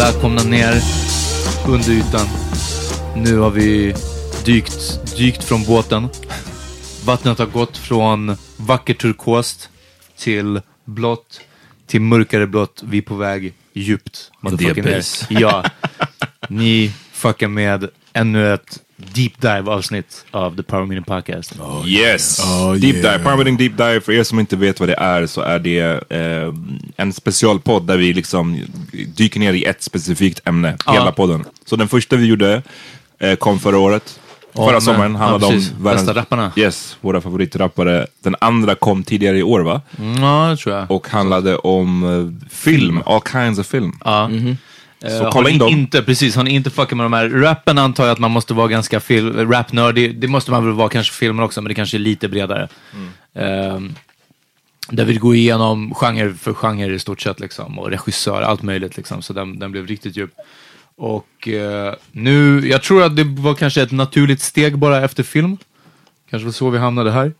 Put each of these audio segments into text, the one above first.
Välkomna ner under ytan. Nu har vi dykt, dykt från båten. Vattnet har gått från vacker turkost till blått till mörkare blått. Vi är på väg djupt. motherfucking Depis. ner. Ja. Ni fuckar med ännu ett deep dive avsnitt av The Power Meeting Podcast. Yes! Oh, deep yeah. Dive, Powermeeting Deep Dive, för er som inte vet vad det är så är det eh, en specialpodd där vi liksom dyker ner i ett specifikt ämne, Ja. hela podden. Så den första vi gjorde eh, kom förra året, Ja, förra men- sommaren, handlade ja, om precis. Bästa rapparna. Yes, våra favoritrappare. Den andra kom tidigare i år va? Mm, Ja, det tror jag. Och handlade om eh, film, all kinds of film. Ja. Så Eh, har kolla ni in dem. Inte, precis, ni inte fuckat med de här rappen antar jag att man måste vara ganska fil- rapnördig. Det måste man väl vara kanske för filmer också, men det kanske är lite bredare. Ehm, där vi går igenom genre för genre i stort sett liksom, och regissör, allt möjligt liksom. Så den, den blev riktigt djup. Och eh, nu, jag tror att det var kanske ett naturligt steg bara efter film. Kanske var så vi hamnade här.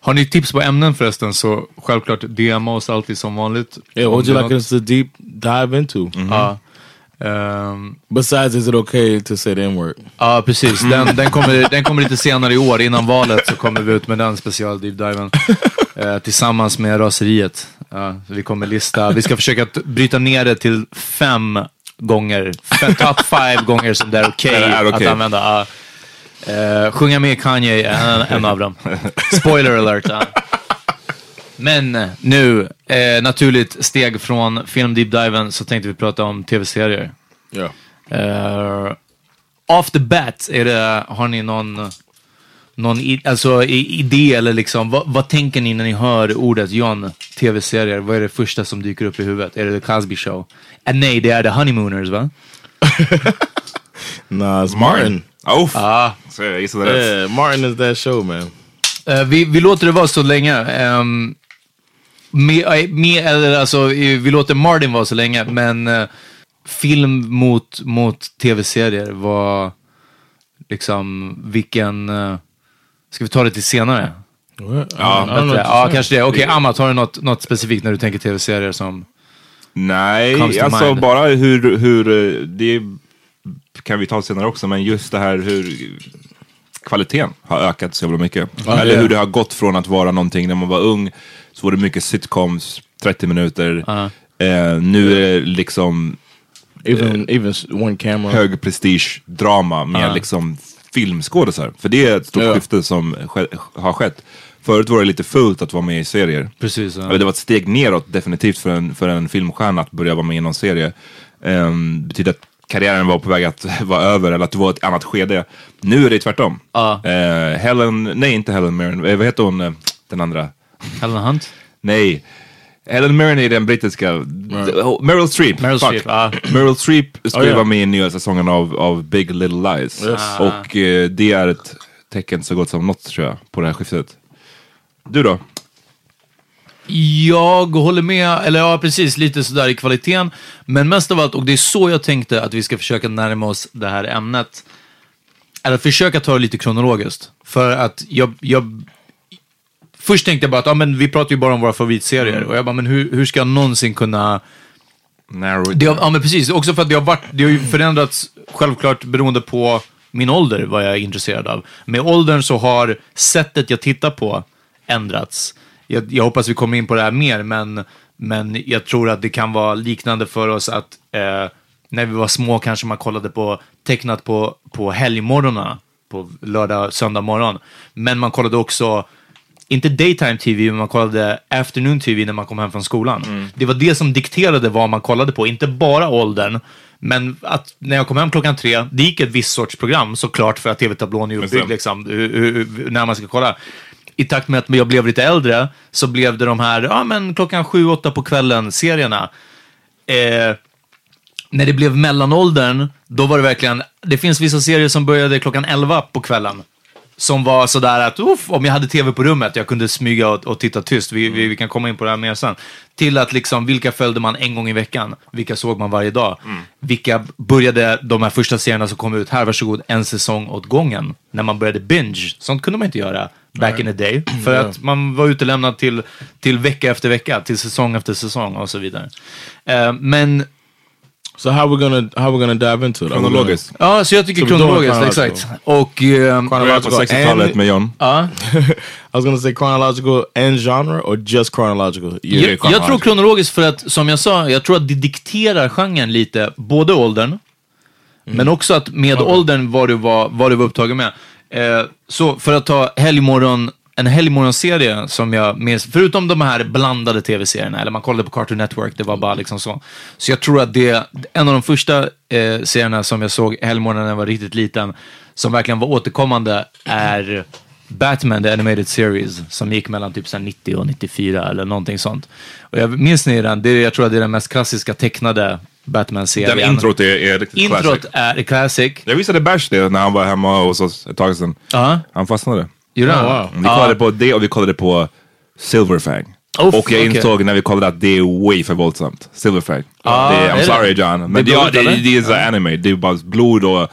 Har ni tips på ämnen förresten så självklart DMa oss alltid som vanligt. Yeah, what would you like us to deep dive into? Ja. Ehm, Besides, is it okay to say the N-word? Ja, precis. Den, den, kommer, den kommer lite senare i år. Innan valet så kommer vi ut med den special deep diven. Eh, tillsammans med raseriet. Så vi kommer lista, vi ska försöka bryta ner det till fem gånger. Fem, top five gånger som det är okej är okej. att använda. Eh, sjunga med Kanye är en, en av dem. Spoiler alert. Ja. Men nu, eh, naturligt steg från film deep diven så tänkte vi prata om tv-serier. Yeah. Uh, off the bat, är det, har ni någon, någon i, alltså, i, idé eller liksom, vad, vad tänker ni när ni hör ordet John, tv-serier? Vad är det första som dyker upp i huvudet? Är det The Cosby Show? Eh, nej, det är The Honeymooners va? Nah, it's Martin. Oh, Ah. så jag gissade rätt. Yeah, Martin is that show, man. Eh, vi, vi låter det vara så länge. Um, med, eh, med, eller, alltså, vi låter Martin vara så länge, men eh, film mot, mot tv-serier var liksom vilken... eh, ska vi ta det till senare? Ja, what Ja, you're kanske det. Okej, Amat, har du något, något specifikt när du tänker tv-serier som... Nej, alltså mind. bara hur, hur, det kan vi ta senare också, men just det här hur kvaliteten har ökat så jävla mycket. Ja, Eller hur det har gått från att vara någonting när man var ung, så var det mycket sitcoms, 30 minuter. Ja. Eh, nu är det liksom Even even s- one camera. hög prestige drama med Ja. liksom filmskådisar. För det är ett stort Ja. skifte som har skett. Förut var det lite fult att vara med i serier. Precis. Ja. Eller det var ett steg neråt definitivt för en, för en filmstjärna att börja vara med i någon serie. Um, betyder att karriären var på väg att vara över eller att det var ett annat skede. Nu är det tvärtom. Ja. Eh, Helen, nej inte Helen Mirren, Eh, vad heter hon eh, den andra? Helen Hunt? Nej. Helen Mirren är den brittiska, oh, Meryl Streep. Meryl. Streep, ja. Meryl Streep skulle Oh, ja. vara med i nya säsongen av, av Big Little Lies. Yes. Och eh, det är ett tecken så gott som något tror jag, på det här skiftet. Du då? Jag håller med, eller ja precis, lite sådär i kvaliteten. Men mest av allt, och det är så jag tänkte att vi ska försöka närma oss det här ämnet. Eller försöka ta det lite kronologiskt. För att jag, jag Först tänkte jag bara att ja, men vi pratar ju bara om våra favoritserier. Och jag bara, men hur, hur ska jag någonsin kunna Narrow det har, ja men precis, också för att det har, varit, det har ju förändrats självklart beroende på min ålder, vad jag är intresserad av. Med åldern så har sättet jag tittar på ändrats. Jag, jag hoppas vi kommer in på det här mer, men, men jag tror att det kan vara liknande för oss att eh, när vi var små kanske man kollade på tecknat på, på helgmorgnarna, på lördag, söndag morgon. Men man kollade också inte daytime tv, men man kollade afternoon tv när man kom hem från skolan. Det var det som dikterade vad man kollade på, inte bara åldern. Men att när jag kom hem klockan tre, det gick ett visst sorts program såklart för att tv-tablån är uppbyggd liksom, när man ska kolla. I takt med att jag blev lite äldre så blev det de här, ja men klockan sju, åtta på kvällen serierna. Eh, när det blev mellanåldern, då var det verkligen, det finns vissa serier som började klockan 11 på kvällen. Som var sådär att, uff, om jag hade tv på rummet, jag kunde smyga och, och titta tyst. Vi, vi, vi kan komma in på det här mer sen. Till att liksom, vilka följde man en gång i veckan? Vilka såg man varje dag? Vilka började de här första serierna som kom ut, här varsågod, en säsong åt gången. När man började binge. Sånt kunde man inte göra back in the day. För att man var utelämnad till, till vecka efter vecka, till säsong efter säsong och så vidare. Eh, men So how we gonna how we gonna dive into it? Kronologiskt. Ja, så jag tycker kronologiskt, chronological. exakt. Och... Börjar på Chronological 60-talet and- med John. ja. I was gonna say chronological and genre or just chronological? Yeah. Jag, jag tror kronologiskt för att, som jag sa, jag tror att det dikterar genren lite, både åldern, men också att med åldern vad du var, vad du var upptagen med. Eh, så för att ta helgmorgon, en helgmorgonserie som jag minns, förutom de här blandade tv-serierna, eller man kollade på Cartoon Network, det var bara liksom så. Så jag tror att det en av de första eh, serierna som jag såg helgmorgon när jag var riktigt liten, som verkligen var återkommande, är Batman The Animated Series som gick mellan typ 90 och 94 eller någonting sånt. Och jag minns ni den? Det är, jag tror att det är den mest klassiska tecknade Batman-serien. Den introt är, är riktigt Introt classic. är classic. Jag visade Bash det när han var hemma hos oss ett tag sedan. Ja, Han fastnade. gjorde han? Oh, wow. Vi kollade på det och vi kollade på Silverfang. Oh, och jag insåg när vi kollade att det är way för våldsamt. Silverfang. Ah, det är, är I'm det? sorry John. Men Det det, är det, det är så anime. Det är bara blod och...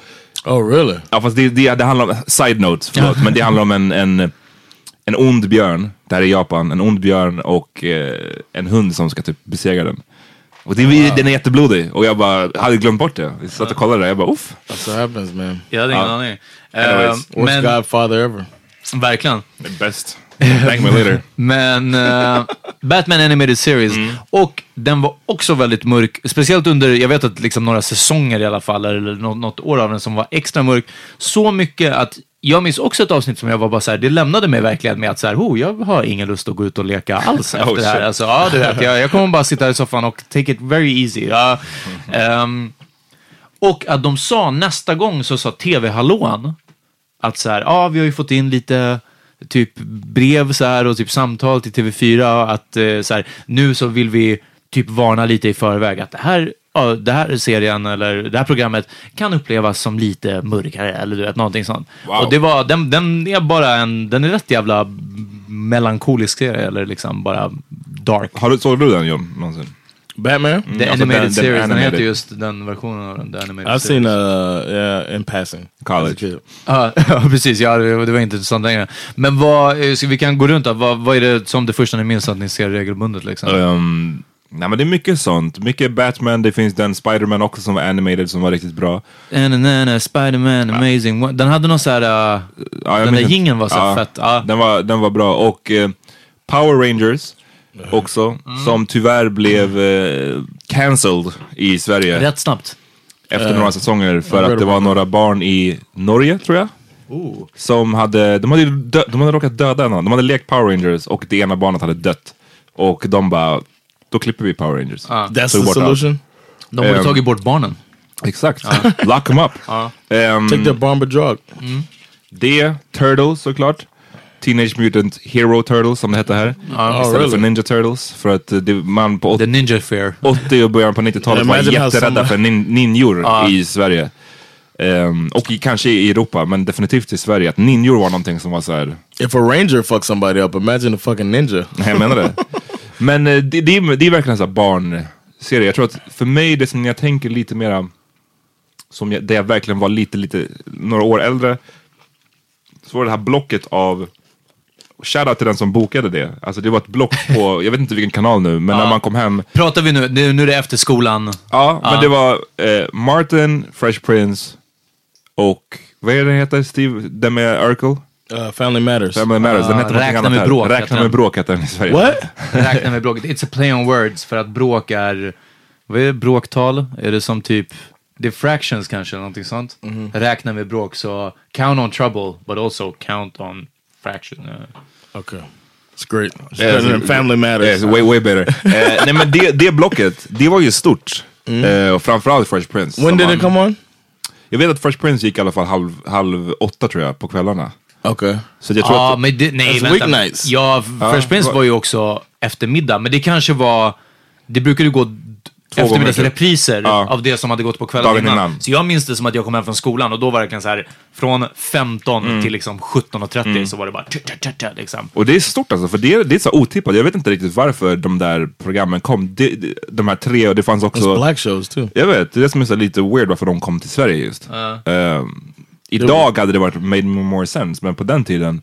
Oh really? Ja fast det, det, det handlar om... Side notes, förlåt. men det handlar om en, en, en ond björn. Det här är Japan. En ond björn och eh, en hund som ska typ besegra den. Och det, den är jätteblodig. Och jag bara hade glömt bort det. Vi satt och kollade det. Jag bara uff. That's what happens, man. Jag hade ingen Ja. aning. Worst men, Godfather ever. verkligen. Bäst. Thank me later. Men eh, Batman Animated Series. Och den var också väldigt mörk. Speciellt under, jag vet att liksom några säsonger i alla fall, eller något, något år av den som var extra mörk. Så mycket att jag minns också ett avsnitt som jag var bara så här, det lämnade mig verkligen med att så här, oh, jag har ingen lust att gå ut och leka alls efter Oh, det här. shit. Alltså, ja, du vet, jag, jag kommer bara sitta i soffan och take it very easy. Ja. Ehm, och att de sa nästa gång så sa TV-hallåan att så här, ja, vi har ju fått in lite typ brev så här och typ samtal till TV4 att eh, så här, nu så vill vi typ varna lite i förväg att det här, ja, det här serien eller det här programmet kan upplevas som lite mörkare eller du vet, någonting sånt. Wow. Och det var, den, den är bara en, den är rätt jävla melankolisk serie eller liksom bara dark. Har du, såg du den John någonsin? Batman? The alltså Animated den- den Series, den animated. heter just den versionen av den, The Animated I've Series. seen uh yeah in passing. College. As a kid. Ja, ja, precis. Ja, det, det var inte intressant längre. Men vad, eh, ska vi kan gå runt då. Vad, vad är det som det första ni minns att ni ser regelbundet liksom? Um, nej men det är mycket sånt. Mycket Batman, det finns den Spider-Man också som var animated som var riktigt bra. Na, Spider-Man, amazing. What- Den hade någon så här... uh, Ja, den där jingeln var så Ja, fett. Ja. Den, var, den var bra. Och eh, Power Rangers också, Mm. som tyvärr blev eh, cancelled i Sverige Rätt snabbt. efter några säsonger för att det var några barn i Norge, tror jag. Som hade, de hade, ju dö, de hade råkat döda någon. De hade lekt Power Rangers och det ena barnet hade dött. Och de bara, då klipper vi Power Rangers. That's Tog the solution. De borde Ehm, tagit bort barnen. Exakt. Lock them up. Ehm, Take that bomber drug. det, Turtles såklart. Teenage Mutant Hero Turtles som det hette här. Istället really? för Ninja Turtles. För att eh, det, man på The Ninja Fair. 80 och början på 90-talet var jätterädda some- för nin ninjor Ja. i Sverige. Ehm, och i, kanske i Europa, men definitivt i Sverige. Att ninjor var någonting som var så här. If a ranger fucks somebody up, imagine a fucking ninja. Nej, jag menar det. Men eh, det, det, är, det är verkligen en sån här barnserie. Jag tror att för mig, det som jag tänker lite mera, som jag, där jag verkligen var lite, lite, några år äldre, så var det här blocket av Shoutout till den som bokade det. Alltså det var ett block på, jag vet inte vilken kanal nu, men när man kom hem. Pratar vi nu, nu, är det efter skolan. Ja, men det var eh, Martin, Fresh Prince och vad är det den heter? Steve, den med Urkel? Uh, family matters. Family Matters. Den heter någonting Räkna med bråk Räkna med bråk heter den i Sverige. What? Räkna med bråket. It's a play on words för att bråk är, vad är det, bråktal? Är det som typ, det är fractions kanske, någonting sånt. Räkna med bråk, så count on trouble, but also count on fraction. Ja. Okay. It's great. It's Yeah, better than so- family matters. Yes, way, way better. eh, nej men det, det blocket, det var ju stort. Eh, och framförallt Fresh Prince. when did han- it come on? Jag vet att Fresh Prince gick i alla fall halv, halv åtta tror jag, på kvällarna. Okay. Så jag tror Ja, att... men det, nej, That's vänta. weeknights. Ja, Fresh Prince var ju också eftermiddag, men det kanske var, det brukade ju gå eftermiddagsrepriser Ja. av det som hade gått på kvällen innan. innan. Så jag minns det som att jag kom hem från skolan och då var det verkligen så här, från 15 Mm. till liksom 17.30 så var det bara tja, tja, tja, liksom. Och det är stort alltså, för det är, det är så otippat. Jag vet inte riktigt varför de där programmen kom. Det, de här tre, och det fanns It's också... black shows too. Jag vet, det är det som är så lite weird varför de kom till Sverige just. Ehm, idag hade det varit made more sense, men på den tiden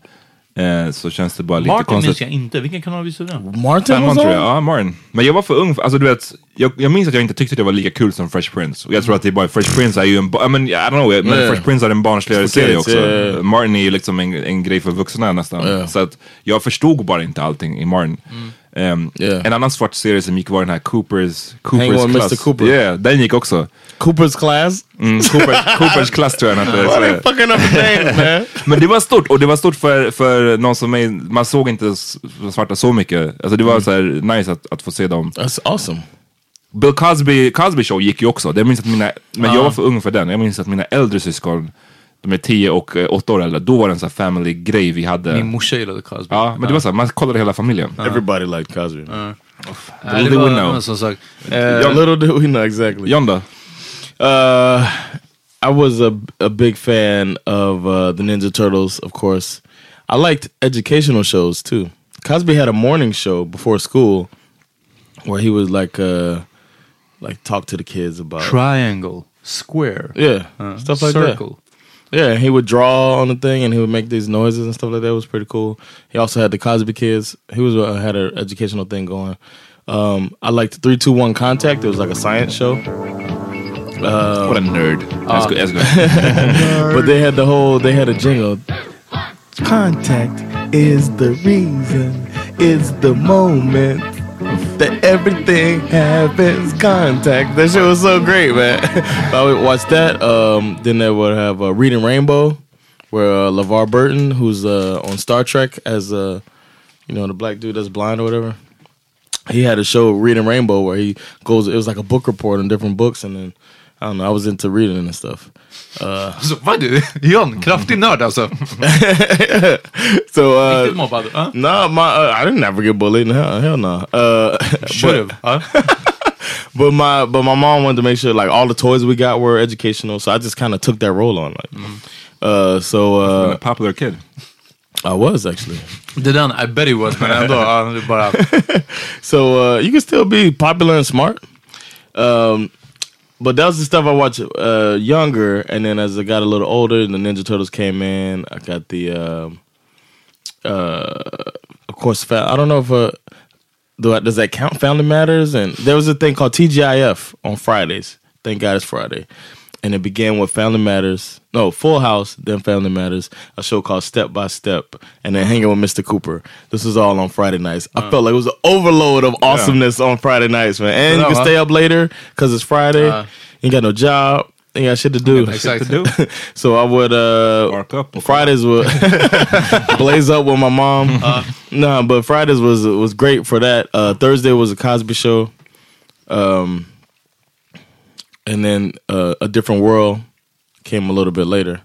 Eh, så känns det bara lite Martin konstigt. minns jag inte. Vilken kanal visade den? Martin Femman was tror jag, ja Martin. Men jag var för ung, för- alltså du vet, jag, jag minns att jag inte tyckte att det var lika kul som Fresh Prince. Och jag tror att det är bara, Fresh Prince är ju en, I mean, I don't know, men Yeah. Fresh Prince är en barnsligare För serie också. yeah. Martin är ju liksom en, en grej för vuxna nästan. Yeah. Så att jag förstod bara inte allting i Martin. Ehm, Yeah. En annan svart serie som gick var den här Coopers, Hang Coopers Mr. Class. Cooper. Yeah, den gick också. Cooper's class? Mm, Coopers, Coopers Class tror jag den hette. Men det var stort, och det var stort för, för någon som mig, man såg inte svarta så mycket. Alltså det var så här nice att, att få se dem. That's awesome. Bill Cosby, Cosby show gick ju också. Jag minns att mina, men jag var för ung för den. Jag minns att mina äldre syskon, de är 10 och 8 år äldre, då var det en sån här family grej vi hade. Min morsa gillade Cosby. Ja, men det var så här, man kollade hela familjen. Everybody liked Cosby. Nej, Little det did we know. Eh, Yeah, little did we know exactly. John då? Uh, I was a a big fan of uh, the Ninja Turtles, of course. I liked educational shows too. Cosby had a morning show before school where he would like uh like talk to the kids about Triangle. Square. yeah uh, stuff like circle. that. Yeah, he would draw on the thing and he would make these noises and stuff like that. It was pretty cool. He also had the Cosby Kids. He was uh, had an educational thing going. Um, I liked three two one contact. It was like a science show. What a nerd. Jag skojar, jag skojar. But they had the whole they had a jingle. Contact is the reason, is the moment that everything happens. Contact. That shit was so great, man. I would watch that. Um, then they would have uh, Reading Rainbow, where uh, LeVar Burton, who's uh, on Star Trek as uh, you know the black dude that's blind or whatever. He had a show Reading Rainbow where he goes. It was like a book report on different books, and then I don't know. I was into reading and stuff. Alltså, vad du? John, kraftig nörd alltså. So uh, Riktigt mobbad. No, my uh, I didn't ever get bullied. Hell, hell no. Uh, Should've. but, but my but my mom wanted to make sure like all the toys we got were educational, so I just kind of took that role on. Like, uh, so A uh, popular kid. I was actually. Den, I bet he was, men ändå. Ja, det är bara... So uh, you can still be popular and smart. Um, but that was the stuff I watched uh, younger, and then as I got a little older, and the Ninja Turtles came in. I got the, um uh, of course, I don't know if uh, do I, does that count? Family Matters, and there was a thing called TGIF on Fridays. Thank God it's Friday, and it began with Family Matters. No, Full House, then Family Matters. A show called Step by Step, and then Hanging with Mr. Cooper. This was all on Friday nights. I felt like it was an overload of awesomeness on Friday nights, man. And you can stay up later because it's Friday. Uh. you ain't got no job. You got shit to do. Exakt. To do. So I would uh Bark up. Fridays would blaze up with my mom. nah, but Fridays was was great for that. Uh Thursday was a Cosby show. Um and then uh, a different world came a little bit later.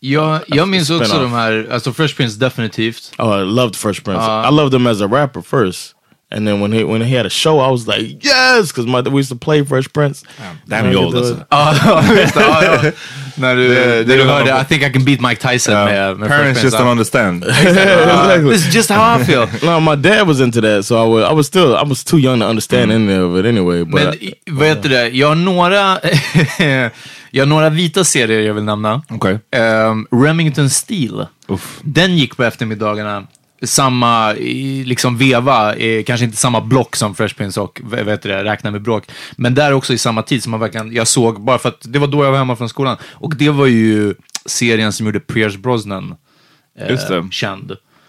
Jag, jag minns också Spin-off. de här, alltså Fresh Prince definitivt. Oh, I loved Fresh Prince. Uh, I loved him as a rapper first. And then when he when he had a show, I was like, yes, because my we used to play Fresh Prince. Damn you old alltså. Ja, just det. Ja, ja. När du, Det- du hörde I think I can beat Mike Tyson med, med Parents just don't understand. exactly. This is just how I feel. No, my dad was into that, so I was I was still I was too young to understand any of it anyway. But Men i- vad heter det, jag har några, har några vita serier jag vill nämna. Okej. Ehm, Remington Steel. Uff. Den gick på eftermiddagarna. Samma liksom veva, kanske inte samma block som Fresh Prince och vet det, Räkna med bråk. Men där också i samma tid som man verkligen, jag såg, bara för att det var då jag var hemma från skolan. Och det var ju serien som gjorde Pierce Brosnan eh, Just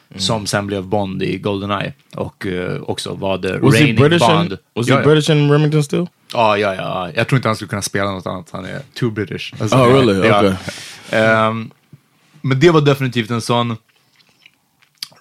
känd. Som sen blev Bond i Goldeneye. Och eh, också var det was reigning British? Bond. In, was ja, he ja. British in Remington still? Ja, ja, ja. Jag tror inte han skulle kunna spela något annat. Han är too British. Alltså, Oh, really? ja. Okay. Ehm, men det var definitivt en sån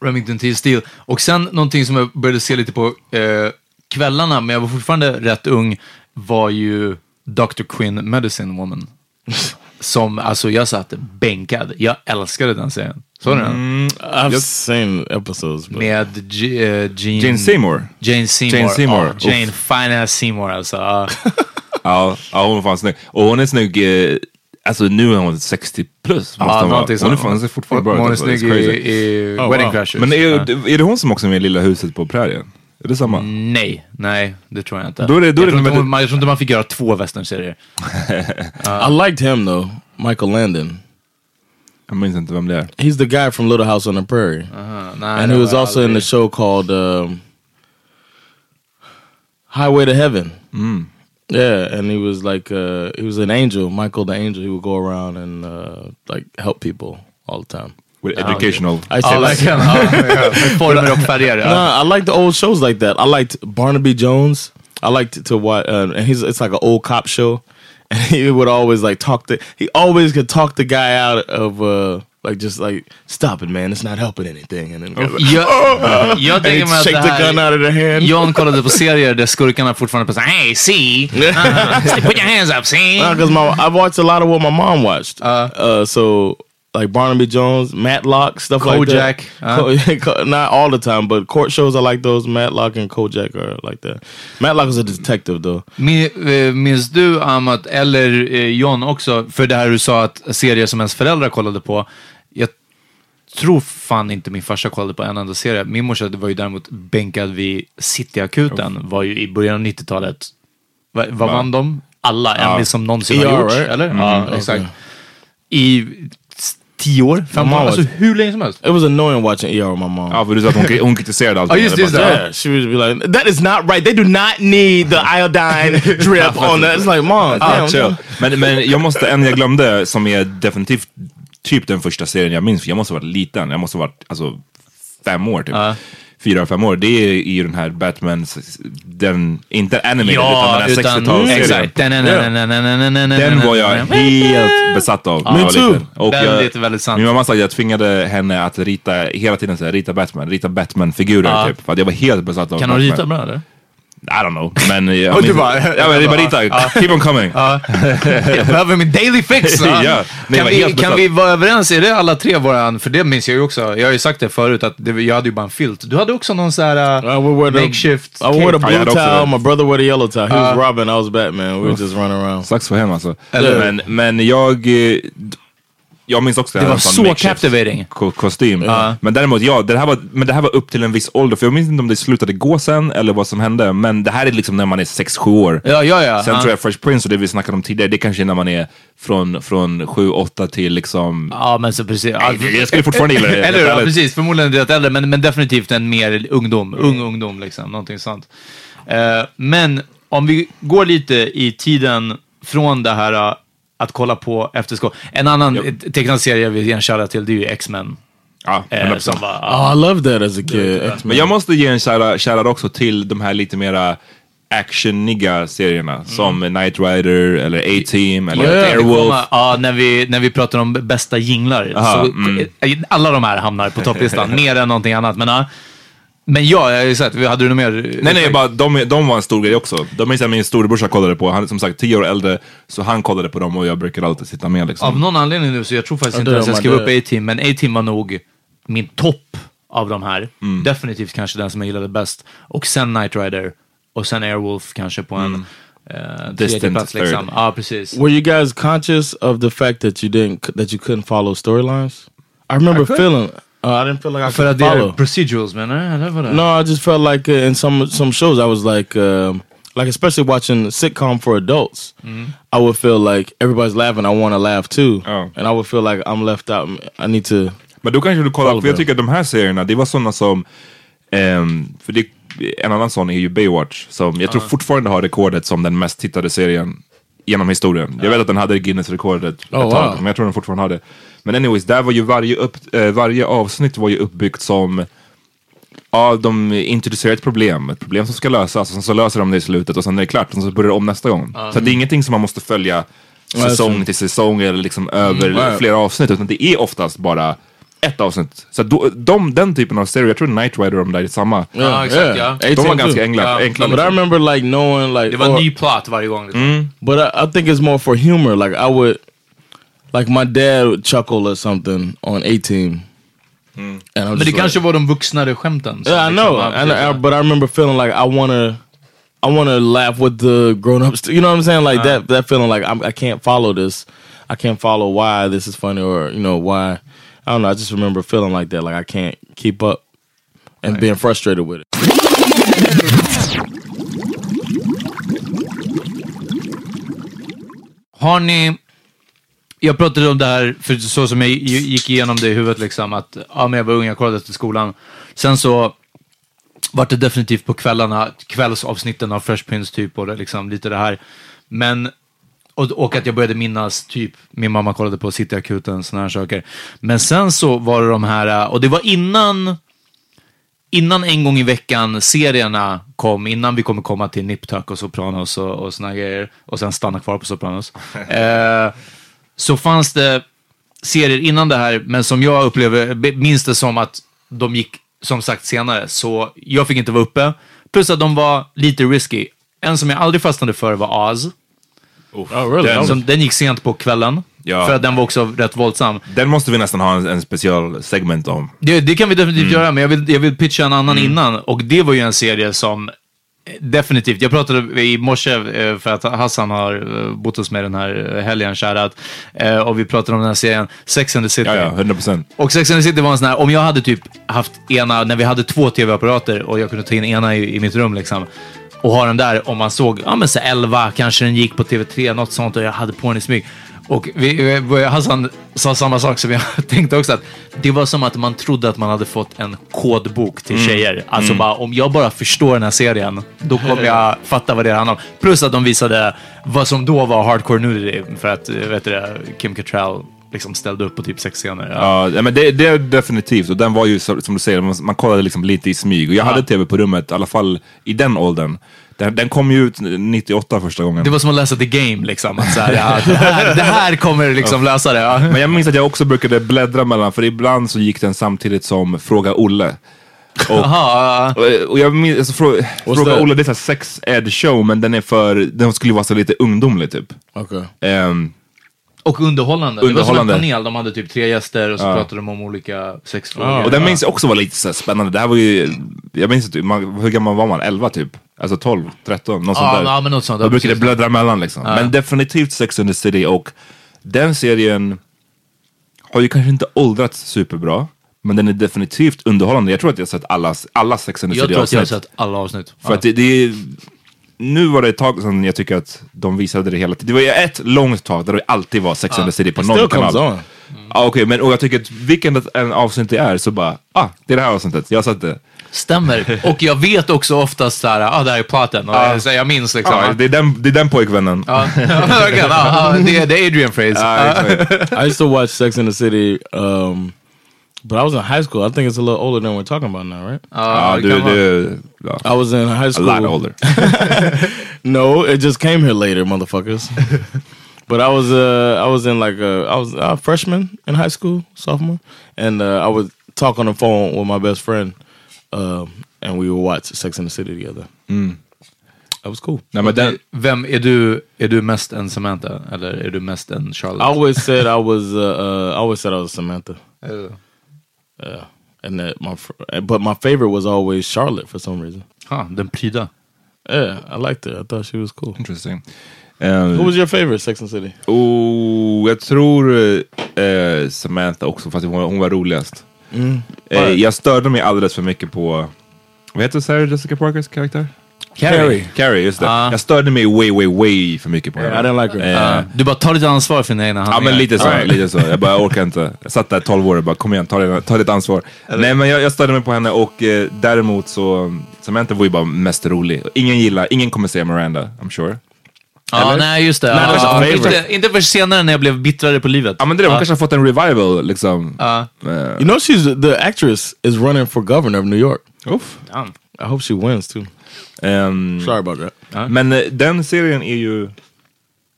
Remington T. Steel. Och sen någonting som jag började se lite på eh, kvällarna, men jag var fortfarande rätt ung, var ju Dr. Quinn Medicine Woman. Som, alltså jag satt bänkad. Jag älskade den serien. Såg du den? I've seen episodes. But Med G- eh, Jean... Jane Seymour. Jane Seymour. Jane Seymour. Ja, Jane fine ass Seymour alltså. Ja. Ja, ja, hon är fan snygg. Och hon är snygg, eh, alltså nu är hon 60 plus. Ja, hon någonting Hon är fan, ser fortfarande bra ut. Hon är alltså. Snygg i, i Oh, Wedding wow. Crashers. Men är, Ja. är det hon som också är med i Lilla huset på prärien? Är det samma? Nej, nej, det tror jag inte. Då är det- då jag, tror inte man, jag tror inte man fick göra två westernserier. I liked him though, Michael Landon. Jag minns inte vem det är. He's the guy from Little House on the Prairie. Uh, and he was also in the show called um, Highway to Heaven. Yeah, and he was like uh, he was an angel, Michael the angel. He would go around and uh, like help people all the time. With educational. I Ja, like, verkligen. Ja, ja. Med Former och färger. ja. no, I like the old shows like that. I liked Barnaby Jones. I liked to watch, uh, and he's it's like an old cop show, and he would always like talk the he always could talk the guy out of uh like just like stop it man, it's not helping anything, and then go, Jag, jag and he'd tänker mig att shake det the gun out of their hand. John kollade på serier där skurkarna fortfarande på såhär Hey, see! Uh, put your hands up, see! because my I watched a lot of what my mom watched. Uh, Uh, so like Barnaby Jones, Matlock, stuff Kojak, like that. uh. Ko- not all the time, but court shows I like those. Matlock and Kojak are like that. Matlock was a detective though. Eh, Minns du Amat, eller eh, John också, för det här du sa att serier som ens föräldrar kollade på. Jag tror fan inte min farsa kollade på en enda serie. Min morsa var ju däremot bänkad vid Cityakuten, var ju i början av 90-talet. Va, vad vann de? Alla, en Ja. som någonsin ER, har gjorts, right? eller? Mm, ja, exakt. I s- tio år, fem år, alltså hur länge som helst. It was annoying watching ER with my mom. Ja, för du sa att hon, hon kritiserade allt. Ja, just det, just det. Yeah, she would be like, "That is not right. They do not need the iodine drip on that." It's like, mom, Ah, damn. Men, men jag måste, en jag glömde som är definitivt typ den första serien jag minns, för jag måste ha varit liten, jag måste ha varit alltså, fem år typ. Ja. Fyra, fem år. Det är ju den här Batman, den, inte animated Ja, utan den här 60-talsserien. Exakt. Den var jag helt besatt av Me too. Och Väldigt, jag, väldigt sant. Min mamma sa att jag tvingade henne att rita, hela tiden så här, rita Batman, rita Batman-figurer typ. För att jag var helt besatt av Kan hon rita bra eller? I don't know. Men jag Och du minns- bara- ja, men det är bara rita. Keep on coming. Jag behöver min daily fix. Ja, nej, kan jag vi, kan vi vara överens? Är det alla tre våran, för det minns jag ju också. Jag har ju sagt det förut att det, jag hade ju bara en filt. Du hade också någon sån här the, makeshift I. Ja, jag blue towel. My brother wore the yellow towel. He was Robin. I was Batman. We were just running around. Sucks för henne alltså. Men, men jag... Jag minns också Det här var så captivating. ko- kostym. Men däremot, ja, det här var, men det här var upp till en viss ålder. För jag minns inte om det slutade gå sen eller vad som hände. Men det här är liksom när man är 6-7 år. Ja, ja, ja. Sen ja. tror jag Fresh Prince och det vi snackade om tidigare, det kanske är när man är från, från 7-8 till liksom... Ja, men så precis. Nej, jag skulle fortfarande gilla det. Eller hur? Ja, precis. Förmodligen rätt äldre, men, men definitivt en mer ungdom. Ung ungdom, liksom. Någonting sånt. Eh, men om vi går lite i tiden från det här att kolla på efter. En annan Japp. yep. tecknad serie jag vill ge en shoutout till, det är ju X-Men. Ja, Eh, 100%. som var, ja. Oh, I loved that as a kid. Men jag måste ge en shoutout också till de här lite mera actioniga serierna. Som Knight Rider eller A-Team eller Ja, ja. Airwolf. Ja, när vi, när vi pratar om bästa jinglar. Aha, så, mm. eh, Alla de här hamnar på topplistan, mer än någonting annat. Men, ja. Men ja, jag har ju sett, hade du något mer? Nej, nej, bara, de, de var en stor grej också. De minns jag min storebrorsa kollade på. Han är som sagt tio år äldre, så han kollade på dem och jag brukar alltid sitta med. Liksom. Av någon anledning nu, så jag tror faktiskt Ja, inte är jag skrev upp A-Team, men A-Team var nog min topp av de här. Mm. Definitivt kanske den som jag gillade bäst. Och sen Knight Rider, och sen Airwolf kanske på en mm. tredje Distant plats. third. Liksom. Ja, precis. Were you guys conscious of the fact that you didn't that you couldn't follow storylines? I remember feeling. Uh, I didn't feel like I felt could att det follow. procedurals menar du? Eller vadå? No, I just felt like uh, in some some shows I was like, um, like especially watching sitcom for adults, I would feel like everybody's laughing. I want to laugh too, Oh. and I would feel like I'm left out. I need to. Men då kanske du kollar, Follow för jag bro. tycker att de här serierna, det var sådana som, ehm, för det, en annan sån är ju Baywatch, som jag tror fortfarande har rekordet som den mest tittade serien genom historien. Jag vet att den hade Guinness-rekordet ett Oh, tag, wow. men jag tror den fortfarande har det. Men anyways, där var ju varje, upp, eh, varje avsnitt var ju uppbyggt som Ja, de introducerar ett problem, ett problem som ska lösas och sen så löser de det i slutet och sen är det klart och så börjar det om nästa gång. Så det är ingenting som man måste följa Ja, säsong till säsong eller liksom över right. flera avsnitt utan det är oftast bara ett avsnitt. Så då, de, den typen av serier, jag tror Knight Rider och de där är samma. Ja, exakt, ja. De var 18 ganska enkla. Ja, enkla But I liksom. remember like knowing like Det var or- en ny plot varje gång. Liksom. But I, I think it's more for humor. Like I would, like my dad would chuckle at something on A Team. And I'm Men det like, kanske var de vuxnare skämten. Yeah, I liksom- know. ja, And I, but I remember feeling like I wanna, I wanna laugh with the grown ups. You know what I'm saying? Like that, that feeling like I'm, I can't follow this. I can't follow why this is funny or you know why. I don't know. I just remember feeling like that. Like I can't keep up and being frustrated with it. Har ni... jag pratade om det här, för så som jag gi- gick igenom det i huvudet, liksom, att ja, men jag var ung, jag kollade efter skolan. Sen så var det definitivt på kvällarna, kvällsavsnitten av Fresh Prince typ, och det, liksom, lite det här. Men, och, och att jag började minnas, typ, min mamma kollade på Cityakuten, sådana här saker. Men sen så var det de här, och det var innan, innan en gång i veckan serierna kom, innan vi kommer komma till Nip Tuck och Sopranos och, och såna grejer, och sen stanna kvar på Sopranos, eh, så fanns det serier innan det här, men som jag upplever, minns det som att de gick, som sagt, senare. Så jag fick inte vara uppe. Plus att de var lite risky. En som jag aldrig fastnade för var Oz. Oh, really? Den- Som, den gick sent på kvällen. Ja. För att den var också rätt våldsam. Den måste vi nästan ha en, en special segment om. Det, det kan vi definitivt göra, men jag vill, jag vill pitcha en annan innan. Och det var ju en serie som eh, definitivt, jag pratade i morse eh, för att Hassan har eh, bott hos mig den här helgen. Eh, Och vi pratade om den här serien Sex and the City. Ja, ja, 100 procent. Och Sex and the City var en sån här, om jag hade typ haft ena, när vi hade två tv-apparater och jag kunde ta in ena i, i mitt rum liksom. Och ha den där, om man såg, ja men så 11, kanske den gick på TV3, något sånt och jag hade på den i smyg. Och vi, Hassan sa samma sak som jag tänkte också, att det var som att man trodde att man hade fått en kodbok till tjejer. Alltså bara, om jag bara förstår den här serien, då kommer jag fatta vad det handlar om. Plus att de visade vad som då var hardcore nudity, för att, vet du det, Kim Cattrall liksom ställde upp på typ sex scener. Ja. Ja, men det, det är definitivt. Och den var ju som du säger, man, man kollade liksom lite i smyg. Och jag hade tv på rummet, i alla fall i den åldern. Den, den kom ju ut 98 första gången. Det var som att läsa The Game, liksom. Att så här, ja, det, här, det här kommer liksom lösa det. Ja. Men jag minns att jag också brukade bläddra mellan, för ibland så gick den samtidigt som Fråga Olle. Och, Jaha, och, och jag minns, alltså, Frå, Fråga? Olle, det är så här sex ed show, men den är för, den skulle vara så lite ungdomlig typ. Okay. Ehm, och underhållande. Det var som en Underhållande. panel. De hade typ tre gäster och så pratade de om olika sexfrågor. och den minns jag också var lite så spännande. Det här var ju, jag minns inte, man, hur gammal var man? 11 typ? Alltså 12, 13, något sånt Ja, där. ja, men något sånt. Då Ja, brukade det bläddra mellan liksom. Men definitivt Sex and the City och den serien har ju kanske inte åldrats superbra. Men den är definitivt underhållande. Jag tror att jag har sett alla, alla Sex and the Jag City tror att jag har avsnitt. sett alla avsnitt. För att det, det är, nu var det ett tag sedan jag tycker att de visade det hela tiden. Det var ju ett långt tag där det alltid var Sex and the City på någon kanal. on. Ja, okej, men och jag tycker att vilken en avsnitt det är så bara, ah, det är det här avsnittet, jag sett det. Stämmer. Och jag vet också oftast så här, ah, det här är. Och jag, så jag minns liksom. Ja, det, är den, det är den pojkvännen. Ja, verkligen. Ja, ja, det, är- det är Adrian phrase. Ja, exakt. I used to watch Sex in the City, um, but I was in high school. I think it's a little older than we're talking about now, right? Ja, det du, kan vara. I was in high school. A school. lot older. No, it just came here later, motherfuckers. but I was uh I was in like a I was a freshman in high school, sophomore, and uh, I would talk on the phone with my best friend, um, and we would watch Sex in the City together. That was cool. Nej, men den, Vem, är du, är du mest en Samantha? Eller är du mest en I Charlotte? always said I was uh, uh I always said I was Samantha. Eh, Yeah, and that my fr- but my favorite was always Charlotte for some reason. ah, den pryda. Yeah, I liked her. I thought she was cool. interesting. Um, Who was your favorite Sex and City? oh, jag tror eh, Samantha också, fast hon hon var roligast. Eh, jag störde mig alldeles för mycket på, vad heter Sarah Jessica Parkers karaktär? Carrie. Carrie, just det. Ah. Jag störde mig way, way, way för mycket på Yeah, I henne. didn't like her. Eh, Du bara tar lite ansvar för dina egna Ja handlingar. men lite så, Ja. lite så. Jag bara jag orkar inte. Jag satt där 12 år och bara kom igen, ta, det, ta ditt ansvar. Nej men jag, jag störde mig på henne och eh, däremot så, Samantha var ju bara mest rolig. Ingen gillar, ingen kommer säga Miranda, I'm sure. Ja, Eller? nej just det. Nej, Ja, ja, favorite. inte, inte för senare när jag blev bittrare på livet. Ja men det är det, hon kanske har fått en revival liksom. Ja. Eh, You know, she's the actress is running for governor of New York. uff. Ja. I hope she wins too. Ehm, Sorry about that. Men eh, den serien är ju...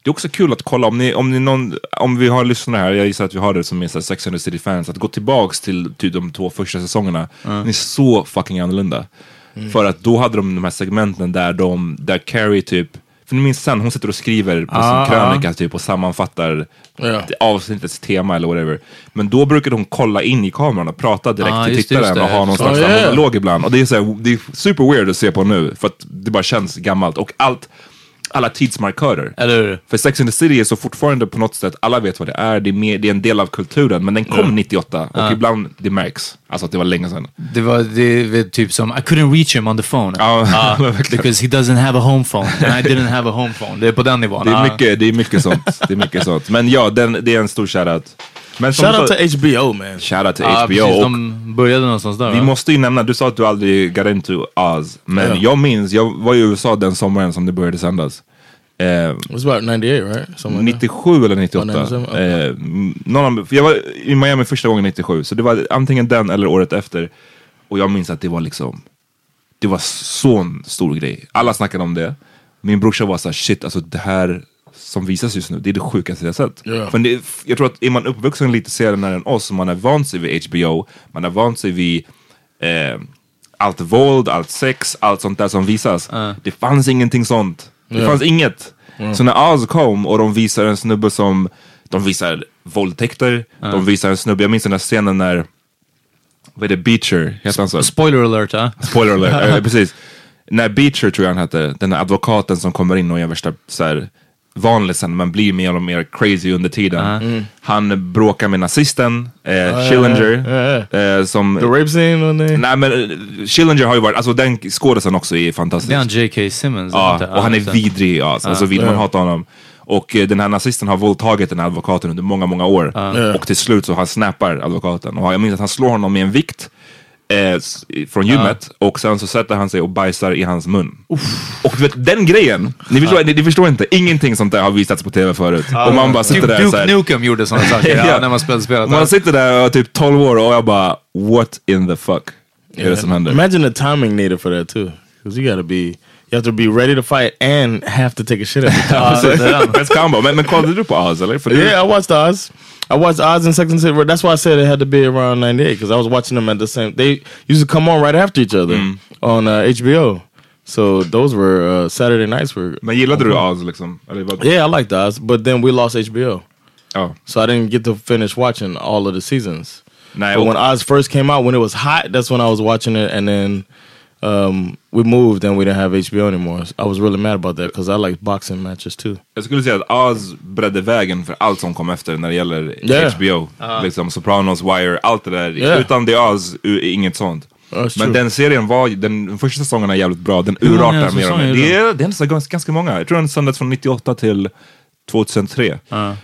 Det är också kul att kolla om ni, om ni någon, om vi har lyssnare här, jag gissar att vi har det som är så här Sex and the City fans, att gå tillbaks till typ de två första säsongerna. Den är så fucking annorlunda. För att då hade de de här segmenten där de, där Carrie typ, för ni minns sen, hon sitter och skriver på Ah, sin krönika typ och sammanfattar Ja. avsnittets tema eller whatever. Men då brukade hon kolla in i kameran och prata direkt Ah, till tittaren det. och ha någon Oh, slags yeah. monolog ibland. Och det är, så här, det är super weird att se på nu, för att det bara känns gammalt. Och allt, alla tidsmarkörer. Eller hur? För Sex and the City är så fortfarande på något sätt, alla vet vad det är, det är, mer, det är en del av kulturen. Men den kom 98 och ibland det märks. Alltså att det var länge sedan. Det var, det var typ som, I couldn't reach him on the phone. Ja, verkligen. because he doesn't have a home phone. And I didn't have a home phone. Det är på den nivån. Det är mycket, det är mycket sånt. Det är mycket sånt. Men ja, den, det är en stor shoutout. Men som Shout out sa- to HBO, man. Shoutout till Ja, HBO. precis. De började någonstans där vi va? måste ju nämna, du sa att du aldrig got into Oz. Men Ja. jag minns, jag var i USA den sommaren som det började sändas. Eh, It was about 98, right? That. 97 eller 98. Ja, 97, okej. eh, någon av, jag var i Miami första gången 97, så det var antingen den eller året efter. Och jag minns att det var liksom, det var så en stor grej. Alla snackade om det. Min brorsa var såhär, shit alltså det här som visas just nu, det är det sjukaste jag sett. Ja. För det, jag tror att är man uppvuxen lite senare än oss, man har vant sig vid HBO, man har vant sig vid eh, allt våld, allt sex, allt sånt där som visas. Det fanns ingenting sånt. Det Ja. fanns inget. Så när Oz kom och de visar en snubbe som, de visar våldtäkter, de visar en snubbe, jag minns den där scenen när, vad är det, Beecher, heter han så? Spoiler alert, ja. Spoiler alert, eh, precis. När Beecher tror jag han hette, den här advokaten som kommer in och är värsta så här, vanlisen men blir mer och mer crazy under tiden. Han bråkar med nazisten, eh, Schillinger, ja, som... The rape scene. Nej men eh, Schillinger har ju varit, alltså den skådisen också är fantastisk. Det är han J.K. Simmons. Ja, och han är vidrig alltså, alltså vill man Ja. hata honom. Och eh, den här nazisten har våldtagit den här advokaten under många, många år. Ja. Och till slut så han snappar advokaten. Och jag minns att han slår honom med en vikt eh, från gymmet och sen så sätter han sig och bajsar i hans mun. Och du vet, den grejen, ni förstår, ni, ni förstår inte, ingenting sånt där har visats på tv förut. Och man bara sitter Typ där så Duke Nukem gjorde sådana saker ja, Ja. när man spelade spelet. Man sitter där och är typ 12 år och jag bara, what in the fuck är det som händer? Imagine the timing needed for that too. Because you gotta be, you have to be ready to fight and have to take a shit every time. Ja. Best combo. Men, men kollade du på Oz eller? För du- Yeah, I watched Oz. I watched Oz and Sex and the City. That's why I said it had to be around '98 because I was watching them at the same. They used to come on right after each other on uh, HBO. So those were uh, Saturday nights. Were Men gillade du Oz liksom? Yeah, I liked Oz, but then we lost HBO, Ja. so I didn't get to finish watching all of the seasons. Nej, But when Oz first came out, when it was hot, that's when I was watching it, and then um, we moved and we didn't have HBO anymore. I was really mad about that because I like boxing matches too. jag skulle säga att Oz bredde vägen för allt som kom efter när det gäller Yeah. HBO. Liksom Sopranos, Wire, allt det där. Yeah. Utan The Oz, inget sånt. That's Men true. den serien var, den, den första säsongen är jävligt bra, den urartar mer och mer. det? Är, det är ganska många, jag tror den sändes från 98 till 2003.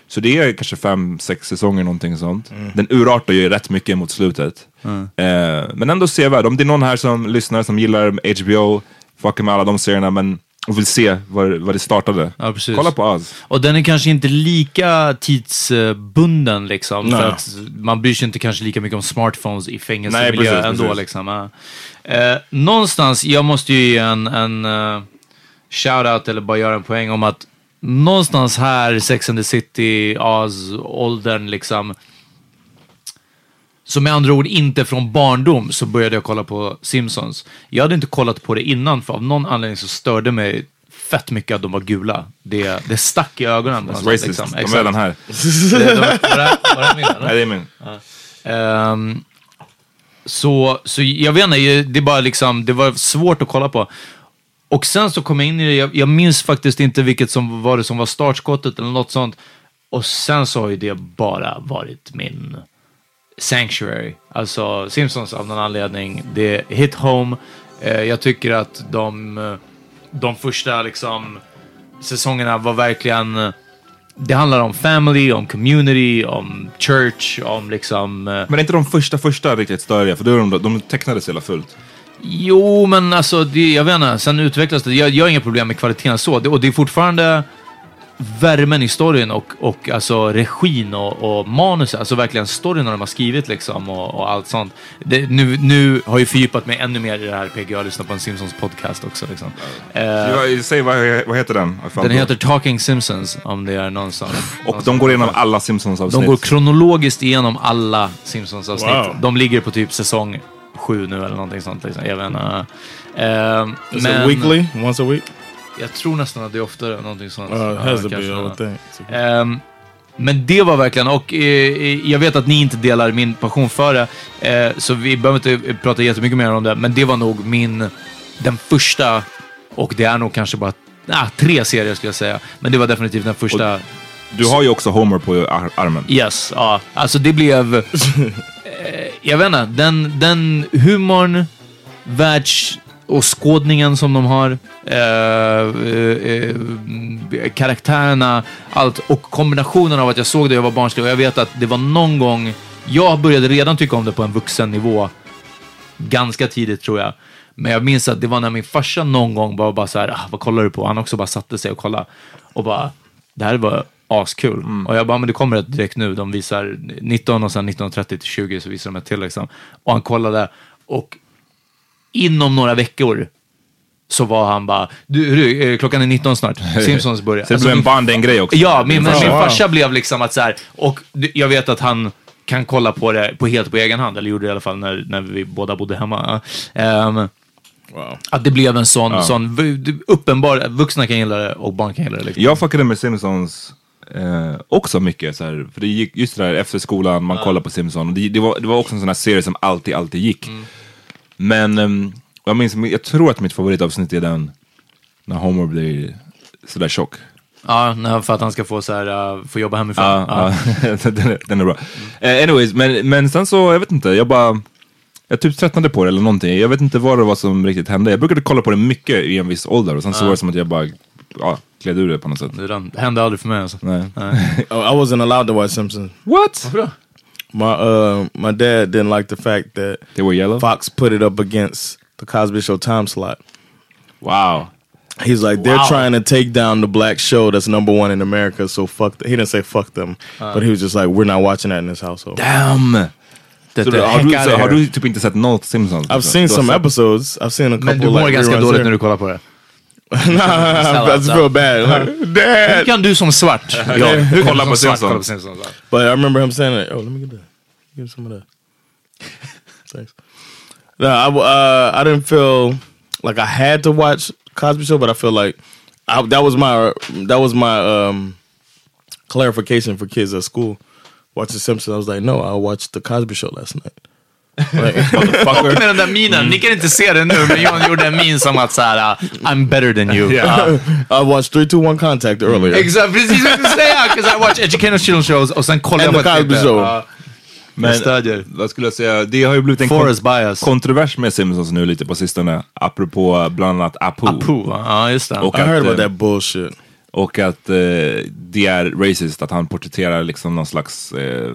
Så det är kanske fem, sex säsonger någonting sånt. Mm. Den urartar ju rätt mycket mot slutet. Eh, men ändå sevärd. Om det är någon här som lyssnar som gillar HBO, fuckar med alla de serierna men och vill se vad, vad det startade. Ja, precis. Kolla på Oz. Och den är kanske inte lika tidsbunden liksom. För Nej. att man bryr sig inte kanske lika mycket om smartphones i Nej, fängelsemiljö precis, ändå. precis. Liksom. Eh, någonstans, jag måste ju ge en, en uh, shout-out eller bara göra en poäng om att någonstans här, Sex and the City, Oz, åldern liksom. Så med andra ord inte från barndom så började jag kolla på Simpsons. Jag hade inte kollat på det innan för av någon anledning så störde mig fett mycket att de var gula. Det, det stack i ögonen. sätt, Racist. liksom. De är redan här. Det- de- Var det var det min, eller? Nej, det är min. Ehm, så, så jag vet inte, det bara liksom, det var svårt att kolla på. Och sen så kom jag in i det, jag, jag minns faktiskt inte vilket som var det som var startskottet eller något sånt. Och sen så har ju det bara varit min sanctuary. Alltså Simpsons av någon anledning. Det hit home. Eh, jag tycker att de, eh, de första liksom säsongerna var verkligen eh, det handlar om family, om community, om church, om liksom... eh, Men är inte de första första riktigt störiga? För då är de, de tecknades hela fullt. Jo, men alltså, det, jag vet inte. Sen utvecklas det. Jag, jag har inga problem med kvaliteten så. Det, och det är fortfarande värmen i storyn och, och alltså regin och, och manuset. Alltså verkligen storyn de har skrivit liksom och, och allt sånt. Det, nu, nu har jag fördjupat mig ännu mer i det här PG. Jag har lyssnat på en Simpsons podcast också. Liksom. Eh, Ja, Säg vad, vad heter den? Den heter Talking Simpsons, om det är någon som... Och någon de som- går igenom alla Simpsons-avsnitt. De går kronologiskt igenom alla Simpsons-avsnitt. Wow. De ligger på typ säsong sju nu eller någonting sånt. Liksom. Jag vet inte. Is men weekly? Once a week? jag tror nästan att det är oftare. Någonting sånt. Uh, has to be. I would think. Ehm, men det var verkligen, och eh, jag vet att ni inte delar min passion för det, eh, så vi behöver inte prata jättemycket mer om det, men det var nog min, den första, och det är nog kanske bara ah, tre serier skulle jag säga. Men det var definitivt den första. Du har ju också Homer på ar armen. Yes, ja. Alltså det blev... Eh, jag vet inte, den, den humorn, världsåskådningen som de har, eh, eh, eh, karaktärerna, allt och kombinationen av att jag såg det jag var barnslig och jag vet att det var någon gång, jag började redan tycka om det på en vuxen nivå ganska tidigt tror jag. Men jag minns att det var när min farsa någon gång bara, bara så här, ah, vad kollar du på? Han också bara satte sig och kollade och bara, det här var askul. Och jag bara, men det kommer ett direkt nu. De visar 19 och sen 19.30 till 20 så visar de ett till liksom. Och han kollade och inom några veckor så var han bara, du, hörru, eh, klockan är 19 snart, Simpsons börjar. Så det blev en bonding-grej också. Ja, min, min Wow. farsa blev liksom att så här, och jag vet att han kan kolla på det på helt på egen hand, eller gjorde det i alla fall när, när vi båda bodde hemma. Ehm, Wow. att det blev en sån, sån v- uppenbar, vuxna kan gilla det och barn kan gilla det. Liksom. Jag fuckade med Simpsons eh, också mycket. Så här, för det gick just det där efter skolan, man kollade på Simpsons. Och Det, det, var, det var också en sån här serie som alltid, alltid gick. Men ehm, jag minns, jag tror att mitt favoritavsnitt är den när Homer blir sådär tjock. Ja, för att han ska få, så här, uh, få jobba hemifrån. Ja, ja. den, är, den är bra. Eh, anyways, men, men sen så, jag vet inte, jag bara... Jag typ tröttnade på det eller någonting. Jag vet inte vad det var som riktigt hände. Jag brukade kolla på det mycket i en viss ålder och sen så var det som att jag bara ja, gled ur det på något sätt. Det den- det hände aldrig för mig alltså. Nej. Oh, I wasn't allowed to watch Simpsons. What? My uh, my dad didn't like the fact that They were yellow? Fox put it up against the Cosby Show time slot. Wow. He's like, they're Wow. trying to take down the black show that's number one in America. So fuck. th- he didn't say fuck them, but he was just like, we're not watching that in this household. Damn! Det, Så det, du, har, heck du, så, har du typ inte sett något Simpsons? I've seen Du har some sett- episodes. I've seen a couple. Men du mår like, ganska reruns dåligt here. när du kollar på det. I just feel bad. Like, Hur Dad. kan du som svart, ja, hur kan Kolla du på som svart Simpsons. kolla på Simpsons? But I remember him saying that. Oh, let me get that. Give some of that. Thanks. No, I w- uh, I didn't feel like I had to watch Cosby Show, but I feel like I, that was my that was my um, clarification for kids at school. Watching Simpsons, I was like, no, I watched the Cosby Show last night. Med den där minen, ni kan inte se det nu, men Johan gjorde en min som att såhär, I'm better than you. Ja. I watched three, two, one contact earlier. Exakt, precis vad jag skulle säga! 'cause I watch educational shows och sen kollar jag på ett Cosby. Show. Ja, Men stödjer. vad skulle jag säga? Det har ju blivit en kon- bias. kontrovers med Simpsons nu lite på sistone. Apropå bland annat Apu. Apu, ja just det. Och I heard att, about eh, that bullshit. Och att eh, det är racist, att han porträtterar liksom någon slags eh,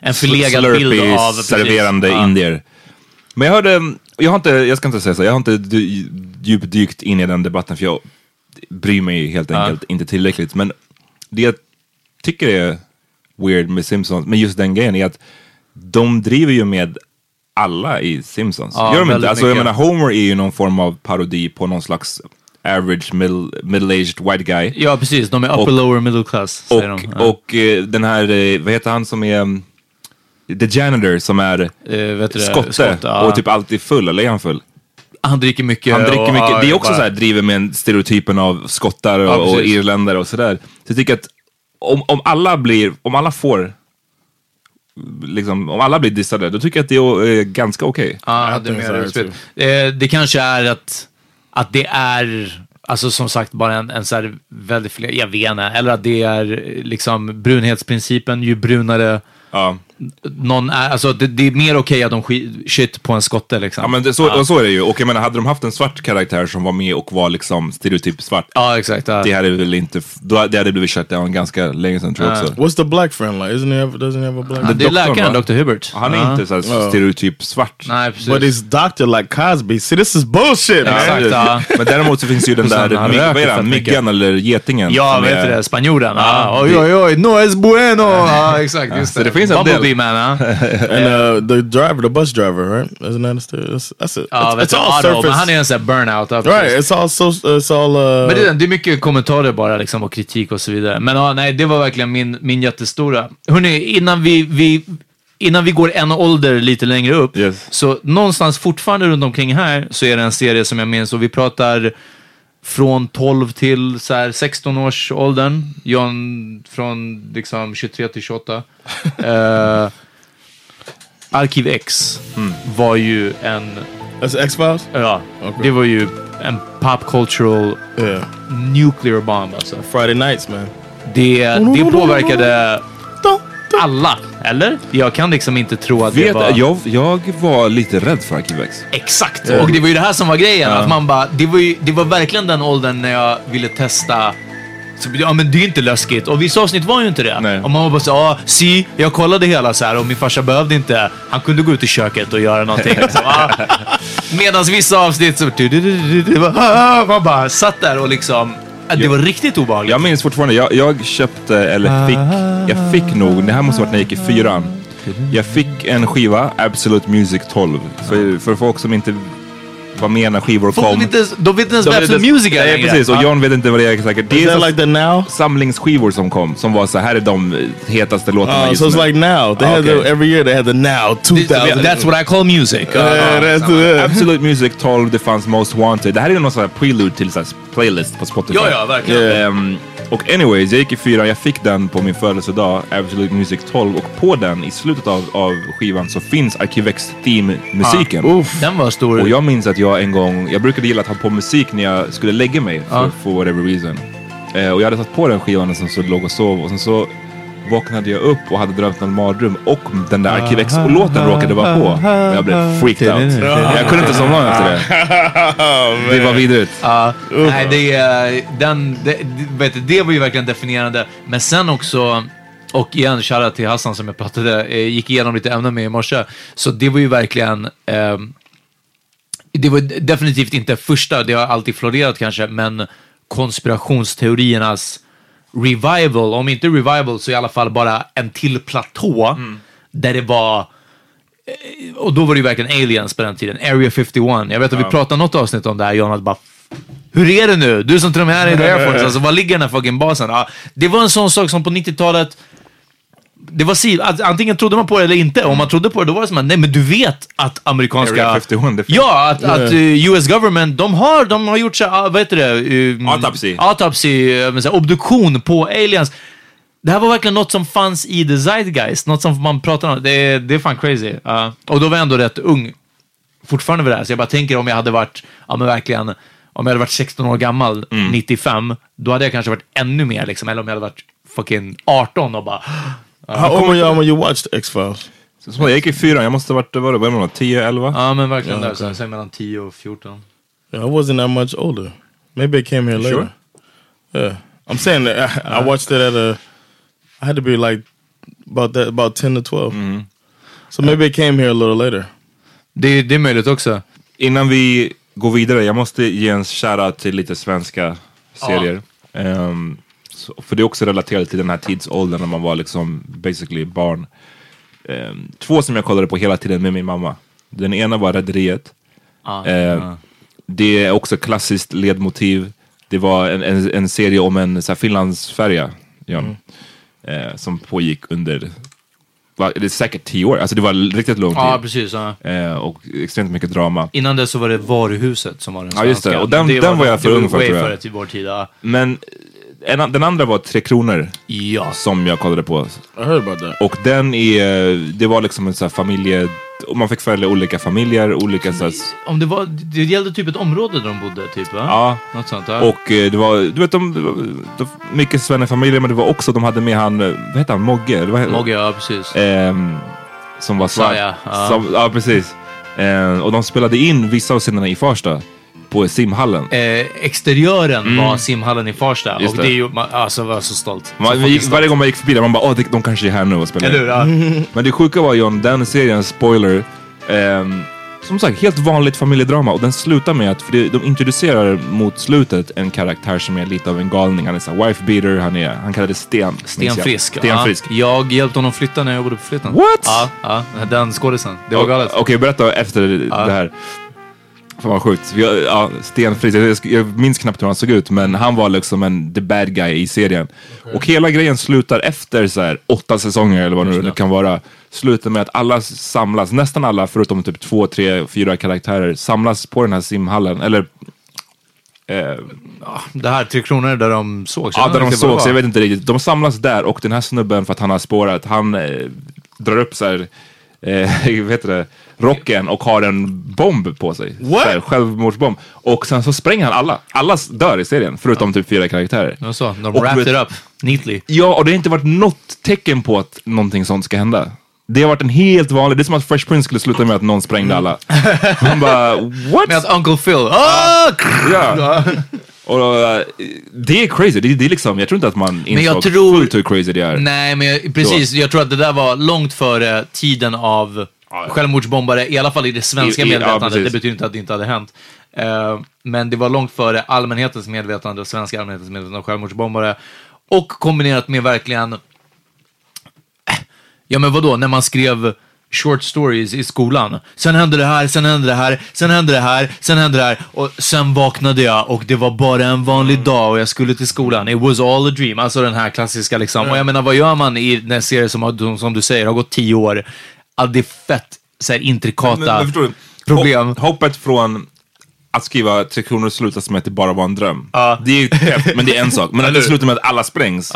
En förlegad bild av... precis. serverande Ja. indier. Men jag hörde, jag har inte, jag ska inte säga så, jag har inte dy- djupdykt in i den debatten för jag bryr mig helt enkelt inte tillräckligt. Men det jag tycker är weird med Simpsons, med just den grejen är att de driver ju med alla i Simpsons. Ja, Gör de inte? Alltså jag menar Homer är ju någon form av parodi på någon slags average middle, middle-aged white guy. Ja, precis. De är upper Och- lower middle class, säger Och, de. Ja. och eh, den här, eh, vad heter han som är, um, the janitor som är Eh, vet du det? skotte Skott, ja. och typ alltid full, eller är han full? Han dricker mycket. Han dricker och- mycket, ja, det är också bara- så här, driver med en stereotypen av skottar och, Ja, och irländare och sådär. Så jag tycker att om, om alla blir, om alla får, liksom, om alla blir dissade, då tycker jag att det är eh, ganska okej. Ja, I det, är utspel. Eh, det kanske är att, att det är, alltså som sagt, bara en, en så här väldigt, fler- jag vet inte, eller att det är liksom brunhetsprincipen, ju brunare Ja. Någon är, alltså det, det är mer okej att de shit på en skotte liksom. Ja men det, så, och så är det ju. Och jag menar, hade de haft en svart karaktär som var med och var liksom stereotyp svart, Ja, exakt. Ja. det hade väl inte, då, det hade blivit shut down ganska länge sedan tror jag också. What's the black friend like? Isn't he? Have, doesn't he have a black? Ja, det är läkaren? Dr. Hubert. Han är Ja. inte så Ja. stereotyp svart. Nej, precis. But he's doctor like Cosby. See, this is bullshit, man. Exakt, ja. Men däremot så finns ju den där, han vad är det, mycket. myggan eller getingen. Ja, vet du det? Spanjoren. Ja. Ja, Oj, det- oj, oj, no es bueno. Ja, exakt. Just så det finns en del. Bumblebee man, ja. And uh, the driver, the bus driver, right? Isn't that a? That's, that's it. Ja, it's, it's all Otto, men han surface. är en sån burnout. Right, it's all so. It's all. Uh, Men det, är- det är mycket kommentarer bara liksom och kritik och så vidare. Men ja, nej, det var verkligen min, min jättestora. Hörrni, innan vi, vi, innan vi går en ålder lite längre upp, Yes. så någonstans fortfarande runt omkring här så är det en serie som jag minns och vi pratar från 12 till så här 16 års åldern. John från liksom 23 till 28. uh, Arkiv X var ju en that's X Files. Ja, Okej. det var ju en pop cultural Yeah. nuclear bomb alltså. Friday nights, man. Det, det påverkade alla, eller? Jag kan liksom inte tro att det Vet, var... jag, jag var lite rädd för Arkivex. Exakt! Och det var ju det här som var grejen. Att man bara, det, var ju, det var verkligen den åldern när jag ville testa så, ja men det är ju inte läskigt. Och vissa avsnitt var ju inte det. Nej. Och man var bara så ah, si, jag kollade hela så här och min farsa behövde inte, han kunde gå ut i köket och göra någonting. liksom. ah. Medan vissa avsnitt så, ah, man bara satt där och liksom, ah, det var riktigt obehagligt. Jag minns fortfarande, jag, jag köpte, eller fick, jag fick nog, det här måste ha varit när jag gick i fyran. Jag fick en skiva, Absolute Music 12. För, för folk som inte var med när skivor kom. vet inte ens, de vet inte ens vad inte- Music är Nej precis, och Ah. John vet inte vad det är säkert. Det är like now? samlingsskivor som kom, som var så här är de hetaste låtarna Uh, just so it's nu. like now. They Ah, had the, every year they had the now 2000. That's what I call music. Ah, ah. Absolute Music 12, det fanns Most Wanted. Det här är någon sån här prelude till så här playlist på Spotify. Ja, ja, verkligen. Ehm, och anyways, jag gick i fyran, jag fick den på min födelsedag, Absolute Music 12. Och på den, i slutet av, av skivan, så finns Arkivex theme-musiken. Oof. Den var stor. Och jag minns att jag en gång, jag brukade gilla att ha på musik när jag skulle lägga mig för, Ja. for whatever reason. Eh, och jag hade satt på den skivan och sen så låg och sov och sen så vaknade jag upp och hade drömt en mardröm och den där Arkivex-låten råkade vara på. Och jag blev freaked out. Jag kunde inte somna efter det. Det var vidrigt. Ja, nej, det, är- den, det, det, vet du, det var ju verkligen definierande. Men sen också, och igen, shoutout till Hassan som jag pratade, eh, gick igenom lite ämnen med i morse. Så det var ju verkligen, ehm, det var definitivt inte första, det har alltid florerat kanske, men konspirationsteoriernas revival, om inte revival så i alla fall bara en till platå där det var eh, och då var det ju verkligen aliens på den tiden. Area 51. Jag vet att vi pratade något avsnitt om det här, John, att bara hur är det nu? Du som till och med är i Air Force, alltså var ligger den här fucking basen? Ja, det var en sån sak som på 90-talet, det var si, att antingen trodde man på det eller inte. Om man trodde på det, då var det som att nej men du vet att amerikanska... Area 51, det finns. Ja, att, att uh, US government, de har, de har gjort så, här, ah, vad heter det? Um, Autopsy. Autopsy, uh, men så här, obduktion på aliens. Det här var verkligen något som fanns i the zeitgeist, något som man pratar om. Det är, det är fan crazy. Och då var jag ändå rätt ung fortfarande vid det här, så jag bara tänker om jag hade varit, ja men verkligen, om jag hade varit 16 år gammal, 95, då hade jag kanske varit ännu mer liksom, eller om jag hade varit fucking 18 och bara, How old were y'all when you watched X-Files? Så jag gick i fyran, jag måste ha varit, vad var det, 10, 11? ja men verkligen Ja, där, så okej. säger mellan 10 och 14. Yeah, I wasn't that much older. Maybe it came here later. Sure. Yeah, I'm saying that I, I watched it at a. I had to be like about that, about ten to 12 So maybe it came here a little later. Det, det är möjligt också. Innan vi går vidare, jag måste ge en shoutout till lite svenska serier. Ehm, så, för det är också relaterat till den här tidsåldern när man var liksom basically barn. Ehm, två som jag kollade på hela tiden med min mamma. Den ena var Rederiet. Ja, Ehm, ja. Det är också klassiskt ledmotiv. Det var en, en, en serie om en så här, Finlandsfärja, John, eh, som pågick under, va, det är säkert tio år, alltså det var riktigt lång tid. ja, precis. Ja. Eh, och extremt mycket drama. Innan det så var det Varuhuset som var den Ja, just det. svenska. Och den- den var jag för det ung för, tror jag. före till vår tid. Ja. Men en, den andra var Tre Kronor ja. som jag kollade på. I heard about that. Och den är, det var liksom en sån här familje, och man fick följa olika familjer, olika så här, Om det, var, det gällde typ ett område där de bodde, typ va? ja. Något sånt. Ja. Och eh, det var, du vet, de, det var mycket svennefamiljer, men det var också, de hade med han, eh, vad heter han, Mogge? Det var, Mogge, ja precis. ehm, som var svart. Messiah, ja. Som, ja, precis. Eh, och de spelade in vissa av scenerna i Farsta, på simhallen. Eh, exteriören var simhallen i Farsta. Mm. Just och det. är ju, man, alltså var så stolt. Så Man, vi, fucking gick- stolt. varje gång man gick förbi där, man bara åh, de kanske är här nu och spelar Eller in." hur? Ja. Men det sjuka var John, den serien, spoiler, ehm, som sagt helt vanligt familjedrama och den slutar med att, för det, de introducerar mot slutet en karaktär som är lite av en galning. Han är så wife beater, han, är, han kallades Sten. minns jag. Stenfrisk. Stenfrisk. Ja. Jag hjälpte honom flytta när jag jobbade på flytten. What? Ja, ja den skådisen. Det var galet. Okej, berätta efter det här. Fan vad sjukt. Har- ja, stenfrisk, jag, jag, jag minns knappt hur han såg ut men han var liksom en the bad guy i serien. Och hela grejen slutar efter så här, åtta säsonger eller vad nu det kan vara. Slutar med att alla samlas, nästan alla förutom typ två, tre, fyra karaktärer samlas på den här simhallen. Eller eh, Det här Tre Kronor där de sågs. Ja, Jag där de inte vad det såg, så jag vet inte riktigt. De samlas där och den här snubben för att han har spårat, han eh, drar upp så här eh, heter det, rocken och har en bomb på sig. What? Så här, Självmordsbomb. Och sen så spränger han alla. Alla dör i serien, förutom typ fyra karaktärer. Och så, de Och wrapped vet- it up neatly. Ja, och det har inte varit något tecken på att någonting sånt ska hända. Det har varit en helt vanlig, det är som att Fresh Prince skulle sluta med att någon sprängde alla. Man bara, what? Med att Uncle Phil, ah! Ja. Och eh, det är crazy, det, det är liksom, jag tror inte att man insåg jag tror- fullt hur crazy det är. Nej, men jag, precis. Jag tror att det där var långt före tiden av ja. självmordsbombare, i alla fall i det svenska I- i- ja, medvetandet. precis. det betyder inte att det inte hade hänt. Eh, men det var långt före allmänhetens medvetande och svenska allmänhetens medvetande av självmordsbombare. Och kombinerat med verkligen, ja men vadå, när man skrev short stories i skolan. Sen hände det här, sen hände det här, sen hände det här, sen hände det här och sen vaknade jag och det var bara en vanlig dag och jag skulle till skolan. It was all a dream. Alltså den här klassiska liksom. Och jag menar, vad gör man i den serie som, har- som du säger har gått tio år? Ja, det är fett så här, intrikata Men- men problem. Hopp, hoppet från att skriva Tre Kronor slutar med att det bara var en dröm. Ja. Det är men det är en sak. Men att det slutar med att alla sprängs.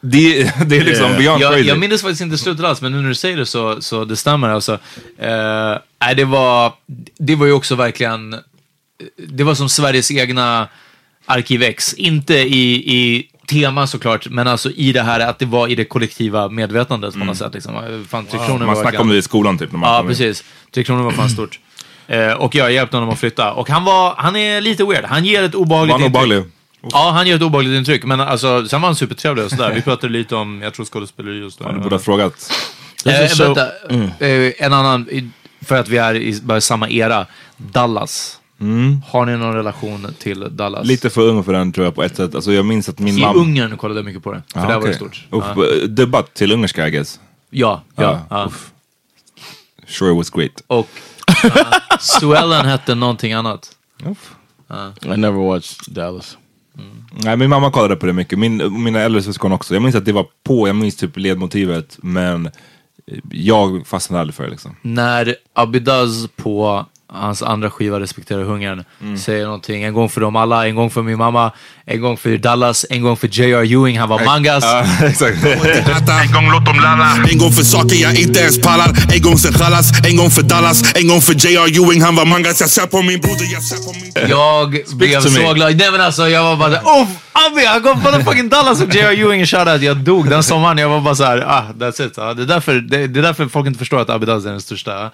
Det, det är liksom beyond Jag, crazy. jag minns faktiskt inte slutet alls, men nu när du säger det så, så det stämmer alltså. Nej, det var, det var ju också verkligen, det var som Sveriges egna Arkiv X. Inte i, i tema såklart, men alltså i det här att det var i det kollektiva medvetandet på något sätt. Liksom. Fan, Kronor man verkligen- om det i skolan typ. När man Ja, precis. Tre Kronor var fan stort. Eh, och jag hjälpte honom att flytta. Och han var, han är lite weird. Han ger ett obehagligt Var han intryck. obehaglig? Ja, han ger ett obehagligt intryck. Men alltså, sen var han supertrevlig och sådär. Vi pratade lite om, jag tror skådespeleri och sådär. Du borde ha frågat. Eh, vänta, eh, en annan, för att vi är i bara samma era. Dallas. Har ni någon relation till Dallas? Lite för ung för den tror jag på ett sätt. Alltså jag minns att min I mamma... Ungern kollade jag mycket på det. För Ah, där var okej. det stort. Uff, Ja, eh, Dubbat till ungerska I guess. ja. ja, Ah, ja. Sure it was great. Och Suellen hette någonting annat. I never watched Dallas. Nej, min mamma kollade på det mycket. Min, mina äldre syskon också. Jag minns att det var på, jag minns typ ledmotivet. Men jag fastnade aldrig för det liksom. När Abidaz på hans andra skiva Respektera hungern Mm. säger någonting. En gång för dem alla, en gång för min mamma, en gång för Dallas, en gång för J.R. Ewing, han var mangas. En gång låt dem lalla En gång för saker jag inte ens pallar En gång sen chalas, en gång för Dallas En gång för J.R. Ewing, han var mangas Jag ser på min broder, jag ser på min Jag blev så glad. Nej men alltså jag var bara såhär, oh Abby, han på fucking Dallas och J.R. Ewing och shoutout. Jag dog den sommaren. Jag var bara såhär, ah that's it. Ja, det, är därför, det, det är därför folk inte förstår att Abidaz är den största.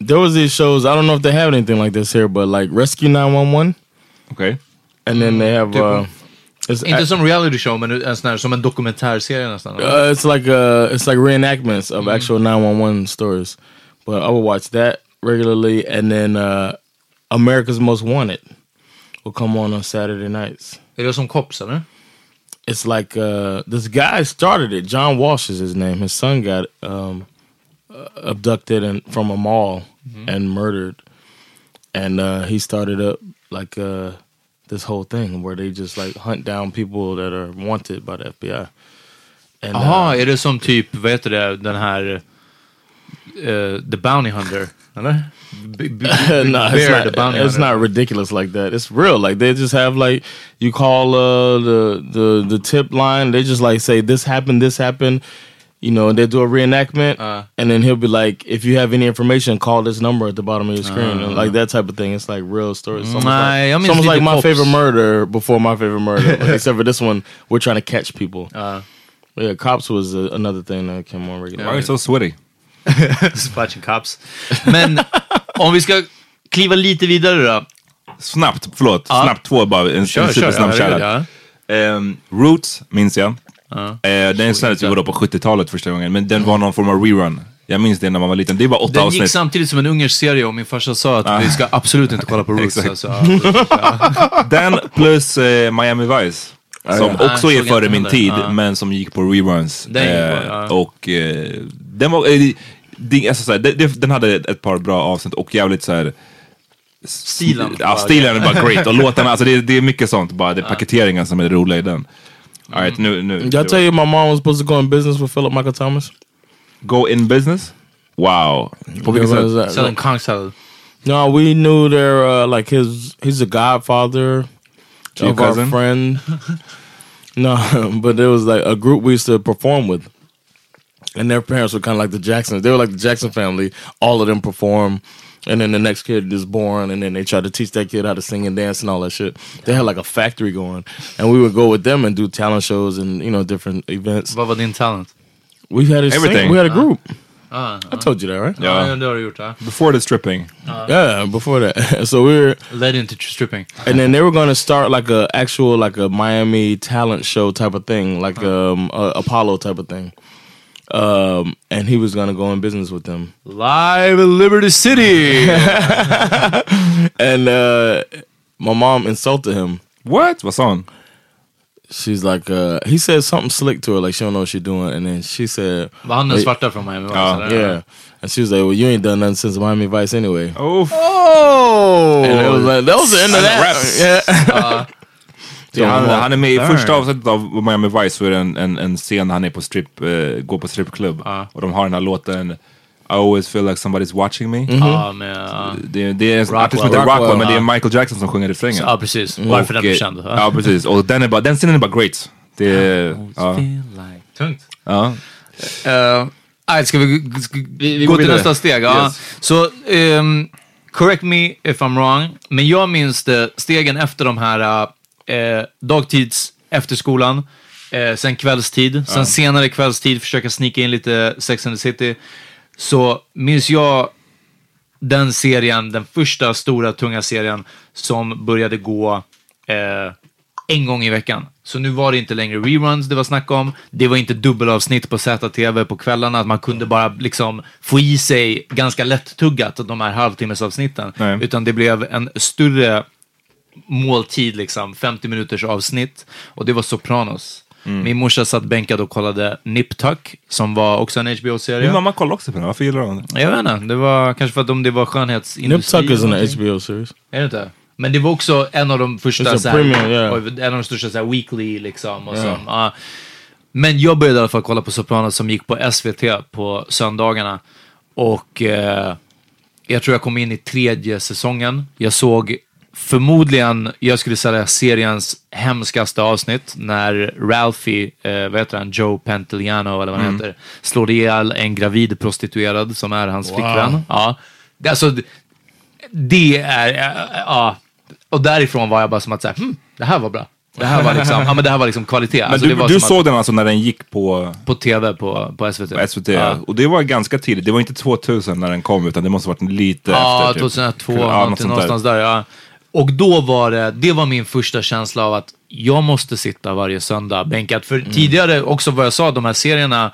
There was these shows. I don't know if they have anything like this here, but like Rescue 911, Okay. and then they have uh, it's Inte som reality show, men en sån här, som en dokumentärserie nästan. uh, it's like uh it's like reenactments of actual 911 stories. But I would watch that regularly, and then uh, America's Most Wanted will come on on Saturday nights. Är det som Cops eller? It's like uh, this guy started it. John Walsh is his name. His son got um, uh, abducted and from a mall and murdered, and uh, he started up like uh, this whole thing where they just like hunt down people that are wanted by the FBI. And, uh, Jaha, är det som typ, vad heter det, den här eh, The Bounty Hunter? Eller? B- b- no, it's not. the Bounty It's Hunter. not ridiculous like that. It's real. Like they just have like you call uh, the the the tip line. They just like say this happened, this happened. You know, and they do a reenactment, Uh. and then he'll be like, "If you have any information, call this number at the bottom of your screen." and like that type of thing. It's like real stories. It's almost Nej, like, jag it's almost like my Cops. favorite murder before my favorite murder, Like, except for this one, we're trying to catch people. Uh. yeah, cops was uh, another thing that came on regularly. Why regularly. are you so sweaty? Splashing Cops. Men om vi ska kliva lite vidare då. Snabbt, förlåt. Ja. Snabbt två bara. En, Kör, en kör. supersnabb Ja, shoutout. ja. Ehm, Roots minns jag. Eh, den sändes ju vadå, på 70-talet första gången, men den var någon form av rerun. Jag minns det när man var liten. Det var åtta Den gick avsnitt. samtidigt som en ungersk serie och min farsa sa att vi ska absolut inte kolla på Roots. Alltså, absolut, ja. Den plus eh, Miami Vice. Som ja. också Ah, är såg före min tid, Ja. men som gick på reruns. Den gick Eh, på, ja. Och eh, den var... Eh, det, alltså, såhär, det, det, den hade ett par bra avsnitt och jävligt såhär... Stilen. Ja, stilen är bara great. Och låtarna, alltså det, det är mycket sånt. Bara det är paketeringen som är det roliga i den. All right, nu... nu Did I tell you my mom was supposed to go in business with Philip Michael Thomas? Go in business? Wow. På vilket sätt? Selling conch salad. No, we knew their uh, like his he's a godfather To your of our cousin? friend. No, but there was like a group we used to perform with, and their parents were kind of like the Jacksons. They were like the Jackson family. All of them perform, and then the next kid is born, and then they try to teach that kid how to sing and dance and all that shit. They had like a factory going, and we would go with them and do talent shows and you know different events. Vad var din talent? We had a sing- Everything. we had a group. Ah, I told you that, right? Ja. ja, det har du gjort. Ja. Before the stripping. Yeah, before that. so we were Led into stripping. and then they were going to start like a actual like a Miami talent show type of thing, like um a Apollo type of thing. Um, and he was going to go in business with them. Live in Liberty City! And uh, my mom insulted him. What? Vad sa hon? She's like, uh, he said something slick to her, like she don't know what she's doing. And then she said, Var han den Wait. svarta från Miami Vice? Ja. eller? yeah. And she was like, well, you ain't done nothing since Miami Vice anyway. Oh, Oh! And it was like, that was the end of that. Raps. Yeah. Ja, han, han är med i första avsnittet av Miami Vice så är det en, en, en scen han är på strip, eh, går på strippklubb. Och de har den här låten I always feel like somebody's watching me. Ja, med, ja. Det, det är en artist som heter Rockwell, Rockwell, men det är. Michael Jackson som sjunger refrängen. ja, precis. Varför den Och, är eh, känd. Ja, precis. Och den, är bara, den scenen är bara great. Det är... Ja. Tungt. ja. Uh, nej, ska vi, g- g- vi gå till nästa steg? Ja. Yes. Så, ehm, correct me if I'm wrong, men jag minns det stegen efter de här uh, dagtids efter skolan, eh, sen kvällstid, sen senare kvällstid försöka snika in lite Sex and the City. Så minns jag den serien, den första stora tunga serien som började gå eh, en gång i veckan. Så nu var det inte längre reruns det var snack om. Det var inte dubbelavsnitt på ZTV på kvällarna. Att man kunde bara liksom få i sig ganska lätt-tuggat de här halvtimmesavsnitten. Nej. Utan det blev en större måltid, liksom 50 minuters avsnitt. Och det var Sopranos. Min morsa satt bänkad och kollade Nip Tuck, som var också en HBO-serie. Min mamma kollar också på den, varför gillar hon den? Jag vet inte, det var kanske för att om det var Nip skönhetsindustri. Tuck is eller an någonting. HBO series. Är det inte? Men det var också en av de första It's a så här, premium, yeah. en av de största så här, weekly liksom. Och så, ja. Men jag började i alla fall kolla på Sopranos som gick på SVT på söndagarna. Och eh, jag tror jag kom in i tredje säsongen. Jag såg förmodligen, jag skulle säga seriens hemskaste avsnitt när Ralphie, eh, vad heter han, Joe Pantoliano eller vad han heter, slår ihjäl en gravid prostituerad som är hans flickvän. Ja. Alltså, det- är, äh, ja. Och därifrån var jag bara som att säga, hm, det här var bra. Det här var liksom, ja men det här var liksom kvalitet. Men Alltså, du, du såg den alltså när den gick på, att, på tv på, på SVT. på SVT? Ja. Och det var ganska tidigt, det var inte 2000 när den kom utan det måste varit lite Ja, efter. typ. 2002, Ja, något någonting, någonstans där. ja. Och då var det, det var min första känsla av att jag måste sitta varje söndag bänkad. För Mm. tidigare, också vad jag sa, de här serierna,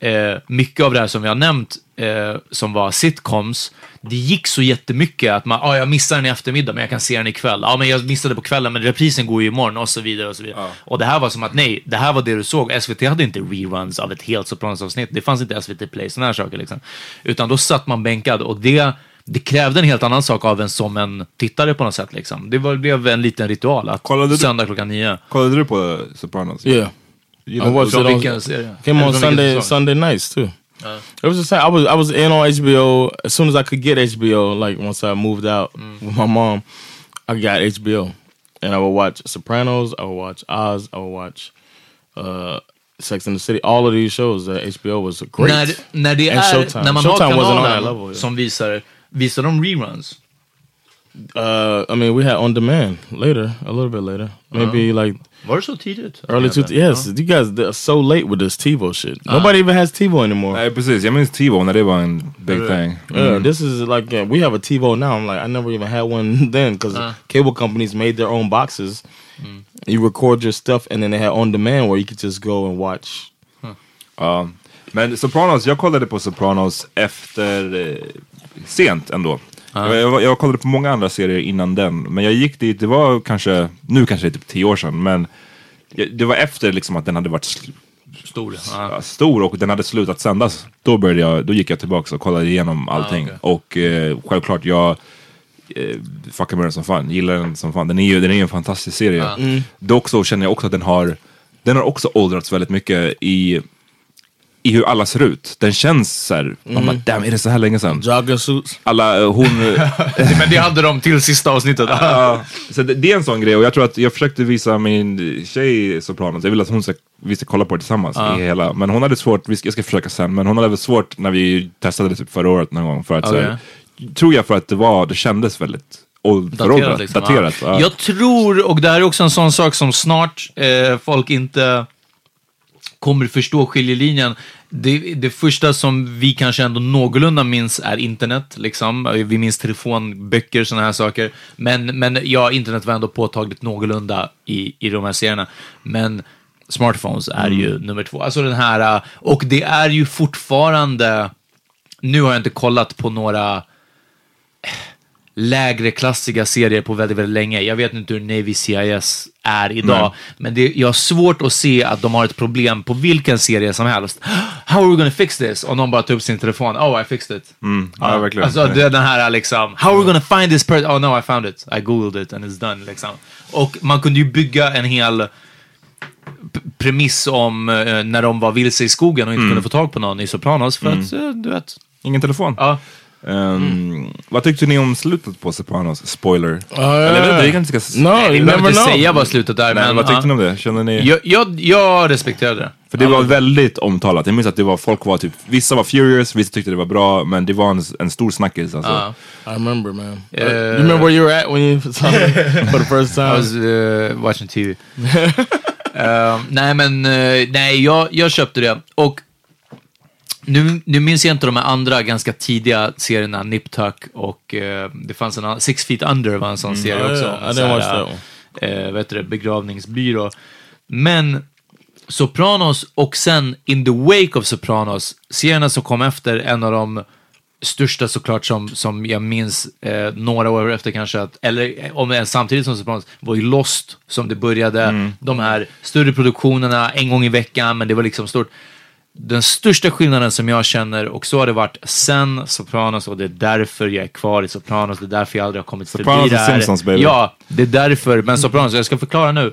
eh, mycket av det här som jag har nämnt, eh, som var sitcoms, det gick så jättemycket att man, ah, jag missar den i eftermiddag men jag kan se den ikväll. Ja, men jag missade på kvällen men reprisen går ju imorgon och så vidare och så vidare. Och det här var som att nej, det här var det du såg. SVT hade inte reruns av ett helt Sopranos-avsnitt. Det fanns inte SVT Play, sådana här saker liksom. Utan då satt man bänkad och det det krävde en helt annan sak av en som en tittare på något sätt. Liksom. Det var, blev en liten ritual att Kollade du- söndag klockan nio. Kollade du på Sopranos? Yeah. I watched Från it on, vilken serie? came on Sunday? Sunday nights too. It was the same. I was I was in on HBO as soon as I could get HBO. Like once I moved out with my mom, I got HBO, and I would watch Sopranos. I would watch Oz. I would watch uh, Sex and the City. All of these shows that HBO was great. När, när det And är, Showtime. när man Showtime har wasn't on that kanalen level, yeah. som visar, visar de reruns? uh, I mean, we had on demand later, a little bit later, maybe like Var det så tidigt? early two. Yes, you guys are so late with this TiVo shit. Nobody even has TiVo anymore. Nej precis, jag minns TiVo när det var en big thing. Yeah, this is like uh, we have a TiVo now. I'm like I never even had one then because cable companies made their own boxes. You record your stuff and then they had on demand where you could just go and watch. Ja. Um, Men Sopranos, jag kollade på Sopranos efter, sent ändå. Jag, jag, jag kollade på många andra serier innan den, men jag gick dit, det var kanske, nu kanske det är typ tio år sedan, men det var efter liksom att den hade varit Stor. Ja, stor och den hade slutat sändas. Då, började jag, då gick jag tillbaka och kollade igenom allting. okej. Och eh, självklart, jag eh, fuckar med den som fan, gillar den som fan. Den är ju den är ju en fantastisk serie. Dock så känner jag också att den har, den har också åldrats väldigt mycket i i hur alla ser ut. Den känns såhär, man bara damn är det så här länge sedan? Suits. Alla, eh, hon... Men det hade de till sista avsnittet. Ja, så det, det är en sån grej och jag tror att jag försökte visa min tjej Sopranos, jag vill att hon ska, vi ska kolla på det tillsammans i hela, men hon hade svårt, vi ska, jag ska försöka sen, men hon hade väl svårt när vi testade det typ förra året någon gång för att så här, tror jag för att det var, det kändes väldigt old, föråldrat, liksom. daterat. Ja. Ja. Jag tror, och det här är också en sån sak som snart eh, folk inte kommer förstå skiljelinjen. Det, det första som vi kanske ändå någorlunda minns är internet. Liksom. Vi minns telefon, böcker, sådana här saker. Men, men ja, internet var ändå påtagligt någorlunda i, i de här serierna. Men smartphones är ju nummer två. Alltså den här, eh, och det är ju fortfarande, nu har jag inte kollat på några lägre klassiga serier på väldigt, väldigt länge. Jag vet inte hur Navy CIS är idag, Nej. men det, jag har svårt att se att de har ett problem på vilken serie som helst. How are we gonna fix this? Och någon bara tar upp sin telefon. Oh, I fixed it. ja, verkligen. Alltså det, den här liksom, how are we gonna find this person? Oh no, I found it. I googled it and it's done. Liksom. Och man kunde ju bygga en hel premiss om eh, när de var vilse i skogen och inte kunde få tag på någon i Sopranos för att, eh, du vet. Ingen telefon. Ja. Ehm, Vad tyckte ni om slutet på Sopranos? Spoiler. ja. Eller inte, vi kanske ska... No, Vi you behöver inte know. säga vad slutet är, Nej, men vad tyckte ja. ni om det? Kände ni? jag, jag, jag respekterade det. För det var väldigt omtalat. Jag minns att det var, folk var typ, vissa var furious, vissa tyckte det var bra, men det var en, en stor snackis alltså. Ja. I remember, man. Uh, you remember where you were at when you saw it for the first time? I was uh, watching TV. uh, nej, men uh, nej, jag, jag köpte det. Och nu, nu minns jag inte de här andra ganska tidiga serierna, Nip Tuck och uh, det fanns en annan, Six Feet Under var en sån serie Oh, också. I så didn't här, eh, vad heter det, begravningsbyrå. Men Sopranos och sen In the Wake of Sopranos, serierna som kom efter, en av de största såklart som, som jag minns eh, några år efter kanske, att, eller eh, om det är samtidigt som Sopranos, var ju Lost som det började. De här större produktionerna en gång i veckan, men det var liksom stort. Den största skillnaden som jag känner, och så har det varit sen Sopranos, och det är därför jag är kvar i Sopranos, det är därför jag aldrig har kommit Sopranos förbi det här. Simpsons, baby. Ja, det är därför, men Sopranos, jag ska förklara nu.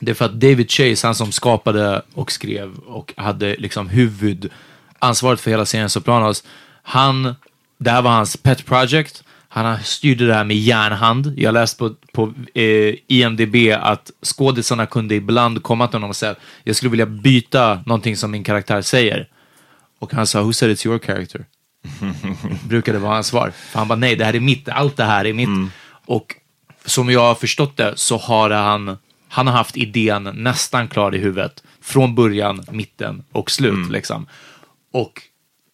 Det är för att David Chase, han som skapade och skrev och hade liksom huvudansvaret för hela serien Sopranos, han, det här var hans pet project. Han styrde det här med järnhand. Jag läste på, på eh, IMDB att skådisarna kunde ibland komma till honom och säga jag skulle vilja byta någonting som min karaktär säger. Och han sa, who said it's your character? brukade vara hans svar. För han bara, nej, det här är mitt, allt det här är mitt. Och som jag har förstått det så har han, han har haft idén nästan klar i huvudet. Från början, mitten och slut liksom. Och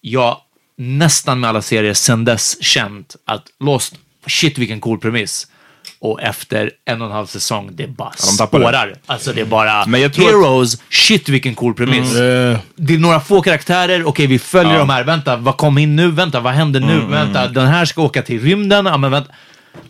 jag nästan med alla serier sen dess känt att Lost, shit vilken cool premiss. Och efter en och en halv säsong, det bara de tappar det. spårar. Alltså det är bara, tror att- Heroes, shit vilken cool premiss. Yeah. Det är några få karaktärer, okej vi följer de här, vänta, vad kom in nu, vänta, vad händer nu, vänta, den här ska åka till rymden, ja men vänta.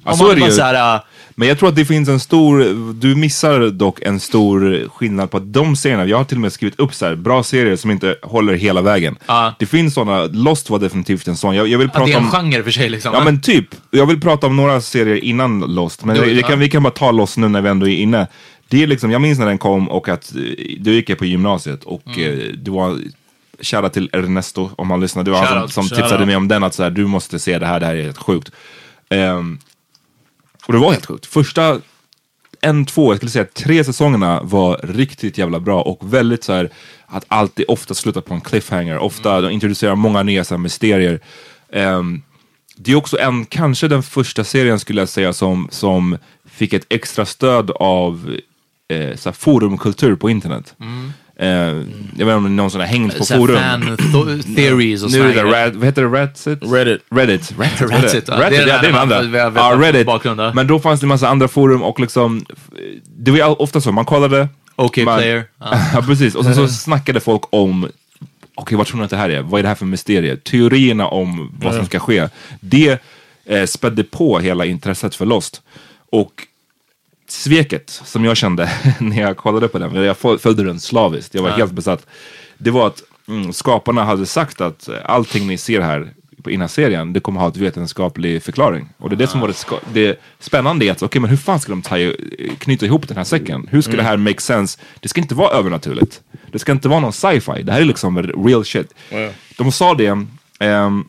Ja, Om så man är det bara ju. så här, äh, Men jag tror att det finns en stor, du missar dock en stor skillnad på att de serierna, jag har till och med skrivit upp så här, bra serier som inte håller hela vägen. Ja. Det finns sådana, Lost var definitivt en sån. Jag, jag vill prata det är en om... genre för sig liksom. Ja men typ. Jag vill prata om några serier innan Lost, men det ja. kan, vi kan bara ta Lost nu när vi ändå är inne. Det är liksom, jag minns när den kom och att eh, då gick jag på gymnasiet och Mm. eh, det var Shoutout till Ernesto om han lyssnar. Det var han som, som tipsade mig om den, att så här, du måste se det här, det här är helt sjukt. Ehm, och det var helt sjukt. Första en, två, jag skulle säga tre säsongerna var riktigt jävla bra och väldigt så här att alltid ofta slutar på en cliffhanger. Ofta de introducerar många nya så här, mysterier. Ehm, det är också en, kanske den första serien skulle jag säga som, som fick ett extra stöd av eh, så här, forumkultur på internet. Eh, jag vet inte om någon sån har hängt på Så forum. fan th- theories och Nu är det sådana vad heter det? Reddit? Reddit. Reddit. Reddit, Reddit, det? ja. Reddit, ja, det är den andra. man- vi har Ja, Reddit. bakgrund. Men då fanns det en massa andra forum och liksom, det var ju ofta så, man kollade. Okej man, player. Ja. Precis. Och sen så snackade folk om, okej vad tror ni att det här är? Vad är det här för mysterier? Teorierna om vad som ska ske. Det eh, spädde på hela intresset för Lost. Och sveket som jag kände när jag kollade på den, jag fö- följde den slaviskt, jag var helt besatt. Det var att mm, skaparna hade sagt att eh, allting ni ser här i den här serien, det kommer ha ett vetenskaplig förklaring. Och det är det som var det, det spännande är att, okej men hur fan ska de ta, knyta ihop den här säcken? Hur ska det här make sense? Det ska inte vara övernaturligt. Det ska inte vara någon sci-fi. Det här är liksom real shit. De sa det, ehm,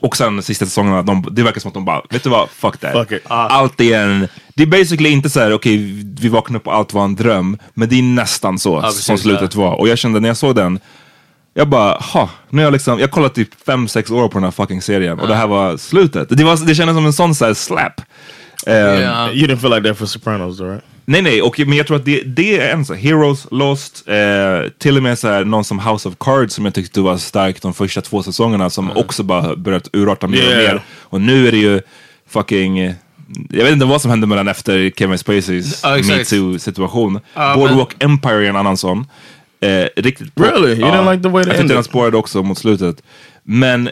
och sen sista säsongerna, de, det verkar som att de bara, vet du vad, fuck that. Fuck it. Allt är en, det är basically inte så här, okej vi vaknar upp och allt var en dröm, men det är nästan så precis, som slutet var. Och jag kände när jag såg den, jag bara, ha, nu har jag liksom, jag kollat typ 5-6 år på den här fucking serien och det här var slutet. Det, var, det kändes som en sån så här slap. Ehm, Ja. You didn't feel like that for Sopranos, though, right? Nej nej, och, men jag tror att det, det är en så här, Heroes, Lost, eh, till och med så här, någon som House of Cards som jag tyckte var stark de första två säsongerna som också bara börjat urarta mer och Yeah. mer. Och nu är det ju fucking, jag vet inte vad som hände med den efter Kevin Spaceys Ja, exakt. metoo situation. Ja, Boardwalk Empire är en annan sån. Eh, riktigt bra. Really? You didn't like the way Jag tyckte den spårade också mot slutet. Men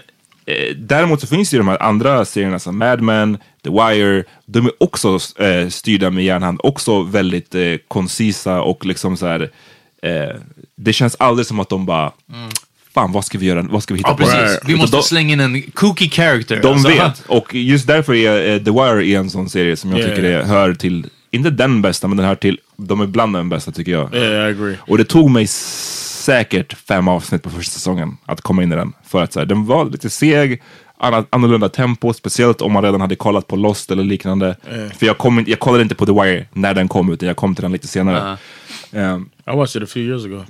eh, däremot så finns det ju de här andra serierna som Mad Men, The Wire. De är också eh, styrda med järnhand. Också väldigt eh, koncisa och liksom så här. Eh, det känns aldrig som att de bara, fan vad ska vi göra, vad ska vi hitta Ja, på? precis. Vi måste De- slänga in en kooky character. de alltså. vet. Och just därför är eh, The Wire är en sån serie som jag Yeah. tycker är, hör till, inte den bästa, men den hör till, de är bland den bästa tycker jag. Yeah, I agree. Och det tog mig säkert fem avsnitt på första säsongen att komma in i den. För att så här, den var lite seg, annorlunda tempo, speciellt om man redan hade kollat på Lost eller liknande. För jag, kom, jag kollade inte på The Wire när den kom, utan jag kom till den lite senare. Ehm, I watched it a few years ago.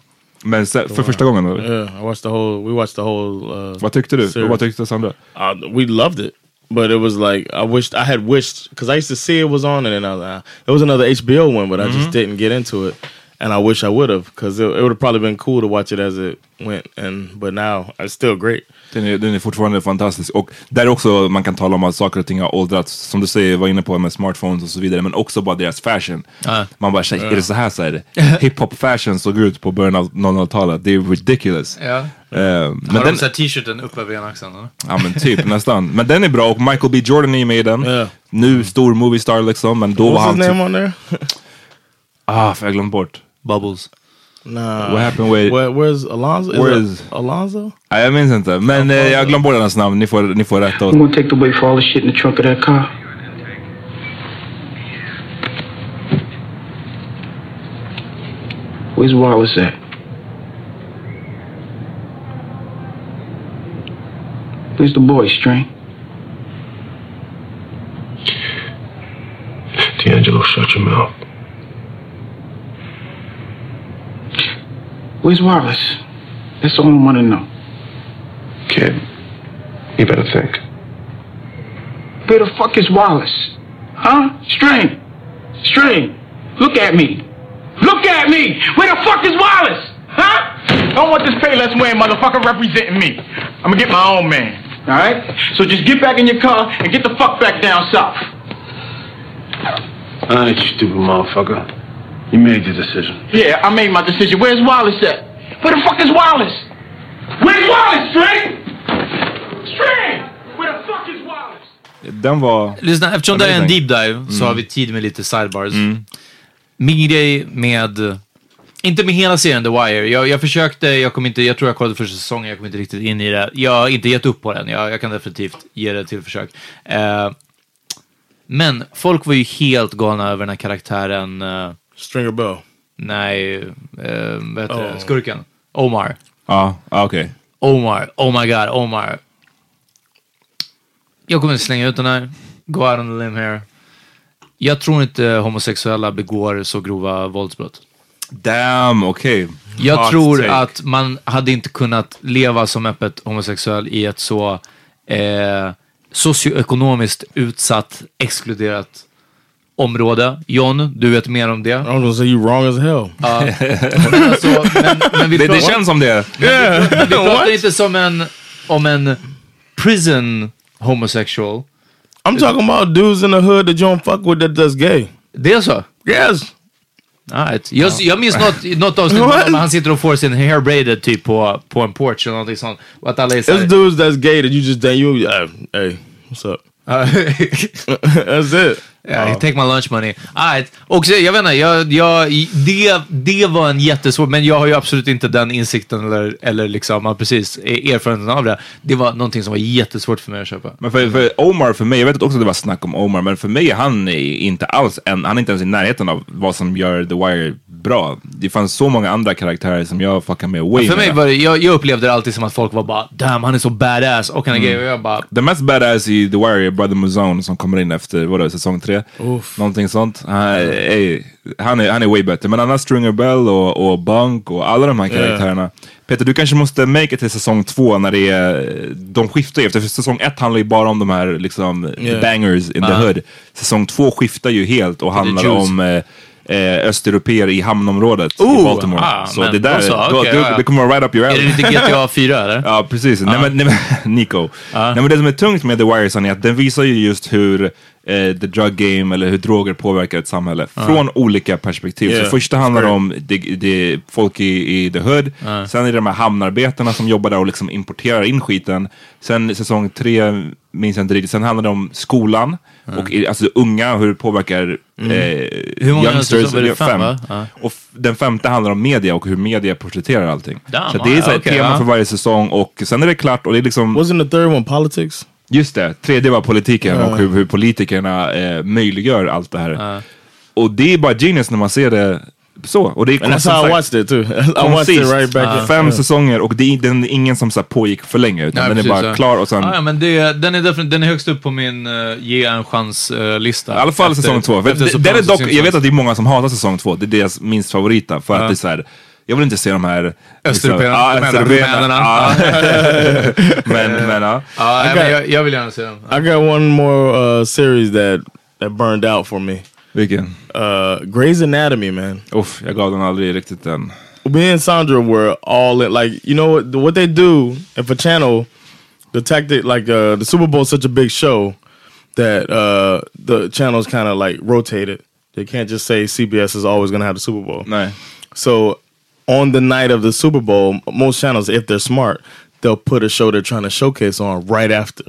men se, för första gången, eller? Yeah, I watched the whole. We watched the whole. Uh, vad tyckte du? series. Vad tyckte Sandra? uh, we loved it, but it was like I wished I had wished because I used to see it was on, and then I was like, it was another HBO one, but I just didn't get into it, and I wish I would have because it, it would have probably been cool to watch it as it went, and but now it's still great. Den är, den är fortfarande fantastisk. Och där också man kan tala om att saker och ting har åldrats, som du säger, var inne på med smartphones och så vidare, men också bara deras fashion. Ja. Man bara, "Shit, är det så här så här, hiphop fashion såg ut på början av 00-talet? Det är ridiculous. Ja. Eh, men Har den, de t-shirten upp över ena axeln? eller? ja men typ nästan. Men den är bra och Michael B Jordan är med i den. Ja. Nu stor movie star liksom, men då var What's han typ, name on there? Ah, för jag glömde bort. Bubbles. nah. What happened with, Where, where's Alonzo? Is Where it is- Alonzo? Nej, jag minns inte, men eh, jag glömde bort hans namn, ni får, ni får rätta oss. I'm gonna take the weight for all the shit in the trunk of that car. Where's Wallace at? Where's the boy, Strain? D'Angelo, shut your mouth. Where's Wallace? That's all I want to know. Kid, you better think. Where the fuck is Wallace? Huh? Strain! Strain! Look at me! Look at me! Where the fuck is Wallace? Huh? I don't want this Payless wearing motherfucker representing me. I'm gonna get my own man. Alright? So just get back in your car and get the fuck back down south. All right, you stupid motherfucker. You made your decision. Yeah, I made my decision. Where's Wallace at? Where the fuck is Wallace? Where's Wallace, Strain? Strain! Where the fuck is Wallace? Den var... Lyssna, eftersom det är en deep dive så har vi tid med lite sidebars. Min grej med, inte med hela serien The Wire. Jag, jag försökte, jag, kom inte, jag tror jag kollade första säsongen, jag kom inte riktigt in i det. Jag har inte gett upp på den, jag, jag kan definitivt ge det till försök. Eh, men folk var ju helt galna över den här karaktären, eh, Stringer Bell. nej, eh, vad heter det, skurken? Omar. Ja, ah, okej. Omar, oh my god, Omar. Jag kommer slänga ut den här. Go out on the limb here. Jag tror inte homosexuella begår så grova våldsbrott. Damn, okej. Jag Hot tror take. att man hade inte kunnat leva som öppet homosexuell i ett så eh, socioekonomiskt utsatt, exkluderat område. John, du vet mer om det. I was gonna say you wrong as hell. Men, alltså, men, men vi Det, känns som det. yeah. Vi pratar inte som en, om en prison homosexual. I'm talking about dudes in the hood that you don't fuck with that that's gay. Det är så? Yes. Right. Jag, jag minns något, något avsnitt när han sitter och får sin hair braided typ på, på en porch eller någonting sånt. Och att alla är It's såhär, dudes that's gay that you just that you uh, hey, what's up? That's it. Yeah, take my lunch money. Alright. Och jag vet inte, jag, jag, det, det var en jättesvår, men jag har ju absolut inte den insikten eller, eller liksom, ja, precis, erfarenheten av det. Det var någonting som var jättesvårt för mig att köpa. Men för, för Omar, för mig, jag vet också att det var snack om Omar, men för mig är han inte alls en, han är inte ens i närheten av vad som gör The Wire bra. Det fanns så många andra karaktärer som jag fuckar med way För mig var det, jag, jag upplevde det alltid som att folk var bara damn, han är så badass och han är gay. Och jag bara, Den mest badass i The Wire är Brother Muzone som kommer in efter, vadå, säsong tre? Någonting sånt. Han är, han är, han är way bättre. Men annars Stringer Bell och, och Bunk och alla de här karaktärerna. Peter, du kanske måste make it till säsong två när det är, de skiftar ju. Efter säsong ett handlar ju bara om de här liksom Yeah. bangers in the hood. Säsong två skiftar ju helt och handlar om eh, östeuropeer i hamnområdet i Oh, Baltimore. ah, så men det där, så, okej, du, ja, det kommer vara right up your är alley. det lite GTA 4 eller? Ja, precis. Nej, men, nej, men, Nico. Nej, men det som är tungt med The Wire son, är att den visar ju just hur eh, the drug game eller hur droger påverkar ett samhälle från olika perspektiv. Yeah. Så första handlar om det, det, folk i, i the hood, sen är det de här hamnarbetarna som jobbar där och liksom importerar in skiten. Sen säsong tre, minns jag inte riktigt, sen handlar det om skolan och i- alltså unga, hur det påverkar eh, Hur många youngsters. Var det fem, fem. Ja. Och den femte handlar om media och hur media porträtterar allting. Damn, så det är så ett okej, tema ja. för varje säsong och sen är det klart och det är liksom Wasn't the third one politics? Just det, tredje var politiken och hur, hur politikerna eh, möjliggör allt det här. Och det är bara genius när man ser det så. Och det är And that's how I watched it too. I watched it right back. in- Fem säsonger och det är, den är ingen som så här, pågick för länge utan Nej, den är precis, bara ja. klar och sen Ja, ja, men det, den, är definitivt, den är högst upp på min uh, ge en chans-lista. I alla fall säsong två. För det, det är dock, jag vet att det är många som hatar säsong två. Det är deras minst favorita. För att det är så här, jag vill inte se de här... Östeuropeerna. Ja, här östeuropeerna. rumänerna. Ja. men, men ja. Ja, men got- jag, jag vill gärna se den. I got one more uh, series that that burned out for me. Vilken? Uh, Grey's Anatomy, man. Uff, jag gav den aldrig riktigt den. Me and Sandra were all in. Like, you know what? What they do if a channel, the tactic, like uh, the Super Bowl is such a big show that uh, the channels kind of like rotated. They can't just say CBS is always going to have the Super Bowl. Nej. So on the night of the Super Bowl, most channels, if they're smart, they'll put a show they're trying to showcase on right after.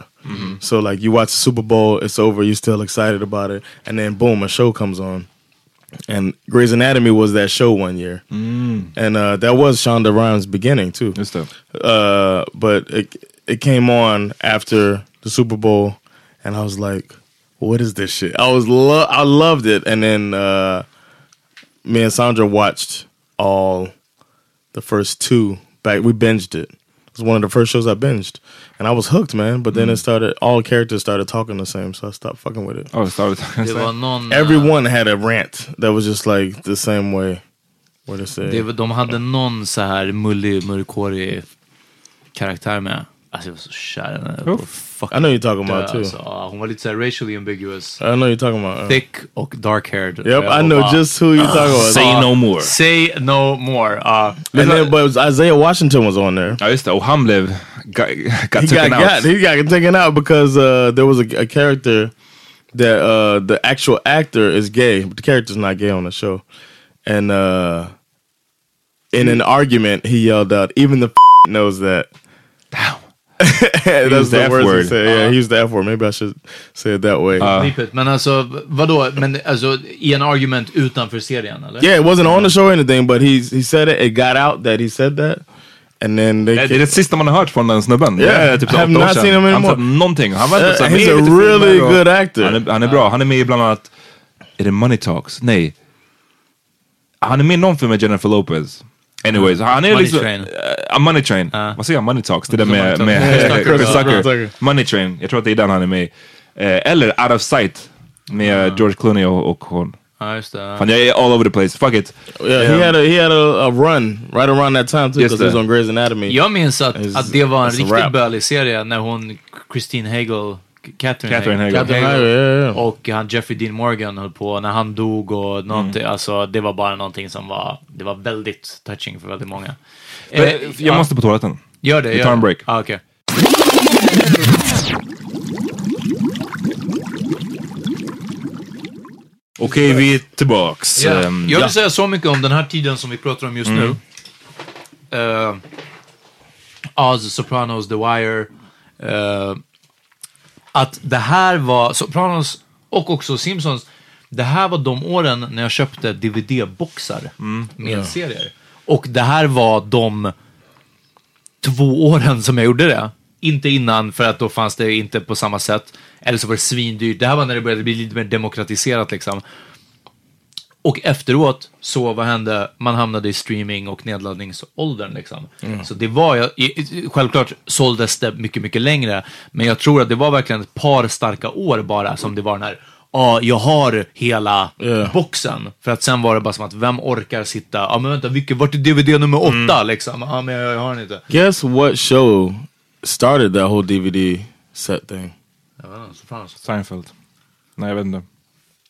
So like you watch the Super Bowl, it's over, you're still excited about it, and then boom, a show comes on. And Grey's Anatomy was that show one year, and uh, that was Shonda Rhimes' beginning too. Uh, but it it came on after the Super Bowl, and I was like, "What is this shit?" I was lo- I loved it, and then uh, me and Sandra watched all the first two back. We binged it. It was one of the first shows I binged, and I was hooked, man. But then it started. All characters started talking the same, so I stopped fucking with it. Oh, sorry. Det var någon... eh, Everyone had a rant that was just like the same way. What to say? Det, var- de hade någon så här mullig, mörkhårig karaktär med. Alltså jag var så kär i henne. I know you're talking Dö, about too. alltså. Ja, hon var lite såhär racially ambiguous. I know you're talking about. uh, Thick och dark haired. Yep, I know just who you're talking about. Say no more. Say no more. Ja. And then, but Isaiah Washington was on there. Ja just det, och han blev... Got, got He taken got, out. got he got taken out because uh, there was a, a character that uh, the actual actor is gay, but the character's not gay on the show. And uh, in an argument, he yelled out, "Even the knows that." That's the the word. said. Yeah, he used the F word. Maybe I should say it that way. Knipigt. Men alltså, vadå? Men alltså, i en argument utanför serien eller? yeah, it wasn't on the show or anything, but he he said it. It got out that he said that, and then they. Det är det sista man har hört från den snubben. Yeah, Det är typ så I have åtta år not sedan. seen him Han anymore. sa någonting. Han var Uh, så här, he's a really och- good actor. Han är, han är bra. Han är med i bland annat... Är det Money Talks? Nej. Han är med i någon film med Jennifer Lopez. Anyways, han är Money liksom... Train. Uh, Money Train. Vad säger jag? Money Talks? Det där med, med Chris Tucker. Money Train. Jag tror att det är den han är med i. Eh, Eller Out of Sight. Med George Clooney och, och hon. Ja, just det. Fan, jag är all over the place. Fuck it. Yeah, he had a he had a, a run right around that time too because he was on Grey's Anatomy. Jag minns att, att det var en riktigt bölig serie när hon, Christine Hagel, Catherine, Catherine Hagel. Catherine Hagel, yeah, yeah. och han Jeffrey Dean Morgan höll på när han dog och någonting, Mm. alltså det var bara någonting som var, det var väldigt touching för väldigt många. Men, Eh, jag ja, måste på toaletten. Gör det, vi tar en break. Ah, okej. Okej, vi är tillbaks. Ehm, jag vill ja. säga så mycket om den här tiden som vi pratar om just nu. Uh, Oz, Sopranos, The Wire. Uh, att det här var, Sopranos och också Simpsons, det här var de åren när jag köpte DVD-boxar med serier. Och det här var de två åren som jag gjorde det. Inte innan, för att då fanns det inte på samma sätt. Eller så var det svindyrt. Det här var när det började bli lite mer demokratiserat liksom. Och efteråt, så vad hände? Man hamnade i streaming och nedladdningsåldern liksom. Så det var, jag, självklart såldes det mycket, mycket längre. Men jag tror att det var verkligen ett par starka år bara som det var den här, ja, jag har hela Ja. boxen. För att sen var det bara som att, vem orkar sitta, ja men vänta, vilket, vart är DVD nummer åtta liksom? Ja men jag, jag har den inte. Guess what show started that whole DVD set thing? Jag vet inte. Seinfeld. Nej, jag vet inte.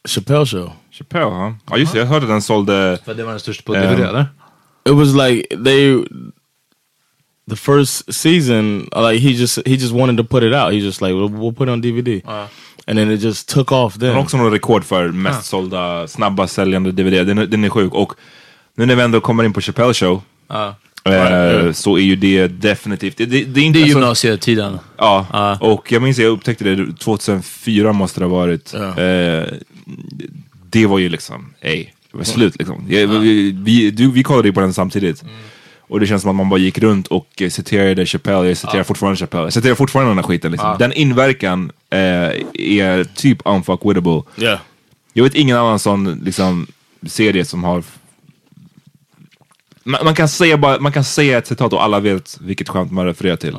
Chappelle Show. Chappelle, ja. Ja, just det. Jag hörde den sålde... För det var den största på DVD eller? It was like they the first season like he just he just wanted to put it out. He just like we'll, we'll put it on DVD. And then it just took off Den then. har också någon rekord för mest sålda, snabbast säljande DVD. Den, den är sjuk. Och nu när vi ändå kommer in på Chappelle show. Eh, så är ju det definitivt... Det, det, det är inte... Det är gymnasietiden. Ja, Ja. och jag minns jag upptäckte det 2004 måste det ha varit. Ja. Det var ju liksom, ey, det var slut liksom. Jag, vi, vi, du, vi kollade ju på den samtidigt. Och det känns som att man bara gick runt och eh, citerade Chappelle, jag citerar fortfarande Chappelle, jag citerar fortfarande den här skiten liksom. Den inverkan eh, är typ unfuckwittable. Yeah. Jag vet ingen annan sån liksom, serie som har man, man, kan säga bara, man kan säga ett citat och alla vet vilket skämt man refererar till.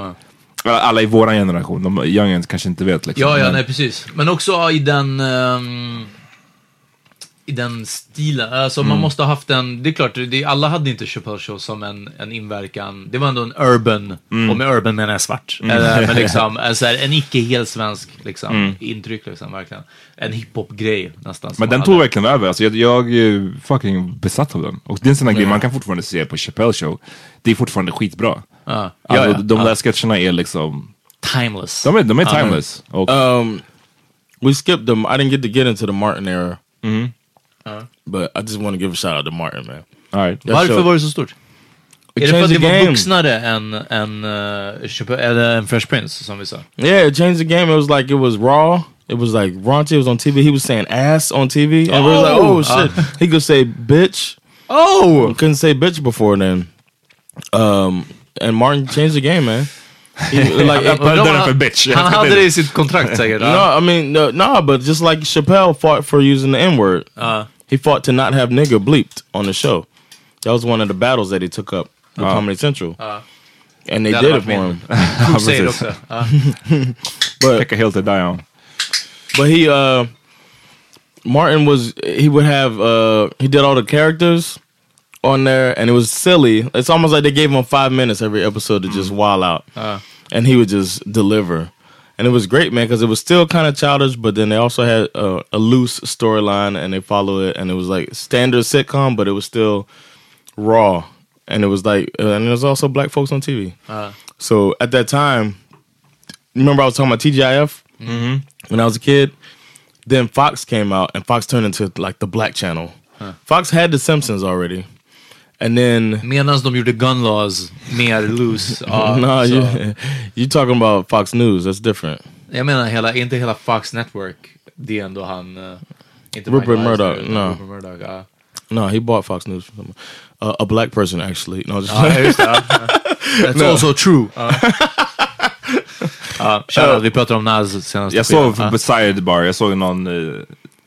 Alla i våran generation, de youngens kanske inte vet liksom. Ja, ja, nej precis. Men också ja, i den... ehm, I den stilen. Alltså man måste ha haft en... Det är klart, det, alla hade inte Chappelle Show som en, en inverkan. Det var ändå en urban, och med urban menar jag svart. Eller, men liksom, en, så här, en icke helt svensk liksom, intryck liksom, verkligen. En hiphop-grej nästan. Men den tog hade. verkligen över. Alltså, jag, jag är fucking besatt av den. Och det är en sån där grej man kan fortfarande se på Chappelle show. Det är fortfarande skitbra. Ja. Alltså, Ja, ja. De där sketcherna är liksom, Timeless. de är, de är timeless. Och, Um, we skipped them. I didn't get to get into the Martin era, but I just want to give a shout out to Martin, man. all right. That Varför show- var det så stort? It Är det för att changed det var vuxnare än, än, uh, Chappelle, eller en Fresh Prince, som vi sa? Yeah, it changed the game. It was like it was raw. It was like raunchy. It was on TV. He was saying ass on TV, and we were like, Oh. "Oh shit!" he could say bitch. Oh! He couldn't say bitch before then. Um, and Martin changed the game, man. He, like, Öppna dörren för bitch. Han hade det i sitt kontrakt säkert. no, I mean, no, no, but just like Chappelle fought for using the N word, Uh, he fought to not have nigga bleeped on the show. That was one of the battles that he took up with uh-huh. Comedy Central, and they did it for him. Crusade precis. också. Ja. But Hill to die on. But he uh Martin was he would have uh he did all the characters on there and it was silly. It's almost like they gave him five minutes every episode to just wild out. and he would just deliver. And it was great, man, because it was still kind of childish, but then they also had uh, a loose storyline and they follow it, and it was like standard sitcom, but it was still raw, and it was like, uh, and there was also black folks on TV. So at that time, remember I was talking about TGIF when I was a kid. Then Fox came out, and Fox turned into like the black channel. Fox had The Simpsons already, and then Medan de gjorde gun laws mer loose. Ja, no, så. you you talking about Fox News? That's different. Jag menar, hela, inte hela Fox Network. Det är ändå han... Uh, inte uh, Rupert Murdoch, uh. utan no. Rupert Murdoch, ja. No, he bought Fox News from uh, a black person actually. No, just Ja, just det. ja. That's also true. Uh, ja. Ja, shoutout, vi pratar om Nas senaste Jag såg skiva. på Sidebar, jag såg någon...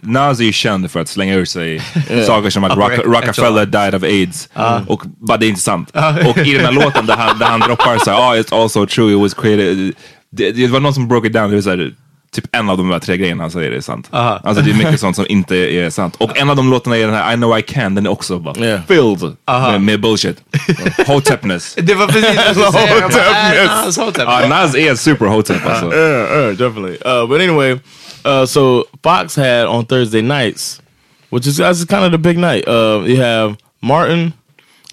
Uh, Nas är ju känd för att slänga ur sig saker som att Rock. Rockefeller died of AIDS. Och bara det är inte sant. Och i den här låten där han, där han droppar såhär, oh it's also true, it was created. Det, det var någon som broke it down, det var såhär, typ en av de där tre grejerna han säger är sant. Alltså det är mycket sånt som inte är sant. Och en av de låtarna är den här I know I can, den är också bara Yeah. filled med, med bullshit. Hotepness. Det var precis det jag skulle säga. Äh, Nas är super hotep alltså. yeah, uh, definitely. Uh, but anyway, uh, so Fox had on Thursday nights, which is that's kind of the big night. Uh, you have Martin.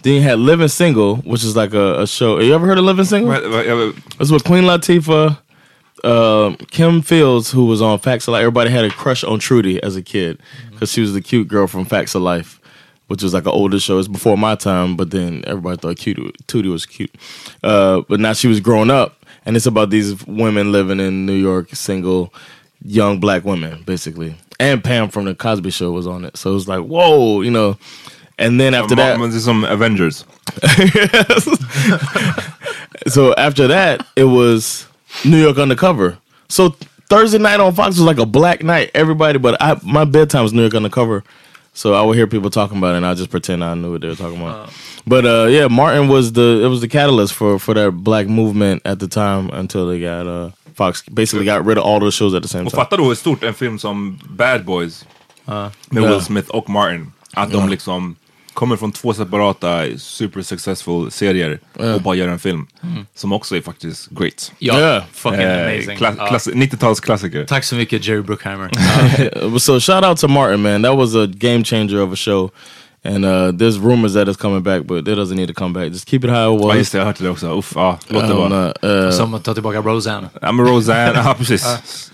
Then you had Living Single, which is like a, a show. You ever heard of Living Single? It's with Queen Latifah, uh, Kim Fields, who was on Facts of Life. Everybody had a crush on Trudy as a kid because she was the cute girl from Facts of Life, which was like an older show. It's before my time, but then everybody thought cute, Tootie was cute. Uh, but now she was growing up, and it's about these women living in New York, single, young black women, basically. And Pam from the Cosby Show was on it, so it was like, whoa, you know. And then after that, Men det är som Avengers. so after that, it was New York Undercover. So Thursday night on Fox was like a black night. Everybody, but I, my bedtime was New York Undercover. So I would hear people talking about it, and I just pretend I knew what they were talking about. but uh, yeah, Martin was the it was the catalyst for for that black movement at the time until they got uh, Fox basically got rid of all those shows at the same Och time. fatta då hur stort en film som Bad Boys med Ja. Will Smith och Martin, att de liksom kommer från två separata super successful serier och bara gör en film som också är faktiskt great. Ja, Yeah. fucking Eh, amazing. kla- klass- 90-talsklassiker. Tack så mycket Jerry Bruckheimer. Uh, so shout out to Martin, man. That was a game changer of a show. And uh, there's rumors that it's coming back, but it doesn't need to come back. Just keep it how it Ja was. just det, jag har hört det också. Uff, ja, låt det vara. uh, uh, Som att ta tillbaka Roseanne. Ja men Roseanne, ja precis.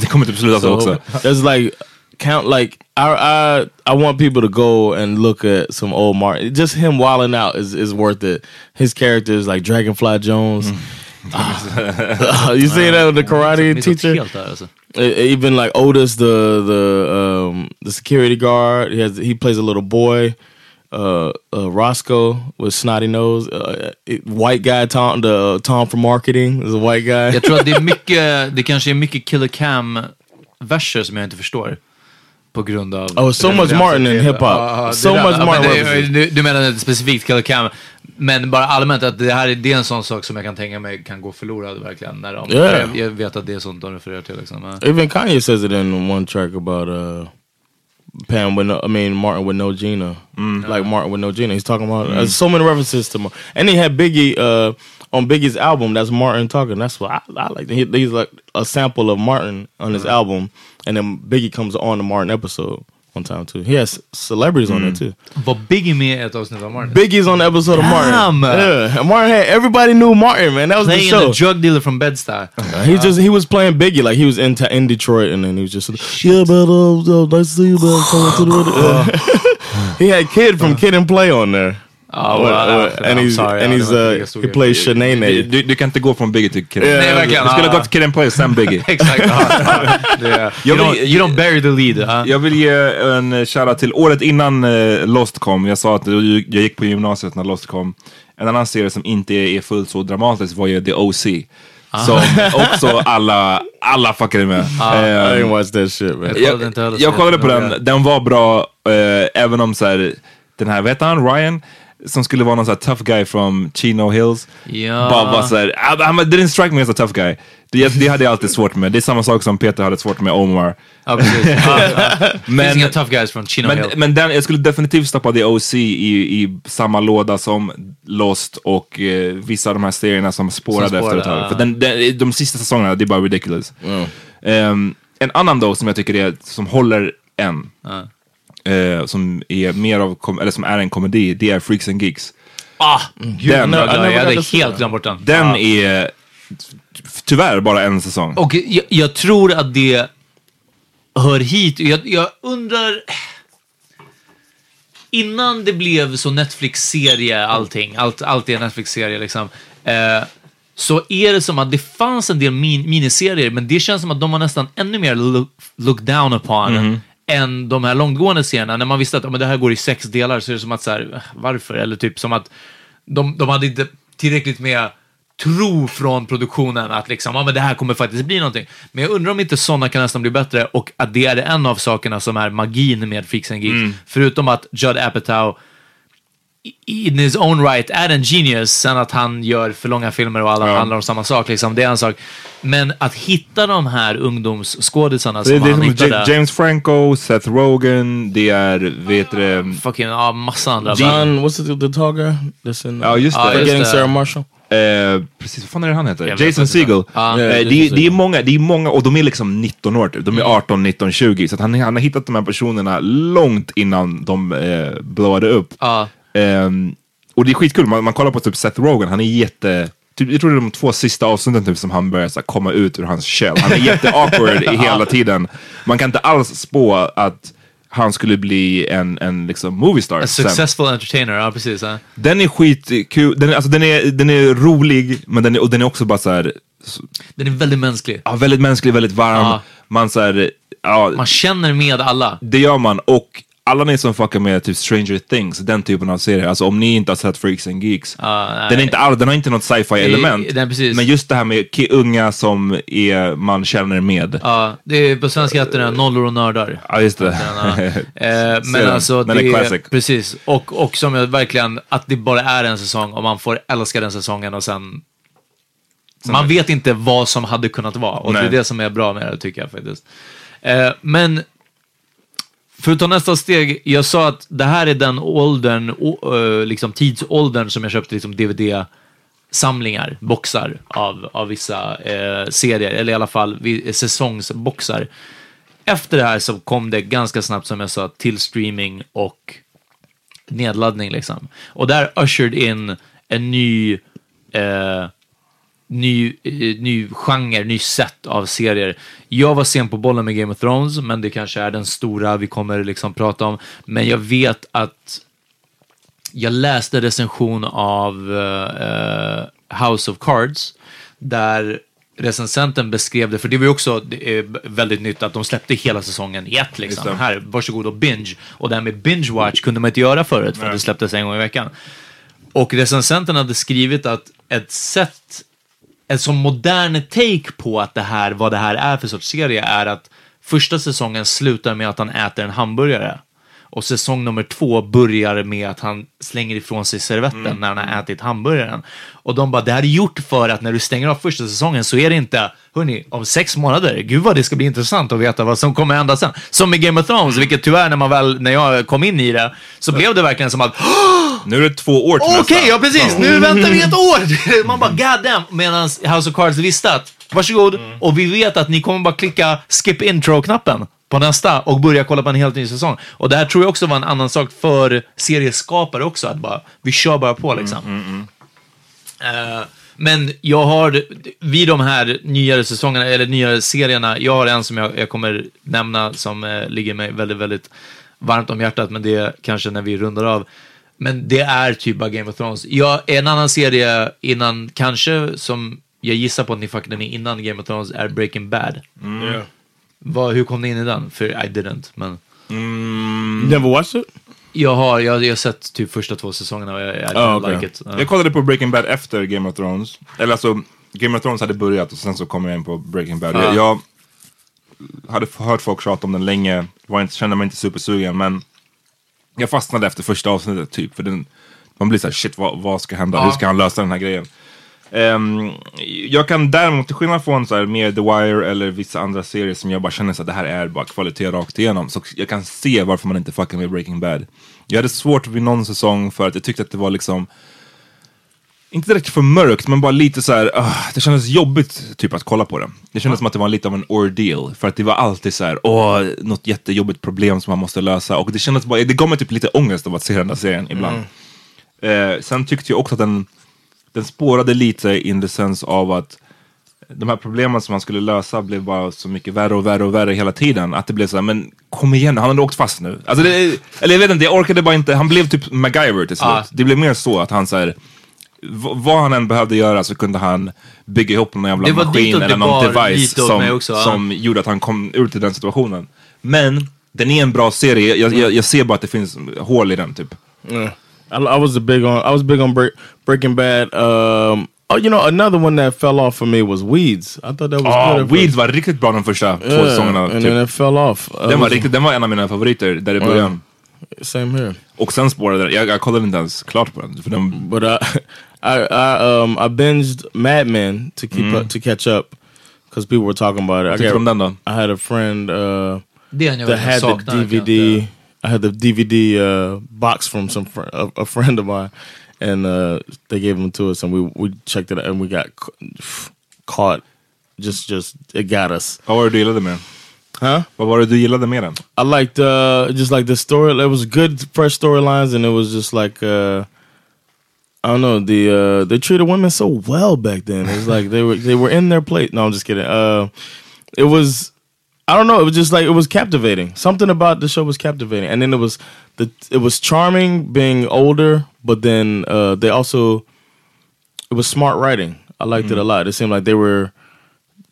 Det kommer typ sluta så också. There's like count like I I I want people to go and look at some old Martin. Just him wilding out is is worth it. His characters like Dragonfly Jones. Ah, you see that with the karate Missat teacher? helt där alltså. Even like Otis, the the um, the security guard. He has he plays a little boy. Uh, uh, Roscoe with snotty nose. Uh, it- white guy Tom, the Tom from marketing is a white guy. Jag tror att det är mycket, det kanske är mycket Killer Cam verser som jag inte förstår. På grund av... Oh, so much Martin in hip-hop. Ja, So much Martin men det- references. Du, du menar inte specifikt Killer Cam, men bara allmänt att det här är, det är en sån sak som jag kan tänka mig kan gå förlorad verkligen. När de, Yeah. jag, jag vet att det är sånt de refererar till. Liksom. Even Kanye says it in one track about uh Pam with no, I mean Martin with no Gina, like Martin with no Gina. He's talking about uh, so many references to, Mar- and he had Biggie uh on Biggie's album. That's Martin talking. That's what I, I like. He, he's like a sample of Martin on his album, and then Biggie comes on the Martin episode one time too. He has celebrities on there too. But Biggie i ett avsnitt av Martin? Biggie's on the episode of Martin. Damn. Yeah, and Martin had everybody knew Martin. Man, that was the Playing show. a drug dealer from Bed-Stuy. He just he was playing Biggie like he was in in Detroit and then he was just yeah but uh, uh, nice to see you man coming to the he had Kid from Kid and Play on there Ja, What- well, what- and he's sorry, and he's uh, jag he i. plays Du, Shanae du, du kan inte gå från Biggie till Kid Ja, Nej, verkligen. Du skulle ha gått till Kid and Play sen Biggie. Exakt. Jag You vill- don't, you don't bury the lead. ja. Jag vill ge en shoutout till året innan eh, Lost kom. Jag sa att jag gick på gymnasiet när Lost kom. En annan serie som inte är, fullt så dramatisk var ju The OC. Som också alla, alla fuckade med. I Eh, didn't watch that shit man jag, så jag kollade på den, den var bra, eh, även om så här, den här, heter han, Ryan? Som skulle vara någon så här tough guy from Chino Hills. Ja. Bara var såhär, ah, han didn't strike me as a tough guy. Det, det hade jag alltid svårt med. Det är samma sak som Peter hade svårt med Omar. Ja, precis. Ja, ja. Det Men- inga tough guys från Chino Men, Hill. men den, jag skulle definitivt stoppa The OC i, i samma låda som Lost och eh, vissa av de här serierna som spårade, Som efter ett spårade, tag. För den, den, de sista säsongerna, det är bara ridiculous. Ehm, en annan då som jag tycker är, som håller än, eh, som är mer av, kom, eller som är en komedi, det är Freaks and Geeks. Ah, Den, I never- I jag, jag got hade helt glömt bort den. Den Ja. är tyvärr bara en säsong. Och jag, jag tror att det hör hit. Jag, jag undrar... Innan det blev så Netflix-serie, allting, allt, allt är Netflix-serie liksom. Eh, så är det som att det fanns en del min, miniserier, men det känns som att de var nästan ännu mer look, look down upon än de här långgående serierna. När man visste att ja, men det här går i sex delar så är det som att så här, "Eh, varför? Eller typ som att de, de hade inte tillräckligt med tro från produktionen att liksom, ja men det här kommer faktiskt bli någonting. Men jag undrar om inte sådana kan nästan bli bättre och att det är en av sakerna som är magin med Freaks and Geeks. Förutom att Judd Apatow in his own right är en genius, sen att han gör för långa filmer och alla handlar om samma sak, liksom, det är en sak. Men att hitta de här ungdomsskådisarna som Det, han som hittade, Ja- James Franco, Seth Rogen, det är, vet du fucking, ja, massa andra. John what's the, the tall guy that's Ja, just det. Ja, Getting. Sarah Marshall Eh, precis, vad fan är det han heter? Jason. Segel. Ja. Eh, Ja, det, det är många, det är många, och de är liksom 19 år typ. De är 18, 19, 20. Så att han, han har hittat de här personerna långt innan de eh, blowade upp. Ja. Ehm, och det är skitkul, man, man kollar på typ Seth Rogen, han är jätte... Typ, jag tror det är de två sista avsnitten typ, som han börjar så här, komma ut ur hans shell. Han är jätte-awkward i hela tiden. Man kan inte alls spå att han skulle bli en, en liksom movie star A sen. successful entertainer, ja precis. Ja. Den är skitkul, den, alltså, den, är, den är rolig, men den är, och den är också bara så här Den är väldigt mänsklig. ja, väldigt mänsklig, väldigt varm. Ja. Man så här, ja, Man känner med alla. det gör man. Och alla ni som fuckar med typ Stranger Things, den typen av serier, alltså om ni inte har sett Freaks and Geeks, nej. den, är inte, all- den har inte något sci-fi element. precis. Men just det här med unga som är, man känner med. Ja, det är på svenska heter den Nollor och nördar. Ja, just det. Den, eh, men alltså, Den det är classic. Precis. Och, och som jag verkligen, att det bara är en säsong och man får älska den säsongen och sen... man vet inte vad som hade kunnat vara. Och det Nej. är det som är bra med det, tycker jag faktiskt. Eh, men för att ta nästa steg, jag sa att det här är den åldern, eh, liksom tidsåldern som jag köpte liksom DVD-samlingar, boxar av, av vissa eh, serier, eller i alla fall säsongsboxar. Efter det här så kom det ganska snabbt, som jag sa, till streaming och nedladdning liksom. Och där ushered in en ny eh, ny, eh, ny genre, ny sätt av serier. Jag var sen på bollen med Game of Thrones, men det kanske är den stora vi kommer liksom prata om. Men jag vet att jag läste recension av eh, House of Cards, där recensenten beskrev det, för det var ju också väldigt nytt att de släppte hela säsongen i ett liksom. Här, varsågod och binge. Och det här med binge watch kunde man inte göra förut, för det släpptes en gång i veckan. Och recensenten hade skrivit att ett sätt, en sån modern take på att det här, vad det här är för sorts serie är att första säsongen slutar med att han äter en hamburgare. Och säsong nummer två börjar med att han slänger ifrån sig servetten när han har ätit hamburgaren. Och de bara, det här är gjort för att när du stänger av första säsongen så är det inte, hörni, om sex månader, gud vad det ska bli intressant att veta vad som kommer hända sen. Som med Game of Thrones, vilket tyvärr när man väl, när jag kom in i det, så blev det verkligen som att, Nu är det två år till Okej, nästa. ja precis. Nu väntar vi ett år. Man bara god damn. Medan House of Cards visste att varsågod. Och vi vet att ni kommer bara klicka skip intro-knappen på nästa och börja kolla på en helt ny säsong. Och det här tror jag också var en annan sak för serieskapare också. Att bara, vi kör bara på liksom. Eh, men jag har, vid de här nyare säsongerna, eller nyare serierna, jag har en som jag, jag kommer nämna som eh, ligger mig väldigt, väldigt varmt om hjärtat, men det är kanske när vi rundar av. Men det är typ bara Game of Thrones. Jag, en annan serie innan, kanske, som jag gissar på att ni fuckade med innan Game of Thrones, är Breaking Bad. Yeah. Vad, hur kom ni in i den? För I didn't, men You never watched it? jag har, jag, jag har sett typ första två säsongerna och jag, I Ah, don't okej. like it. Ja. Jag kollade på Breaking Bad efter Game of Thrones. Eller alltså, Game of Thrones hade börjat och sen så kom jag in på Breaking Bad. Jag, jag hade hört folk tjata om den länge, var inte, kände mig inte supersugen, men jag fastnade efter första avsnittet typ. För den, man blir såhär, shit vad, vad ska hända? Hur ska han lösa den här grejen? Ehm, jag kan däremot, till skillnad från så här, mer The Wire eller vissa andra serier som jag bara känner att det här är bara kvalitet rakt igenom. Så jag kan se varför man inte fuckar med Breaking Bad. Jag hade svårt vid någon säsong för att jag tyckte att det var liksom inte direkt för mörkt, men bara lite så här. ah, det kändes jobbigt typ att kolla på det. Det kändes som att det var lite av en ordeal. För att det var alltid så här, åh, något jättejobbigt problem som man måste lösa. Och det kändes bara, det gav mig typ lite ångest av att se den där serien ibland. Eh, sen tyckte jag också att den, den spårade lite in the sense av att de här problemen som han skulle lösa blev bara så mycket värre och värre och värre hela tiden. Att det blev så här, men kom igen han hade åkt fast nu. Alltså det, eller jag vet inte, jag orkade bara inte. Han blev typ MacGyver till slut. Ja. Det blev mer så att han så här, v- vad han än behövde göra så kunde han bygga ihop någon jävla maskin eller någon device som, också, ja. som gjorde att han kom ut i den situationen. Men den är en bra serie, jag, jag, jag ser bara att det finns hål i den typ. Yeah. I, I was a big on. I was big on break, Breaking Bad. Um, oh, you know, another one that fell off for me was Weeds. I thought that was Ah, good. at Weeds first. var riktigt bra de första två Yeah, säsongerna. and Typ. then it fell off. Uh, Den var, it was- riktigt, den var en av mina favoriter där i början. Same here. Och sen spårade den, jag, jag kollade inte ens klart på den. För den But uh, I I um I binged Mad Men to keep up to catch up because people were talking about it. I, tyckte du om? I had a friend uh, Det är en jag that had the saknar. kan jag DVD. inte- I had the DVD uh, box from some fr a, a friend of mine, and uh, they gave them to us, and we we checked it out, and we got ca- caught. Just just it got us, Vad var det du gillade med den? huh? Vad var det du gillade med den? I liked uh just like the story. It was good, fresh storylines, and it was just like uh I don't know the uh they treated women so well back then. It was like they were they were in their place. No, I'm just kidding. Uh, it was I don't know. It was just like it was captivating. Something about the show was captivating, and then it was the it was charming being older, but then uh they also it was smart writing. I liked it a mm-hmm. lot. It seemed like they were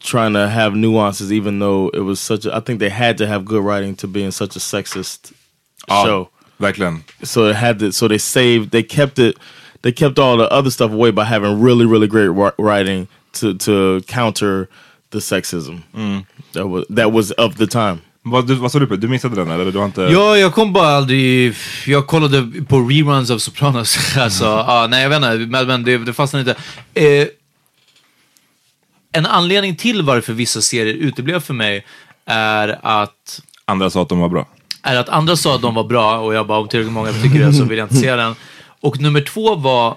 trying to have nuances, even though it was such. A, I think they had to have good writing to be in such a sexist ah, show. Verkligen. So it had to. So they saved. They kept it. They kept all the other stuff away by having really, really great writing to to counter the sexism mm. That was that was of the time. Vad, du, vad sa du på? Du missade den eller? Du har inte... Ja, jag kom bara aldrig... Jag kollade på reruns av Sopranos. alltså, ja, nej jag vet inte, men, men det, det fastnade inte. Eh, en anledning till varför vissa serier uteblev för mig är att Andra sa att de var bra. är att andra sa att de var bra och jag bara om tillräckligt många tycker det så vill jag inte se den. Och nummer två var,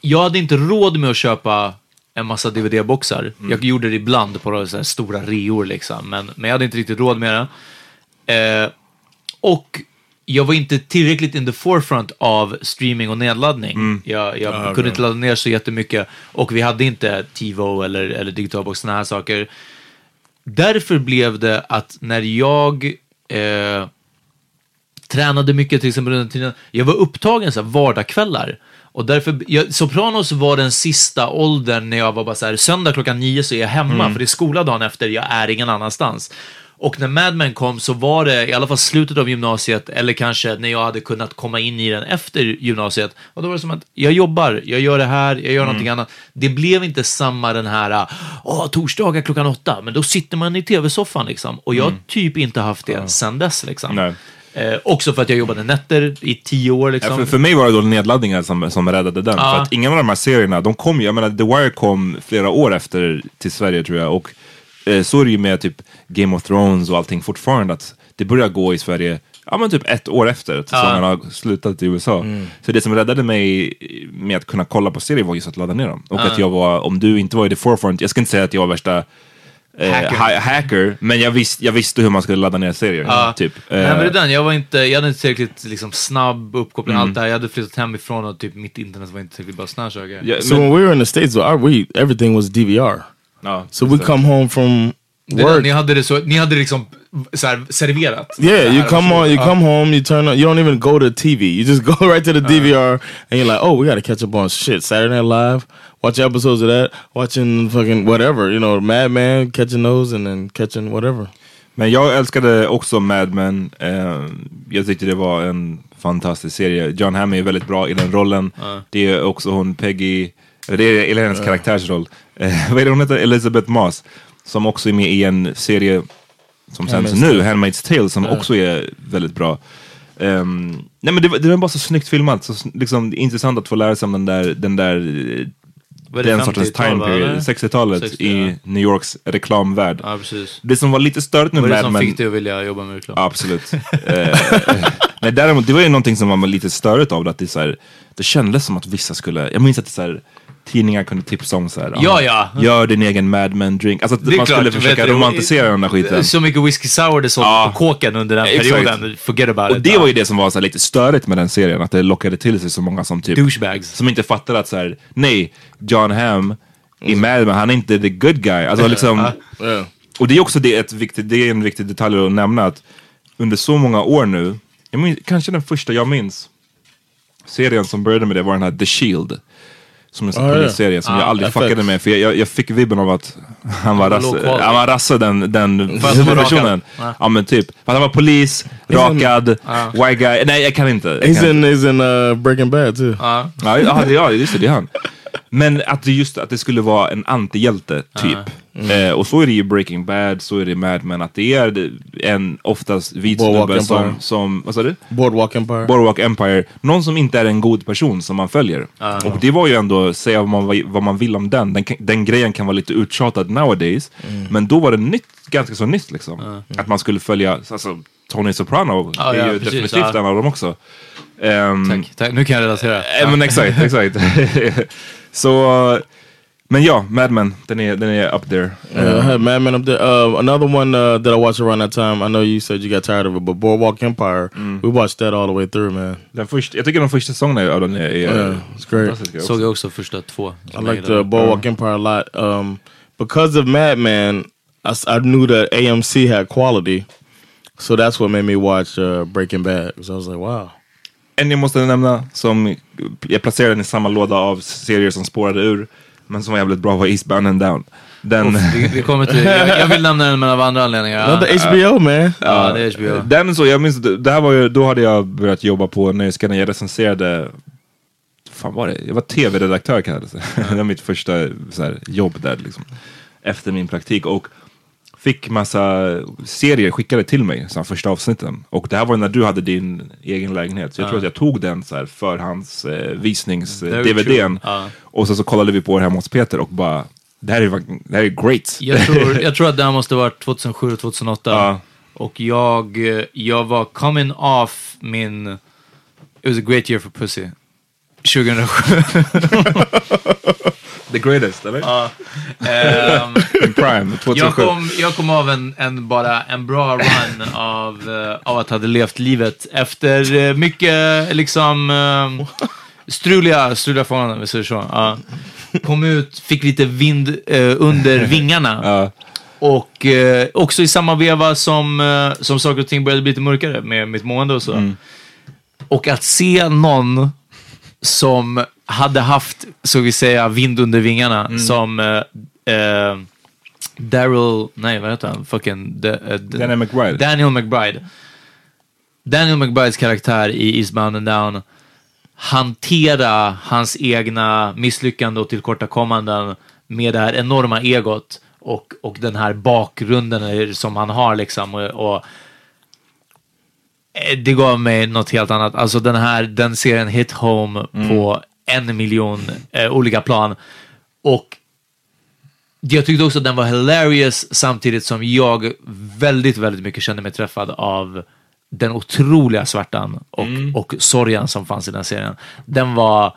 jag hade inte råd med att köpa en massa DVD-boxar. Jag gjorde det ibland på så stora reor liksom, men, men jag hade inte riktigt råd med det. Eh, och jag var inte tillräckligt in the forefront av streaming och nedladdning. Jag, jag kunde inte ladda ner så jättemycket och vi hade inte TiVo eller, eller digitalbox, sådana här saker. Därför blev det att när jag eh, tränade mycket till exempel under tiden, jag var upptagen så här vardagskvällar. Och därför, jag, Sopranos var den sista åldern när jag var bara så här, söndag klockan nio så är jag hemma, för det är skola dagen efter, jag är ingen annanstans. Och när Mad Men kom så var det i alla fall slutet av gymnasiet, eller kanske när jag hade kunnat komma in i den efter gymnasiet. Och då var det som att jag jobbar, jag gör det här, jag gör någonting annat. Det blev inte samma den här, åh, torsdagar klockan åtta, men då sitter man i tv-soffan liksom. Och jag har typ inte haft det sen dess liksom. Nej. Eh, också för att jag jobbade nätter i tio år liksom. Ja, för, för mig var det då nedladdningar som, som räddade den. Ja. För att ingen av de här serierna, de kom ju, jag menar The Wire kom flera år efter till Sverige tror jag. Och eh, så är det ju med typ Game of Thrones och allting fortfarande. Att det börjar gå i Sverige, ja men typ ett år efter att säsongen har slutat i USA. Så det som räddade mig med att kunna kolla på serier var just att ladda ner dem. Och att jag var, om du inte var i the forefront, jag ska inte säga att jag var värsta Hacker. hacker. hacker, men jag, visst, jag visste hur man skulle ladda ner serier. Ja. Typ. Nej, men det är Eh, den. Jag, var inte, jag hade inte tillräckligt liksom, snabb uppkoppling, Mm. allt det här. Jag hade flyttat hemifrån och typ mitt internet var inte tillräckligt bra. Såna här saker. ja, So men- when we were in the states, our, we everything was DVR. ja, So we det. come home from work. ni hade det så, ni hade det liksom så här, serverat. Yeah, you come on, you come home, you turn on, you don't even go to TV. You just go right to the DVR and you're like, oh, we got to catch up on shit. Saturday Night Live, watch episodes of that, watching fucking whatever, you know, Mad Men, catching those and then catching whatever. Men jag älskade också Mad Men. Eh, jag tyckte det var en fantastisk serie. John Hamm är väldigt bra i den rollen. Det är också hon Peggy, eller det är eller hennes karaktärsroll. Eh, vad är det hon heter? Elizabeth Moss. Som också är med i en serie som sänds nu. Handmaid's Tale, som också är väldigt bra. Ehm, nej men det, var- det var bara så snyggt filmat, så liksom, intressant att få lära sig om den där, den där eh, det, den sortens 50-tal, time period, eller? 60-talet 60, i ja. New Yorks reklamvärld. Ja. Det som var lite störigt med Vad är det Mad som Men... fick dig att vilja jobba med reklam? Absolut. Eh, Nej, däremot, det var ju någonting som var lite störigt av det, att det, så här, det kändes som att vissa skulle, jag minns att det så här, tidningar kunde tipsa om så här, Ja, ja. gör din egen Mad Men drink. Alltså att man klart, skulle försöka du, romantisera den där skiten. Så mycket whisky sour det såldes Ja. på kåken under den Exakt. perioden. Forget about Och it. det var ju det som var så här, lite störigt med den serien, att det lockade till sig så många som typ Douchebags. som inte fattade att så här, nej, John Hamm i Mad Men, han är inte the good guy. Alltså liksom, och det är också det, ett viktigt, det är en viktig detalj att nämna att under så många år nu, minns, kanske den första jag minns, serien som började med det var den här The Shield. Som en sån Ah, polisserie som Ah, jag aldrig FX. fuckade med för jag, jag, jag fick vibben av att han var rasse, han var rasse den, den personen. rakad. Ja. Men typ, för att han var polis, rakad, white guy, nej jag kan inte. Jag He's kan in, he's in uh, Breaking Bad too. Ja. Ja, ja just det, det är han. Men att det just att det skulle vara en antihjälte typ. Eh, och så är det i Breaking Bad, så är det Mad Men, att det är en oftast vit snubbe som, som, vad sa du? Boardwalk Empire. Boardwalk Empire, någon som inte är en god person som man följer. Och det var ju ändå, säga vad man, vad man vill om den, den, den grejen kan vara lite uttjatad nowadays. Men då var det nytt, ganska så nytt liksom. Att man skulle följa, alltså Tony Soprano Ja, är ja, ju precis, definitivt ja. en av dem också. Ehm, Tack, tack. Nu kan jag relatera. Eh, Men exakt, exakt. så, men ja, Mad Men, den är, den är up there. Uh, I Mad Men up there. Uh, another one uh, that I watched around that time. I know you said you got tired of it, but Boardwalk Empire. We watched that all the way through, man. Den första, jag tycker de första säsongerna av den är, är Yeah, it's great. fantastiska också. Såg jag också första två. I like the Boardwalk Empire a lot. Um, because of Mad Men, I, s- I knew that AMC had quality, so that's what made me watch uh, Breaking Bad. Because I was like, wow. En jag måste nämna, som jag placerar den i samma låda av serier som spårade ur. Men som var jävligt bra var Eastbound and Down. Den, Vi, vi kommer till, jag, jag vill nämna den men av andra anledningar. Another HBO man. Ja, det är HBO. den så, jag minns, det här var ju, då hade jag börjat jobba på Nöjesguiden, jag recenserade fan var det? Jag var tv-redaktör kallades det. det var mitt första så här, jobb där liksom. Efter min praktik och fick massa serier skickade till mig, så här, första avsnitten. Och det här var när du hade din egen lägenhet. Så jag tror att jag tog den så här förhands eh. Och så, så kollade vi på det hemma hos Peter och bara det här är, det här är great. Jag tror, jag tror att det här måste vaart 2007 och 2008. Ja. Och jag, eh, jag var coming off min... It was a great year for pussy. 2007. The greatest, eller? Ehm, In prime, 2007. jag, kom, jag kom av en, en, bara en bra run av, eh, av att ha levt livet efter eh, mycket liksom uh, struliga, struliga förhållanden, om vi säger så. Ja. Kom ut, fick lite vind eh, under vingarna. Ja. Och eh, också i samma veva som, eh, som saker och ting började bli lite mörkare med mitt mående och så. Och att se någon som hade haft, så vi säga, vind under vingarna som eh, eh, Daryl, nej vad heter han? Fucking, de, de- Daniel McBride. Daniel McBride. Daniel McBrides karaktär i Eastbound and Down hantera hans egna misslyckanden och tillkortakommanden med det här enorma egot och, och den här bakgrunden som han har liksom. Och, och det gav mig något helt annat. Alltså den här, den serien hit home på en miljon eh, olika plan. Och jag tyckte också att den var hilarious samtidigt som jag väldigt, väldigt mycket kände mig träffad av den otroliga svärtan och, och sorgen som fanns i den serien. Den var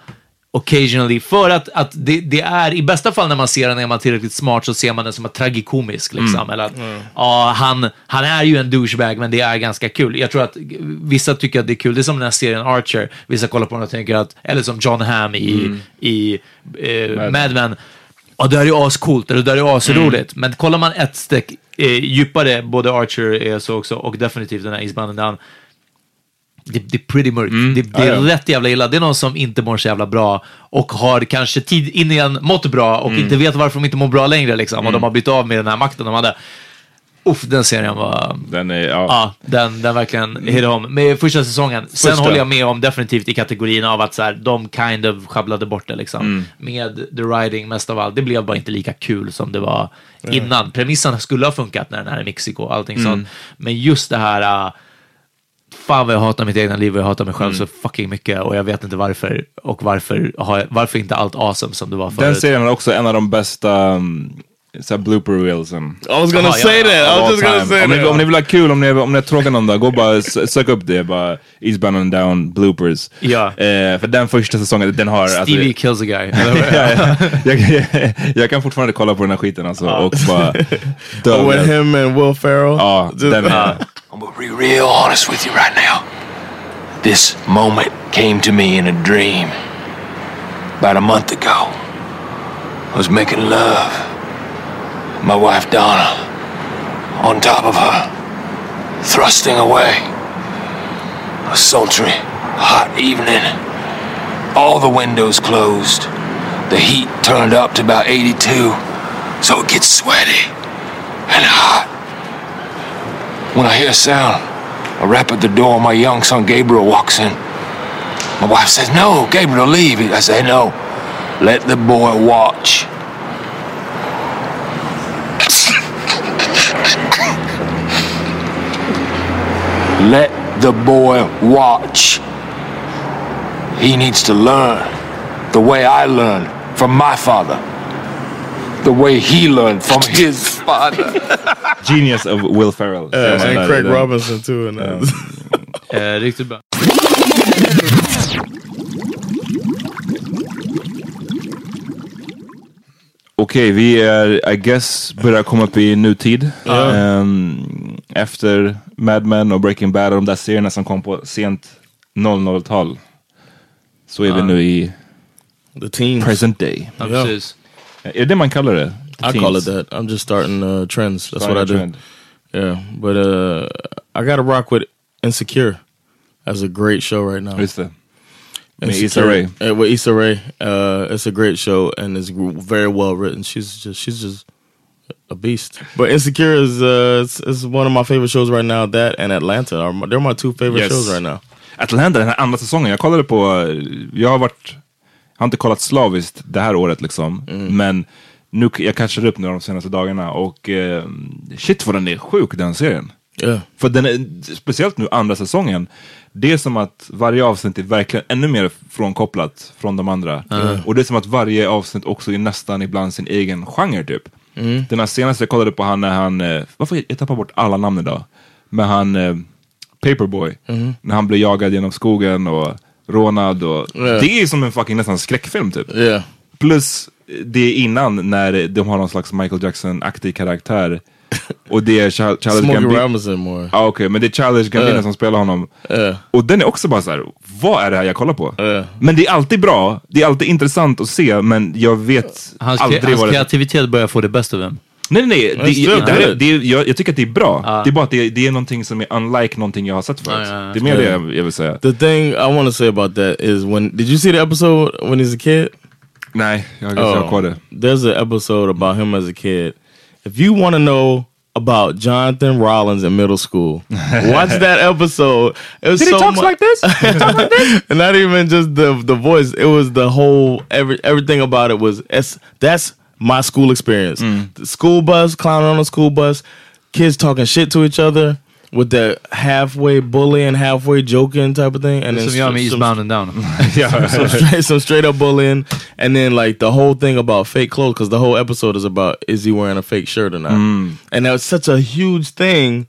occasionally, för att, att det, det är, i bästa fall när man ser den är man tillräckligt smart så ser man den som att tragikomisk. Liksom. Eller att, ja, han, han är ju en douchebag men det är ganska kul. Jag tror att vissa tycker att det är kul. Det är som den här serien Archer. Vissa kollar på den och tänker att, eller som John Hamm i, i eh, Mad Men. Ja, det här är ascoolt, det där är asroligt. Men kollar man ett streck eh, djupare, både Archer är så också, och definitivt den här and Down. Det, det är pretty mörkt. Det, det är Ja, ja. rätt jävla illa. Det är någon som inte mår så jävla bra och har kanske tid in igen mått bra och Mm. inte vet varför de inte mår bra längre liksom. Och de har blivit av med den här makten de hade. Uff, den serien var... Den är, ja. Ja, den, den verkligen hit home. Med första säsongen. Sen Första. håller jag med om definitivt i kategorin av att så här, de kind of sjabblade bort det liksom. Mm. Med the writing mest av allt. Det blev bara inte lika kul som det var innan. Premissen skulle ha funkat när den är i Mexiko och allting Mm. sånt. Men just det här... Uh, Fan vad jag hatar mitt egna liv och jag hatar mig själv Mm. så fucking mycket och jag vet inte varför. Och varför, har jag, varför inte allt awesome som det var Den förut. serien är också en av de bästa um, så blooper reelsen. I was gonna Aha, say yeah. that. I was just gonna time. say om, ni, that. om ni vill ha kul, om ni, om ni är tråkiga någon dag, gå bara sök upp det. Bara Eastbound and down bloopers. Ja. Eh, för den första säsongen, den har... alltså- Stevie kills a guy. ja, ja. jag, jag, jag kan fortfarande kolla på den här skiten alltså och bara dö. Oh, with him and Will Ferrell. Ja, Just- den är... I'm gonna be real honest with you right now. This moment came to me in a dream. About a month ago, I was making love. My wife Donna, on top of her, thrusting away. A sultry, hot evening. All the windows closed. The heat turned up to about 82, so it gets sweaty and hot. When I hear a sound, a rap at the door, my young son Gabriel walks in. My wife says, No, Gabriel, leave. I say, No, let the boy watch. let the boy watch. He needs to learn the way I learned from my father, the way he learned from his father. Genius of Will Ferrell. Yeah, man and där, Craig Robinson too. And that. Eh, riktigt bra. Okej, vi är, I guess, börjar komma upp i nutid. Ehm, efter Mad Men och Breaking Bad och de där serierna som kom på sent 00-tal. Så är vi nu i the present day. Ja, precis. Är det det man kallar det? I call it that. I'm just starting uh, trends. That's Starting what I a do. trend. Yeah, but uh, I got to rock with Insecure as a great show right now. Just det. And Issa Rae. uh, with Issa Rae. Uh, it's a great show and it's very well written. She's just she's just a beast. But Insecure is uh, it's, it's one of my favorite shows right now. That and Atlanta are my, they're my two favorite Yes. shows right now. Atlanta, den här andra säsongen. Jag kollade på, jag har varit, jag har inte kollat slaviskt det här året liksom. Men nu, jag catchar upp nu de senaste dagarna och eh, shit vad den är sjuk den serien. Yeah. För den är, speciellt nu andra säsongen, det är som att varje avsnitt är verkligen ännu mer frånkopplat från de andra. Och det är som att varje avsnitt också är nästan ibland sin egen genre typ. Den här senaste jag kollade på han när han, eh, varför jag tappar bort alla namn idag? Men han, eh, Paperboy, när han blir jagad genom skogen och rånad och Ja. det är som en fucking nästan skräckfilm typ. Yeah. Plus det innan när de har någon slags Michael Jackson-aktig karaktär. Och det är Chil- Childish Smokey Gambino. More. Ja okej, men det är Childish Gambino Ja. som spelar honom. Ja. Och den är också bara så här: vad är det här jag kollar på? Ja. Men det är alltid bra, det är alltid intressant att se, men jag vet Hans, aldrig hans vad det kreativitet börjar få det bästa av dem. Nej nej, nej. Det, det, är- det, är- jag, jag tycker att det är bra. Det är bara att det, det är någonting som är unlike någonting jag har sett förut. Det är mer det jag, jag vill säga. The thing I want to say about that is when did you see the episode when he's a kid? Nej, jag, jag har kvar det. There's an episode about him as a kid. If you want to know about Jonathan Rollins in middle school, watch that episode. It was Did so he talk mu- like this? and not even just the the voice. It was the whole every everything about it was it's, that's my school experience. The school bus clowning on the school bus, kids talking shit to each other with the halfway bullying, halfway joking type of thing, and then some- Eastbound and Down. some straight, some straight up bullying, and then like the whole thing about fake clothes because the whole episode is about is he wearing a fake shirt or not, and that was such a huge thing.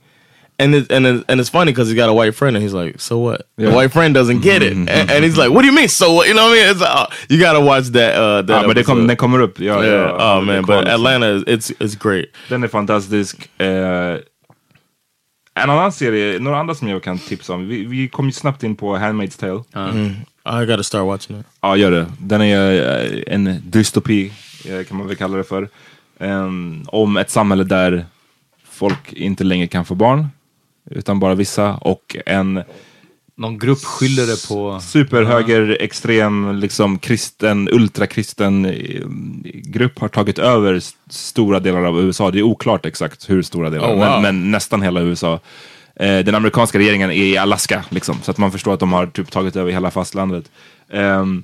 And it, and it, and it's funny because he got a white friend and he's like, so what? Yeah. The white friend doesn't get it, and, and he's like, what do you mean? So what? You know what I mean? It's uh, you got to watch that. Uh, that det episode. kom, den kommer upp. Ja, yeah. ja, ja, oh man, but. Atlanta, it's it's great. Then the fantastisk. Eh, en annan serie, några andra som jag kan tipsa om. Vi, vi kom ju snabbt in på Handmaid's Tale. I got to start watching it. Ja, gör det. Den är eh, en dystopi, eh, kan man väl kalla det för. Ehm, om ett samhälle där folk inte längre kan få barn, utan bara vissa. Och en Någon grupp skyller det på... superhöger, extrem, liksom kristen, ultrakristen eh, grupp har tagit över stora delar av USA. Det är oklart exakt hur stora delar, Oh, wow. men, men nästan hela USA. Eh, den amerikanska regeringen är i Alaska, liksom, så att man förstår att de har typ tagit över hela fastlandet. Ehm,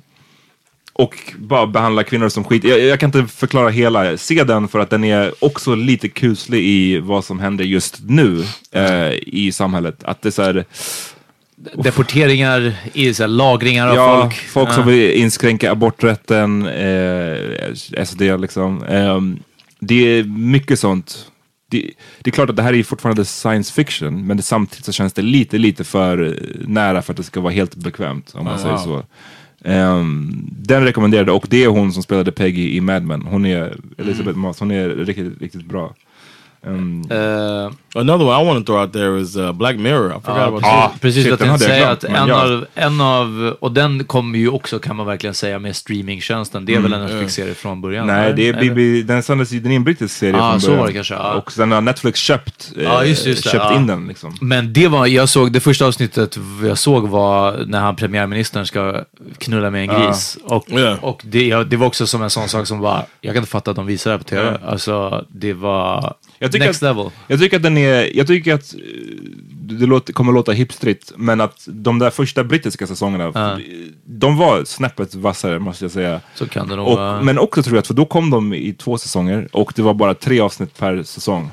och bara behandla kvinnor som skit. Jag, jag kan inte förklara hela. Se den för att den är också lite kuslig i vad som händer just nu eh, i samhället. Att det är så här, Deporteringar, i så här, lagringar av ja, folk. folk Ja. som vill inskränka aborträtten, eh, SD liksom. Ehm, det är mycket sånt. Det, det är klart att det här är fortfarande science fiction, men det, samtidigt så känns det lite, lite för eh, nära för att det ska vara helt bekvämt, om man säger så. Ehm, den rekommenderade, och det är hon som spelade Peggy i Mad Men. Hon är, Elizabeth Moss, hon är riktigt, riktigt bra. Ehm, Eh, Another one I want to throw out there is uh, Black Mirror. I forgot Ja, about precis, that. precis shit, jag tänkte jag säga att en, ja. av, en av, och den kommer ju också kan man verkligen säga med streamingtjänsten. Det är väl en Netflix-serie från början? Nej, det är? BB, den sändes ju, den är en brittisk serie Ah, från så början. var det kanske, ja. Och sen har Netflix köpt, eh, Ja, just just köpt in den liksom. Men det var, jag såg, det första avsnittet jag såg var när han premiärministern ska knulla med en gris. Och, Ja. och det, ja, det var också som en sån sak som var, jag kan inte fatta att de visar det på tv. Alltså, det var Jag tycker next att- level. Jag tycker att den är, jag tycker att eh, det låter, kommer låta hipstrigt, men att de där första brittiska säsongerna, Ja. de var snäppet vassare måste jag säga. Så kan det nog. Och, men också tror jag att, för då kom de i två säsonger och det var bara tre avsnitt per säsong.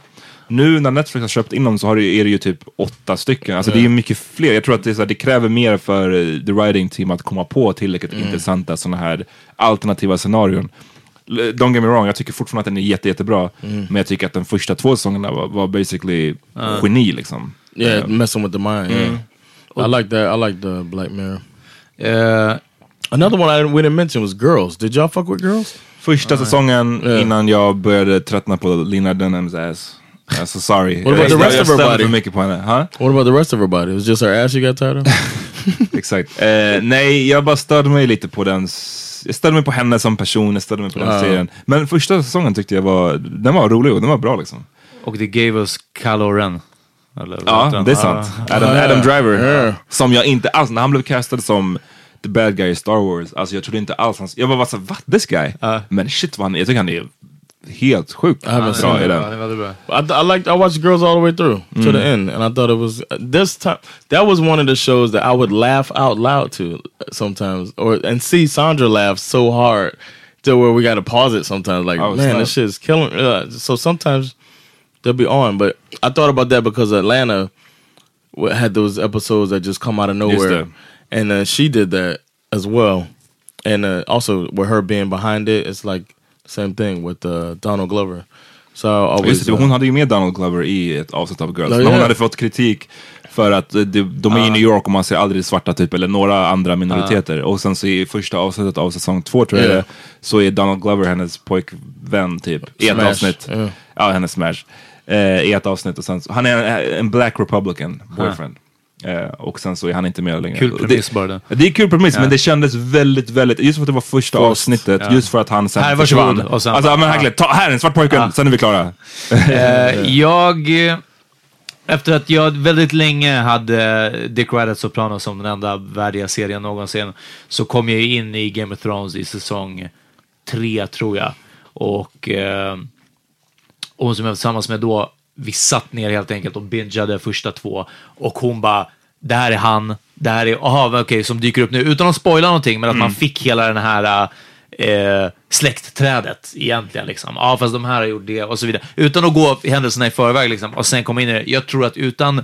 Nu när Netflix har köpt in dem så har det, är det ju typ åtta stycken. Alltså det är mycket fler. Jag tror att det, här, det kräver mer för eh, the writing team att komma på tillräckligt intressanta sådana här alternativa scenarion. Don't get me wrong, jag tycker fortfarande att den är jätte, jättebra. Men jag tycker att de första två säsongerna var, var basically geni liksom. Yeah, messing with the mind. Yeah. I like that. I like the Black Mirror. Eh, Another one I didn't, we didn't mention was Girls. Did y'all fuck with Girls? Första säsongen Yeah. innan jag började tröttna på Lina Dunhams ass. Alltså sorry. What about the rest of her body? för mycket på henne. Huh? What about the rest of her body? It was just her ass you got tired of? Exakt. Eh, nej, jag bara störde mig lite på den. Jag störde mig på henne som person, jag störde mig på den Ja. serien. Men första säsongen tyckte jag var, den var rolig och den var bra liksom. och det gave us Kylo Ren. Eller vad heter Ja, det är sant. Adam, Ja. Adam Driver. Som jag inte alls, när han blev castad som the bad guy i Star Wars. Alltså jag trodde inte alls han... Jag bara var såhär, what? This guy? Men shit vad han Jag tycker han är helt sjukt haven't bra seen i it. den. Han är. I, I liked. I watched Girls all the way through to the end, and I thought it was this time. That was one of the shows that I would laugh out loud to sometimes, or and see Sandra laugh so hard to where we got to pause it sometimes. Like, Oh, man, snap. this shit is killing. Uh, so sometimes they'll be on, but I thought about that because Atlanta w- had those episodes that just come out of nowhere, and uh, she did that as well, and uh, also with her being behind it, it's like the same thing with uh, Donald Glover. So always Just det, uh, hon hade ju med Donald Glover i ett avsnitt av Girls. Ja, Men hon hade fått kritik för att eh, de, de är i New York och man ser aldrig svarta typ, eller några andra minoriteter. Och sen så i första avsnittet av säsong två tror jag Ja. det så är Donald Glover hennes pojkvän typ. I ett avsnitt. ja. Ja, hennes smash. Eh, I ett avsnitt och sen, så- han är en, en black republican boyfriend. Eh, och sen så är han inte med längre. Kul premiss det, bara det. Det är kul premiss Ja. men det kändes väldigt, väldigt, just för att det var första avsnittet, Ja. just för att han sen Här, försvann. Och sen- alltså, men Ja. verkligen, ta, här är en svart pojken, sen är vi klara. Eh, jag, eh, efter att jag väldigt länge hade Dick Red Soprano som den enda värdiga serien någonsin, så kom jag in i Game of Thrones i säsong tre, tror jag. Och eh, och hon som jag var tillsammans med då, vi satt ner helt enkelt och bingeade första två. Och hon bara, det här är han, det här är, aha, okej, som dyker upp nu. Utan att spoila någonting, men att man fick hela den här eh, släktträdet egentligen. Liksom. Ja, fast de här har gjort det och så vidare. Utan att gå händelserna i förväg liksom, och sen komma in i det. Jag tror att utan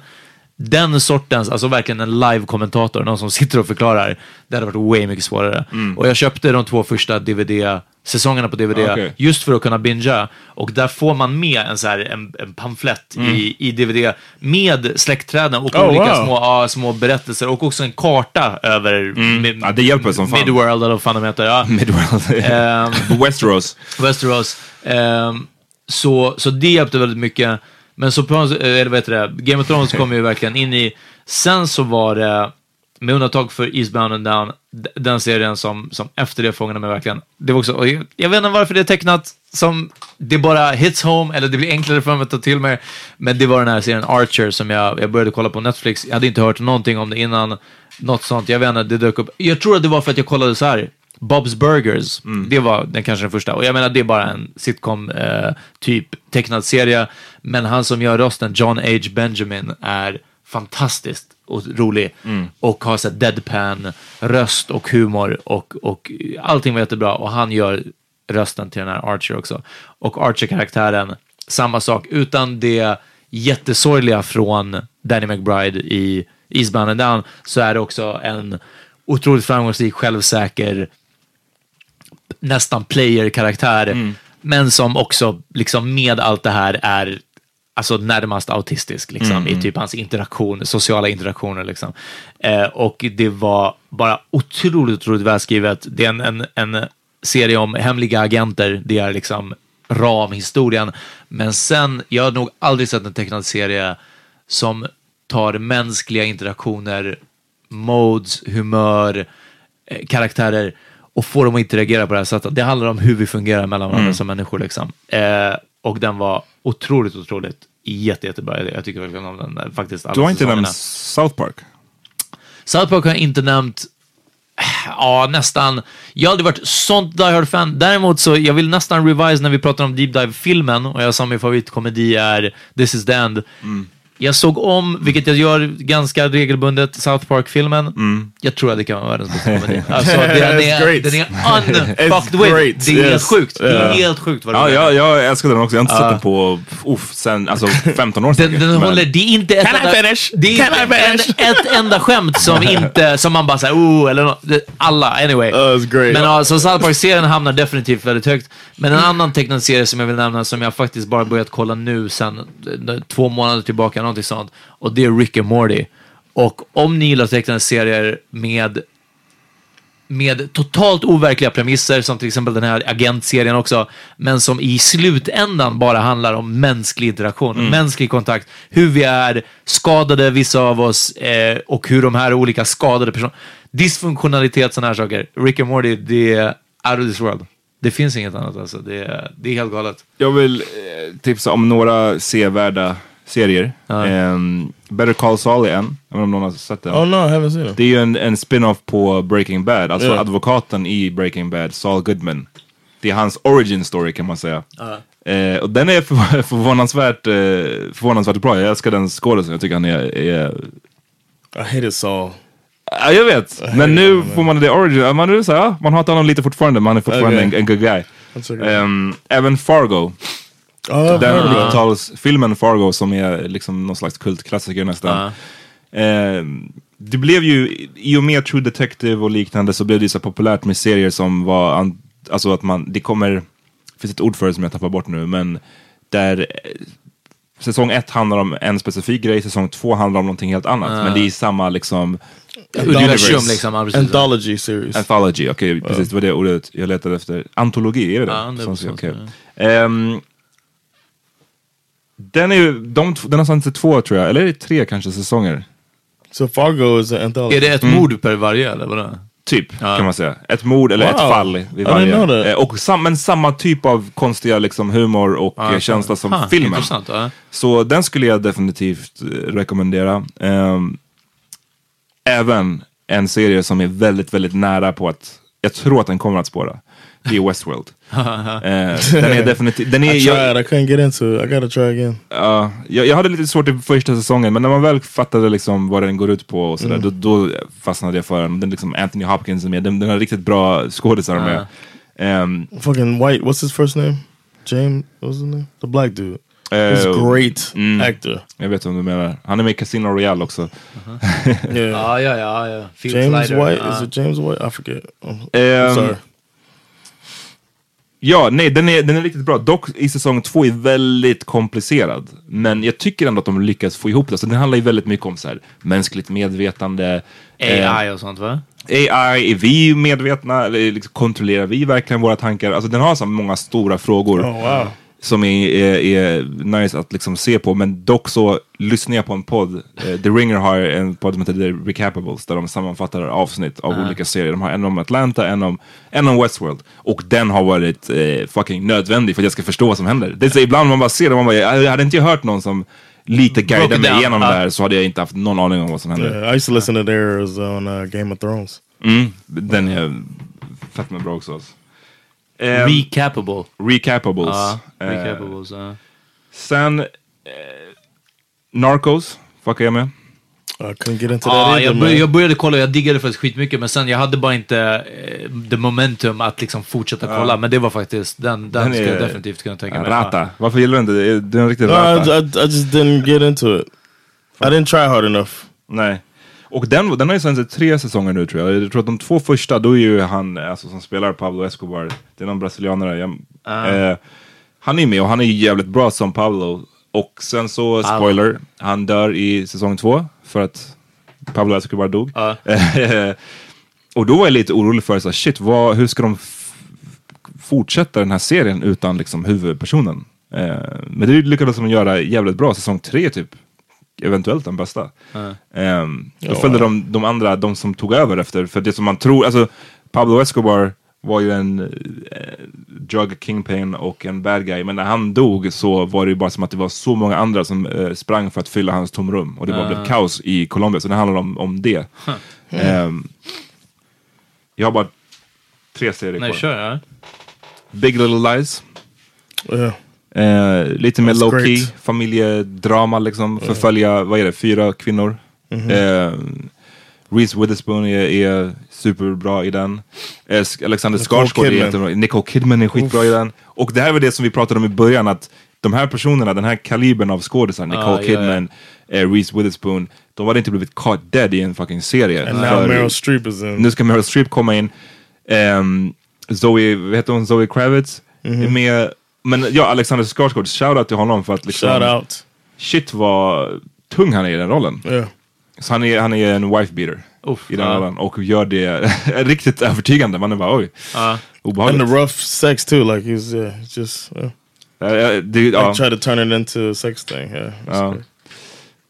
den sortens, alltså verkligen en live-kommentator, någon som sitter och förklarar, det hade varit way mycket svårare. Och jag köpte de två första DVD-säsongerna på DVD Okej. just för att kunna bingea. Och där får man med en, så här, en, en pamflett i, i DVD med släktträden och Oh, olika wow. små, ja, små berättelser och också en karta över mi- Ja, det hjälper som fan. Midworld eller vad fan de heter. Ja. Midworld. Ehm, Westeros. Westeros. Ehm, så, så det hjälpte väldigt mycket. Men Sopranos, eh, eller vad heter det, Game of Thrones kom ju verkligen in i... Sen så var det, med undantag för Eastbound and Down, den serien som, som efter det fångade mig verkligen. Det var också, jag, jag vet inte varför det är tecknat som det bara hits home, eller det blir enklare för mig att ta till mig. Men det var den här serien Archer som jag, jag började kolla på Netflix. Jag hade inte hört någonting om det innan. Något sånt, jag vet inte, det dök upp. Jag tror att det var för att jag kollade så här. Bob's Burgers, det var den kanske den första. Och jag menar, det är bara en sitcom, eh, typ tecknad serie. Men han som gör rösten, John H. Benjamin, är fantastiskt och rolig. Och har så deadpan röst och humor och, och allting var jättebra. Och han gör rösten till den här Archer också. Och Archer-karaktären, samma sak, utan det jättesorgliga från Danny McBride i Eastbound and Down, så är det också en otroligt framgångsrik, självsäker, nästan player-karaktär, men som också liksom med allt det här är alltså närmast autistisk liksom, i typ hans interaktion, sociala interaktioner. Liksom. Eh, och det var bara otroligt, otroligt välskrivet. Det är en, en, en serie om hemliga agenter. Det är liksom ramhistorien. Men sen, jag har nog aldrig sett en tecknad serie som tar mänskliga interaktioner, modes, humör, eh, karaktärer och får dem att interagera på det här sättet. Det handlar om hur vi fungerar mellan varandra som människor. Liksom. Eh, och den var otroligt, otroligt jätte, jättebra. Jag, tycker verkligen om den. eh, Faktiskt Du har inte säsongerna. nämnt South Park? South Park har jag inte nämnt. Ja, nästan. Jag har aldrig varit sånt Die Hard-fan. Däremot så, jag vill nästan revise när vi pratar om Deep Dive-filmen och jag sa min favoritkomedi är This is the end. Jag såg om, vilket jag gör ganska regelbundet, South Park-filmen. Jag tror att det kan vara världens bästa komedi. Alltså, den är, den är unfucked with. great, Det är helt yes. sjukt. Det är Yeah. helt sjukt vad Ja, är. jag, älskar den också. Jag har inte sett den på uff, sen, alltså 15 år Den, den håller, det är inte ett Can enda? Det är en, ett enda skämt som inte, som man bara säger oh, eller det- alla, anyway. It's great. Men ja, så South Park-serien hamnar definitivt väldigt högt. Men en annan tecknad serie som jag vill nämna, som jag faktiskt bara börjat kolla nu sen eh, två månader tillbaka, någonting sånt. Och det är Rick and Morty. Och om ni gillar tecknade serier med med totalt overkliga premisser, som till exempel den här agentserien också, men som i slutändan bara handlar om mänsklig interaktion, mänsklig kontakt, hur vi är skadade, vissa av oss, eh, och hur de här olika skadade personerna, dysfunktionalitet, sådana här saker. Rick and Morty, det är out of this world. Det finns inget annat alltså, det är, det är helt galet. Jag vill eh, tipsa om några sevärda serier. Ehm, Better Call Saul är en. Jag vet inte om någon har sett den. Oh no, I haven't seen it. Det är ju en, en spin-off på Breaking Bad. Alltså Ja. advokaten i Breaking Bad, Saul Goodman. Det är hans origin story kan man säga. Eh, och den är för, förvånansvärt, eh, förvånansvärt bra. Jag älskar den skådespelaren. Jag tycker han är, är I hated Saul. Ja, jag vet. Men nu får man det origin. Man, är så här, ja, man hatar honom lite fortfarande, men han är fortfarande Okej. en, en good guy. That's okay. Ehm, även Fargo. Oh, Den heard of it. 90-talsfilmen Fargo som är liksom någon slags kultklassiker nästan. Ehm, det blev ju, i och med True Detective och liknande så blev det så populärt med serier som var, alltså att man, det kommer, det finns ett ord för det som jag tappar bort nu, men där eh, säsong ett handlar om en specifik grej, säsong två handlar om någonting helt annat. Men det är samma liksom Universum liksom. Anthology series. Anthology, okej precis det var det ordet jag letade efter. Antologi, är det det? Ja, det Som- var så, okej. ja. Ehm, den är ju, de, den har sänts i två tror jag, eller är det tre kanske säsonger? So Fargo is an anthology. Är det ett mord per varje eller vadå? Typ, Ja. kan man säga. Ett mord eller ett Wow. fall vid I didn't varje. know that. Eh, och sam, men samma typ av konstiga liksom, humor och Ja, eh, känsla som Ha, filmen. Ja. Så den skulle jag definitivt eh, rekommendera. Ehm, även en serie som är väldigt, väldigt nära på att, jag tror att den kommer att spåra. Det är Westworld. Eh, den är definitivt, den är, I jag, tried. I couldn't get into it. I gotta try again. ja, jag, jag hade lite svårt i första säsongen, men när man väl fattade liksom vad den går ut på och sådär, då, då fastnade jag för den. den liksom Anthony Hopkins är med, den, den har riktigt bra skådisar med. Ehm, Fucking white. What's his first name? James. What's his name? The black dude. eh, He's a great actor. jag vet vad du menar. Han är med i Casino Royale också. Yeah. Ja, ja, ja. ja. James White. Is it James White? I forget. I'm, Ehm, sorry. Ja, nej, den är, den är riktigt bra. Dock i säsong två är väldigt komplicerad. Men jag tycker ändå att de lyckas få ihop det. Så den handlar ju väldigt mycket om så här, mänskligt medvetande. eh, AI och sånt va? AI, är vi medvetna? Eller liksom, kontrollerar vi verkligen våra tankar? Alltså den har så många stora frågor. Oh wow. Som är, är, är nice att liksom se på. Men dock så lyssnar jag på en podd. Eh, The Ringer har en podd som heter The Recapables. Där de sammanfattar avsnitt av olika serier. De har en om Atlanta, en om, en om Westworld. Och den har varit eh, fucking nödvändig för att jag ska förstå vad som händer. Det är ibland man bara ser det, man bara, jag hade inte hört någon som lite guidade it mig igenom ja. det här så hade jag inte haft någon aning om vad som hände. Yeah, I used to listen to theirs on uh, Game of Thrones. Mm, den är fett med bra också. Alltså. Eh, Recapable. Recapables. Ja, Eh, recapables. ja. Sen eh, Narcos fuckar jag med. I couldn't get into that either, jag, man. bör, jag började kolla, jag diggade faktiskt skitmycket, men sen jag hade bara inte eh, the momentum att liksom fortsätta kolla. Men det var faktiskt, den, den, Den ska jag är definitivt kunna tänka mig. Rata. Varför gillar du inte det? Det är en riktig No, rata. I, I, I just didn't get into it. I didn't try hard enough. Nej. Och den, den har ju sänts i tre säsonger nu tror jag. Jag tror att de två första, då är ju han alltså, som spelar Pablo Escobar, det är någon brasilianare. Jag, eh, han är med och han är jävligt bra som Pablo. Och sen så, spoiler, han dör i säsong två för att Pablo Escobar dog. Ja. och då var jag lite orolig för, så här, shit, vad, hur ska de fortsätta den här serien utan liksom, huvudpersonen? Eh, men det lyckades de göra jävligt bra. Säsong tre typ, eventuellt den bästa. Ehm, då följde de, de andra, de som tog över efter, för det som man tror, alltså Pablo Escobar var ju en eh, drug kingpin och en bad guy, men när han dog så var det ju bara som att det var så många andra som eh, sprang för att fylla hans tomrum och det var blev kaos i Colombia, så det handlar om, om det. Ehm, jag har bara tre serier Nej, kvar. kör. Ja. Big Little Lies. Yeah. Eh, lite mer low key, great. familjedrama liksom. Förfölja, vad är det, fyra kvinnor. Mhm. Eh, Reese Witherspoon är, är superbra i den. Eh, Alexander Skarsgård är jättebra. Nicole Kidman är skitbra i den. Och det här var det som vi pratade om i början, att de här personerna, den här kalibern av skådisar, Nicole ja, ja. Kidman, Eh, Reese Witherspoon, de hade inte blivit caught dead i en fucking serie. And now Meryl Streep is in. nu ska Meryl Streep komma in. Ehm, Zoe, vad heter hon? Zoe Kravitz Mhm. är med. Men ja, Alexander Skarsgård, shoutout till honom för att liksom, Shout out. shit vad tung han är i den rollen. Yeah. Så han är, han är en wife beater i den ja. rollen och gör det riktigt övertygande. Man är bara oj. And obehagligt. the rough sex too. Like he's yeah, just. Eh, eh, det, Like ja, try to turn it into a sex thing. Yeah.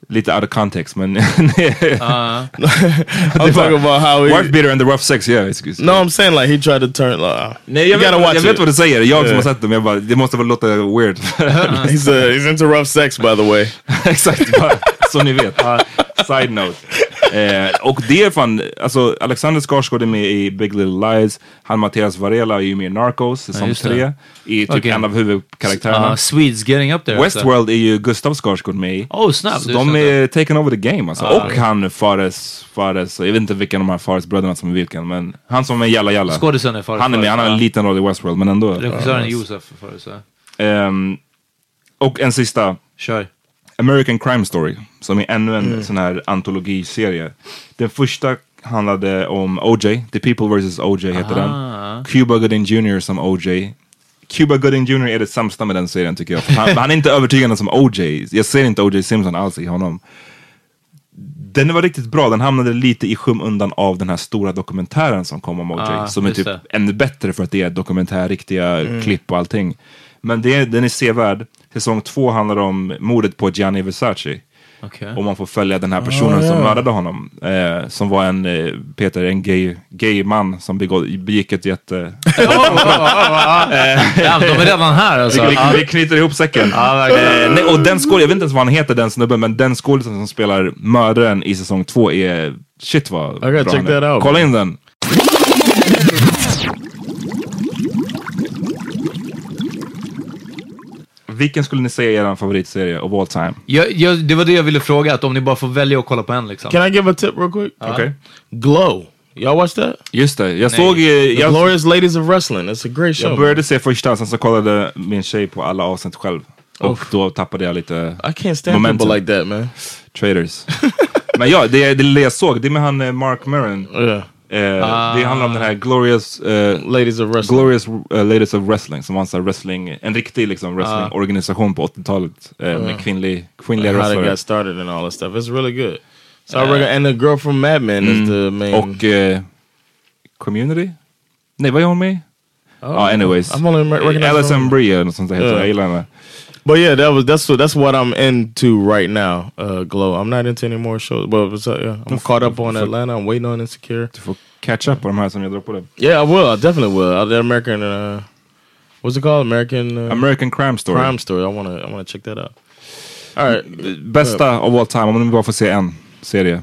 Lite out of context men... Ja. I'm talking about how he. wife beater and the rough sex, yeah. It's, it's, No, I'm saying like he tried to turn. Like, Nej, jag, vet, jag vet it. vad du säger, jag som Yeah. har sett dem, jag bara, det måste väl låta weird. he's uh, he's into rough sex, by the way. Exakt. bara- Så ni vet. Side note. Eh, och det är fan, alltså Alexander Skarsgård är med i Big Little Lies. Han Mattias Varela är ju med i Narcos, säsong det. tre. I typ Okej. en av huvudkaraktärerna. Uh, Swedes getting up there. alltså. Westworld är ju Gustav Skarsgård med i. Oh, snabbt. Så de är taken over the game alltså. Ah, och han Fares, Fares, jag vet inte vilken av de här Fares-bröderna som är vilken, men han som är Jalla Jalla. Skådisen är Fares Han är med, han har en liten roll i Westworld, men ändå. Regissören Josef Fares. ja. Ehm, och en sista, Kör. American Crime Story, som är ännu en Mm. sån här antologiserie. Den första handlade om O.J., The People vs. O.J. heter Ah. den. Cuba Gooding Jr. som O.J. Cuba Gooding Jr. är det sämsta med den serien tycker jag. Han, han är inte övertygande som O.J. Jag ser inte O.J. Simpson alls i honom. Den var riktigt bra, den hamnade lite i skymundan av den här stora dokumentären som kom om O.J. Ah, som är typ det. ännu bättre för att det är dokumentär, riktiga Mm. klipp och allting. Men det, den är sevärd. Säsong två handlar om mordet på Gianni Versace. Okej. Och man får följa den här personen Ah, som ja. mördade honom. Eh, som var en, eh, Peter, en gay, gay man som begå, begick ett jätte... Ja, de är redan här alltså. vi, Ja. vi knyter ihop säcken. Eh, nej, och den skål, jag vet inte ens vad han heter den snubben, men den skådisen som spelar mördaren i säsong två är, shit vad gotta bra check that out, Kolla in den. Vilken skulle ni säga är er favoritserie of all time? Jag, jag, det var det jag ville fråga, att om ni bara får välja att kolla på en liksom. Can I give a tip real quick? Okej. Glow. Y'all watch that? Just det, jag såg... The Jag, Glorious Ladies of Wrestling. It's a great show. jag började se första, sen så kollade min tjej på alla avsnitt själv. Och då tappade jag lite I can't stand Momentum. people like that, man. traders. Men ja, det, det jag såg, det är med han eh, Mark Maron. Yeah. Eh, Det handlar om den här Glorious, eh, Ladies of Wrestling. Glorious eh, Ladies of Wrestling som var en, wrestling, en riktig liksom, wrestlingorganisation på 80-talet. eh, Med kvinnlig, kvinnliga How they wrestlare. got started and all that stuff. It's really good. So I recommend, and the girl from Mad Men is the main. Och eh, Community? Nej, vad är hon med i? Ja, anyways. I've only recognized Alison. Brie eller något sånt där heter Ja. Jag gillar henne. But yeah, that was that's what that's what I'm into right now. Uh, Glow. I'm not into any more shows. But uh, yeah, I'm caught up on Atlanta. I'm waiting on Insecure. Du får catch up på de här som jag drar på. Yeah, I will. I definitely will. Uh, the American. Uh, what's it called? American uh, American Crime Story. Crime Story. I wanna I wanna check that out. All right. Bästa of all time, om ni bara får se en serie.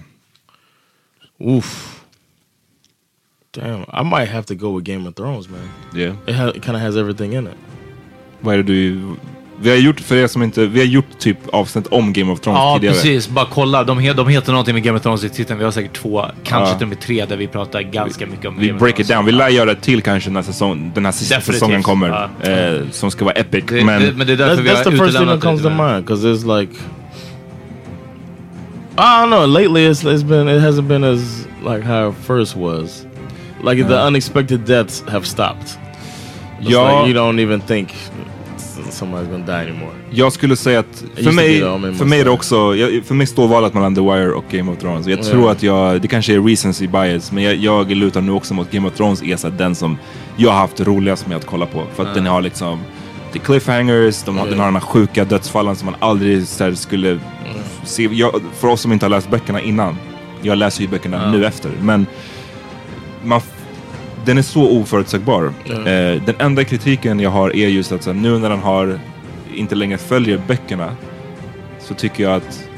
Oof. Damn, I might have to go with Game of Thrones, man. Yeah. It, ha- it kind of has everything in it. Vad är det du... Vi har gjort, för er som inte, vi har gjort typ avsnitt om Game of Thrones Ja, tidigare. precis. Bara kolla. De, he de heter någonting med Game of Thrones i titeln. Vi har säkert två, kanske Ja. till och med tre, där vi pratar ganska mycket om Vi Game of break it Thrones. down. Vi lär göra ett till kanske när säsong, den här sista Definitivt. säsongen kommer. Ja. Eh, som ska vara epic. Det, men det, men det är därför That's, vi that's har the first thing that utelämnat comes det. to mind because it's like I don't know. Lately, it's it's been it hasn't been as like how it first was. Like the unexpected deaths have stopped. It's Ja. like you don't even think s- somebody's gonna die anymore. jag skulle säga att för mig, för mig är det också, jag, för mig står valet mellan The Wire och Game of Thrones. Jag tror att jag, det kanske är recency bias, men jag, jag lutar nu också mot Game of Thrones är den som jag har haft roligast med att kolla på. För att den har liksom the cliffhangers, de har, den har de här sjuka dödsfallen som man aldrig så skulle se. Jag, för oss som inte har läst böckerna innan, jag läser ju böckerna nu efter, men man, den är så oförutsägbar. Eh, den enda kritiken jag har är just att så här, nu när den har inte längre följer böckerna så tycker jag att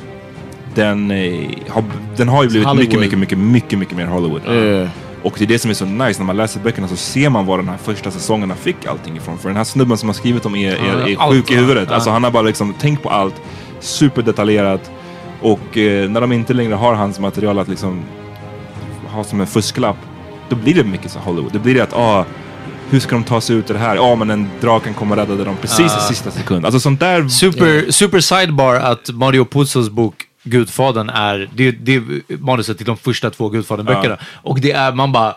den, eh, har, den har ju blivit mycket, Hollywood. mycket, mycket, mycket, mycket mer Hollywood. Yeah. Och det är det som är så nice, när man läser böckerna så ser man var den här första säsongerna fick allting ifrån. För den här snubben som har skrivit dem är, är, är sjuk i huvudet. Alltså han har bara liksom tänkt på allt, superdetaljerat. Och eh, när de inte längre har hans material att liksom ha som en fusklapp, då blir det mycket så Hollywood. Det blir det att, ah, hur ska de ta sig ut ur det här? Ja, men en draken kommer rädda dem precis i sista sekund. Alltså sånt där... Super, super sidebar att Mario Puzos bok Gudfadern är, det, det är manuset till de första två Gudfadern-böckerna. Och det är, man bara,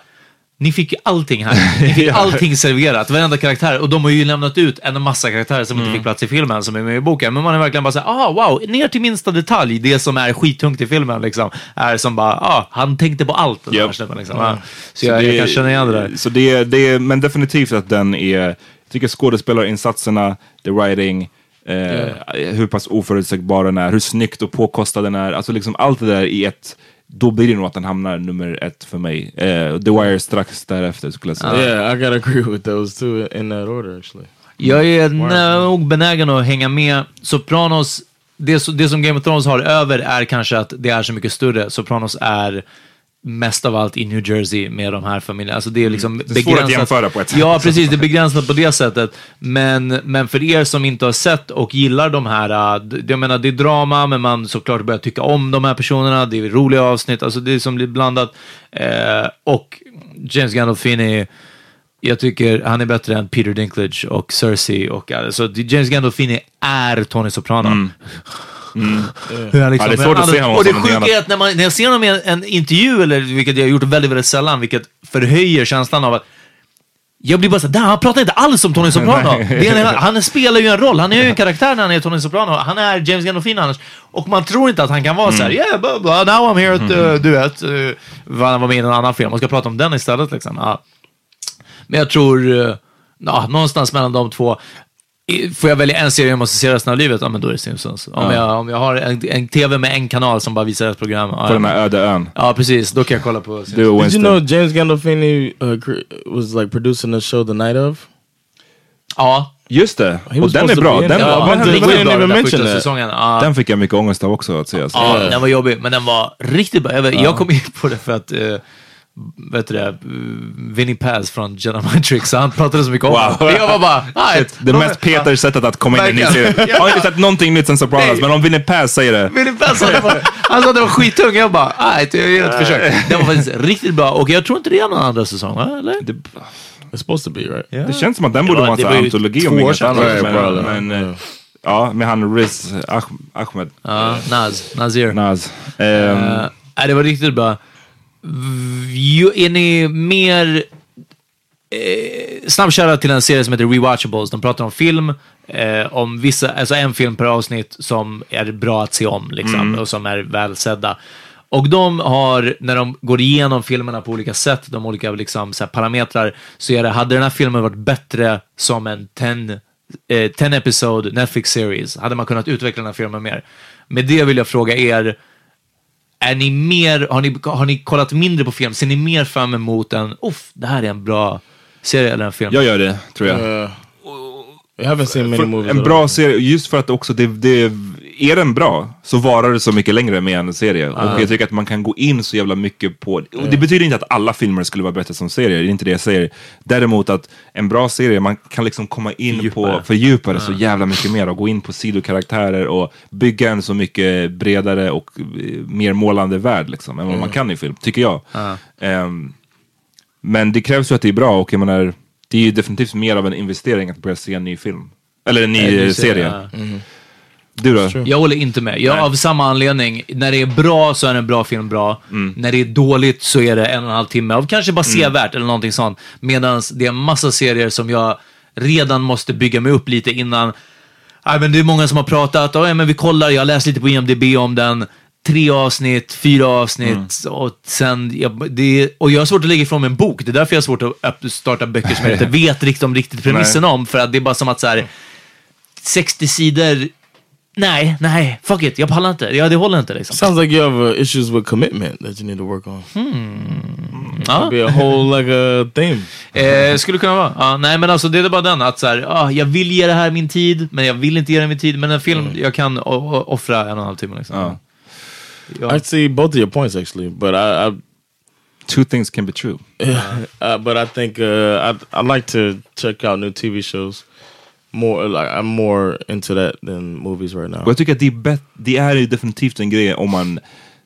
ni fick ju allting här. Ni fick allting serverat, varenda karaktär. Och de har ju lämnat ut en massa karaktärer som Mm. inte fick plats i filmen, som är med i boken. Men man är verkligen bara såhär, ah wow, ner till minsta detalj. Det som är skittungt i filmen liksom, är som bara, ah, han tänkte på allt. Den här snubben, liksom. Ja. Så, jag, jag kan känna igen det där. Så det, det men definitivt att den är, jag tycker skådespelarinsatserna, the writing, eh, hur pass oförutsägbar den är, hur snyggt och påkostad den är, alltså liksom allt det där i ett, då blir det nog att den hamnar nummer ett för mig. Eh, The Wire strax därefter skulle jag säga. Yeah, I gotta agree with those two in that order actually. Jag är nog benägen att hänga med. Sopranos det, det som Game of Thrones har över är kanske att det är så mycket större. Sopranos är mest av allt i New Jersey med de här familjerna. Alltså det är liksom Mm. Det är svårt att jämföra på ett sätt. Ja, precis. Det är begränsat på det sättet. Men, men för er som inte har sett och gillar de här, äh, jag menar det är drama, men man såklart börjar tycka om de här personerna. Det är roliga avsnitt, alltså det är som blir blandat. Eh, och James Gandolfini, jag tycker han är bättre än Peter Dinklage och Cersei. Och, alltså, James Gandolfini är Tony Soprano. Hur han liksom- Ja, det är svårt att se honom Och det sjuka är att när, man, när jag ser honom i en, en intervju, eller vilket jag har gjort väldigt, väldigt sällan, vilket förhöjer känslan av att jag blir bara såhär, han pratar inte alls som Tony Soprano. Det är, en- han spelar ju en roll, han är ju en karaktär när han är Tony Soprano. Han är James Gandolfini annars. Och man tror inte att han kan vara såhär, yeah, blah, blah, now I'm here at uh, duet. Uh, vad han var med i en annan film, man ska prata om den istället liksom. Ja. Men jag tror, uh, ja, någonstans mellan de två. Får jag välja en serie jag måste se resten av livet? Ja, men då är det Simpsons. Om, jag, om jag har en, en tv med en kanal som bara visar ett program. Ja, På den här öde ön. ja precis. Då kan jag kolla på Simpsons. Did you know James Gandolfini uh, was like producing the show The Night of? Ja. Just det, He och den är bra. Den, var- Ja, we den? den. Ja. Den fick jag mycket ångest av också att se. Alltså. Ja, den var jobbig, men den var riktigt bra. Jag, vet, jag kom in på det för att, uh, vet du det, uh, Vinnie Paz från Tricks, han pratade så mycket om Wow. det. Jag var bara, nej. Det mest Peter sättet att komma in i en ny serie. Jag har inte sett någonting nytt sen Sopranos, Nej. men om Vinnie Paz säger det. Vinnie Paz, han, var, han sa att det var skittung. Jag bara, nej, jag ger ett försök. Den var faktiskt riktigt bra och jag tror inte det är någon andra säsong, eller? Det, It's supposed to be, right? det känns som att den borde var- vara en det antologi om inget annat. Right, Men, men, Yeah. eh, ja, med han Riz Ah- Ahmed. Ja, Naz, Nazir. Naz. Eh, nej, det var riktigt bra. Är ni mer eh, snabbköra till en serie som heter Rewatchables. De pratar om film, eh, om vissa, alltså en film per avsnitt som är bra att se om liksom, och som är välsedda. Och de har, när de går igenom filmerna på olika sätt, de olika liksom, så parametrar, så är det, hade den här filmen varit bättre som en 10 eh, 10 episode Netflix series, hade man kunnat utveckla den här filmen mer. Med det vill jag fråga er, är ni mer, har ni, har ni kollat mindre på film? Ser ni mer fram emot en, uff, det här är en bra serie eller en film? jag gör det, tror jag. Uh, I haven't seen many movies. en bra serie, just för att också det, det är den bra så varar det så mycket längre med en serie. Och jag tycker att man kan gå in så jävla mycket på, och det betyder inte att alla filmer skulle vara bättre som serier, det är inte det jag säger. Däremot att en bra serie, man kan liksom komma in på, fördjupa det så jävla mycket mer och gå in på sidokaraktärer och bygga en så mycket bredare och eh, mer målande värld liksom, än vad man kan i film, tycker jag. Ehm, men det krävs ju att det är bra och jag menar, det är ju definitivt mer av en investering att börja se en ny film. Eller en ny En ny serie, serie. ja. Du då? Jag håller inte med. Jag, av samma anledning. När det är bra så är en bra film bra. När det är dåligt så är det en och en halv timme av kanske bara sevärt eller någonting sånt. Medan det är en massa serier som jag redan måste bygga mig upp lite innan. Nej, men det är många som har pratat, oh, ja, men vi kollar, jag har läst lite på IMDB om den. Tre avsnitt, fyra avsnitt och sen, jag, det, och jag har svårt att lägga ifrån mig en bok. Det är därför jag har svårt att starta böcker som jag inte vet riktigt om riktigt premissen om. För att det är bara som att så här, 60 sidor, nej, nej, fuck it, jag pallar inte. Ja, det håller inte liksom. Sounds like you have uh, issues with commitment that you need to work on. Ja. Be a whole like a theme. Eh, skulle kunna vara. Ja, nej, men alltså det är bara den att så här, ah, jag vill ge det här min tid, men jag vill inte ge det min tid. Men en film, jag kan offra en och en halv timme liksom. Ja. Ja. I see both of your points actually, but I, I Two things can be true. uh, but I think uh, I I like to check out new TV shows. More like I'm more into that than movies right now. Och jag tycker att det är, bet- det är ju definitivt en grej om man,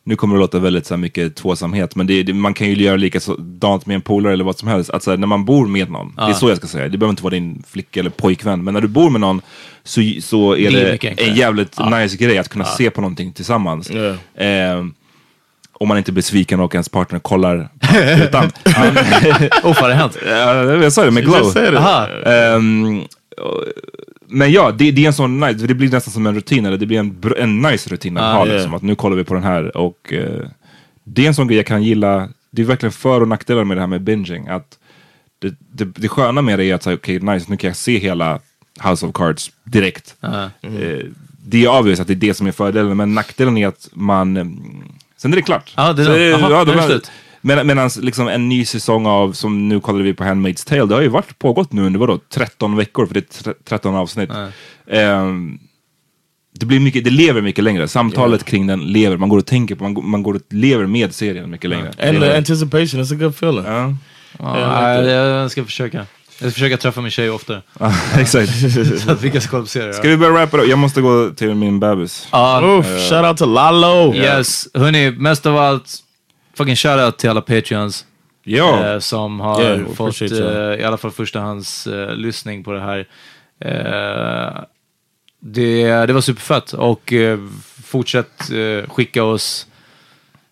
nu kommer det låta väldigt så här mycket tvåsamhet, men det, det, man kan ju göra likadant med en polare eller vad som helst. Att så här, när man bor med någon, det är så jag ska säga, det behöver inte vara din flicka eller pojkvän, men när du bor med någon så, så är Det är det, enklare. en jävligt nice grej att kunna se på någonting tillsammans. Yeah. Ehm, om man inte blir besviken och ens partner kollar utan. Oh, vad har hänt? Ja, jag sa det med glow. just men ja, det, det är en sån nice, det blir nästan som en rutin, eller det blir en, en nice rutin att Ah, ha. yeah. Liksom, att nu kollar vi på den här och eh, det är en sån grej jag kan gilla. Det är verkligen för och nackdelar med det här med binging. Att det, det, det sköna med det är att okej nice, nu kan jag se hela House of Cards direkt. Ah. Eh, det är obvious att det är det som är fördelen, men nackdelen är att man, mm, sen är det klart. Ja, det är Så, det. eh, Aha, ja, det är de- slut. Men, Medan liksom en ny säsong av, som nu kollade vi på Handmaid's Tale, det har ju varit pågått nu under vadå, 13 veckor, för det är tre- 13 avsnitt. Ehm, det blir mycket, det lever mycket längre. Samtalet kring den lever, man går och tänker på, man, går- man går och lever med serien mycket längre. And the är- anticipation, it's a good feeling. Ja, Ja, jag ska försöka. Jag ska försöka träffa min tjej oftare. exakt. Så att vi kan kolla på serier. Ska vi börja rappa då? Jag måste gå till min bebis. Ja, Oof, shout out to Lalo. yes. Hörni, mest av allt, fucking shoutout till alla Patreons. Ja, eh, som har Yeah, fått eh, i alla fall förstahands eh, lyssning på det här. Eh, det, det var superfett och eh, fortsätt eh, skicka oss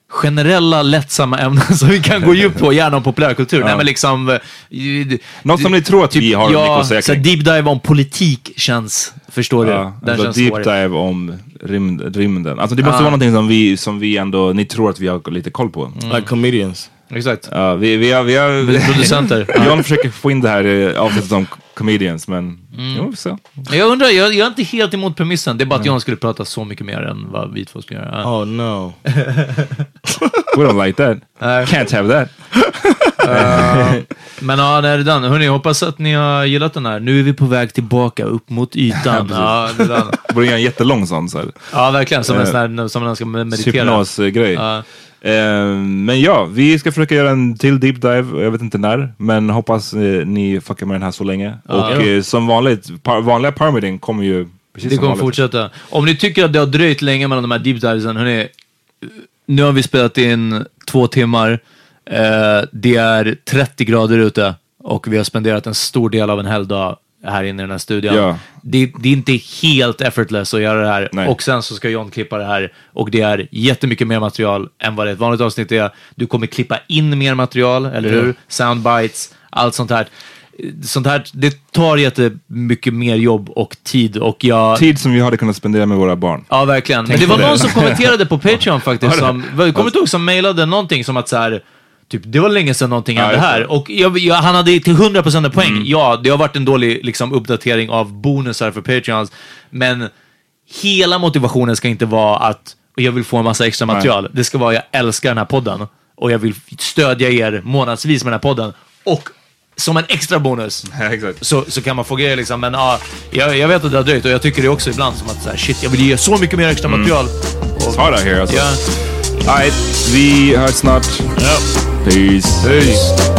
generella lättsamma ämnen som vi kan gå djupt på, gärna om populärkultur. Nej men liksom... eh, Något som ni tror att vi har mycket ja, att säga så deep dive om politik känns, förstår du? Ja, Den alltså känns deep dive om rymd, rymden. Alltså det måste Ja. vara någonting som vi, som vi ändå, ni tror att vi har lite koll på. Like comedians. Exakt. Ja, vi, vi har, vi har, Producenter. John försöker få in det här eh, avsnittet om comedians, men Mm. jo, så. Jag undrar, jag, jag är inte helt emot premissen. Det är bara att John skulle prata så mycket mer än vad vi två skulle göra. Oh no. We don't like that. Can't have that. Men ja, det är den. Hörni, hoppas att ni har gillat den här. Nu är vi på väg tillbaka upp mot ytan. ja, det är den. Borde göra en jättelång sån. Så här. ja, verkligen. Som en Eh, sån här, som man ska meditera. Hypnosgrej. Ja. Eh, men ja, vi ska försöka göra en till deep dive. Jag vet inte när, men hoppas eh, ni fuckar med den här så länge. Och eh, som vanligt, par, vanliga permitting kommer ju precis Det som kommer vanligt. fortsätta. Om ni tycker att det har dröjt länge mellan de här deep divesen, hörni. Nu har vi spelat in två timmar. Eh, det är 30 grader ute och vi har spenderat en stor del av en helgdag här inne i den här studion. Ja. Det, det är inte helt effortless att göra det här. Nej. Och sen så ska John klippa det här och det är jättemycket mer material än vad det ett vanligt avsnitt är. Du kommer klippa in mer material, eller hur? Soundbites, allt sånt här. Sånt här, det tar jättemycket mer jobb och tid och jag... Tid som vi hade kunnat spendera med våra barn. Ja, verkligen. Men det var det. någon som kommenterade på Patreon faktiskt. Som, kommer inte ihåg som mejlade någonting som att så här, typ, det var länge sedan någonting Ja, hände det. här. Och jag, jag, han hade till 100% en poäng. Ja, det har varit en dålig liksom, uppdatering av bonusar för Patreons. Men hela motivationen ska inte vara att jag vill få en massa extra material. Det ska vara jag älskar den här podden och jag vill stödja er månadsvis med den här podden. Och som en extra bonus Ja, så, så kan man få grejer liksom. Men ja, jag, jag vet att det har dröjt och jag tycker det också ibland som att så här, shit, jag vill ge så mycket mer extra material. Och, Ta det här alltså. ja, Alright, vi hörs snart. Peace. Peace.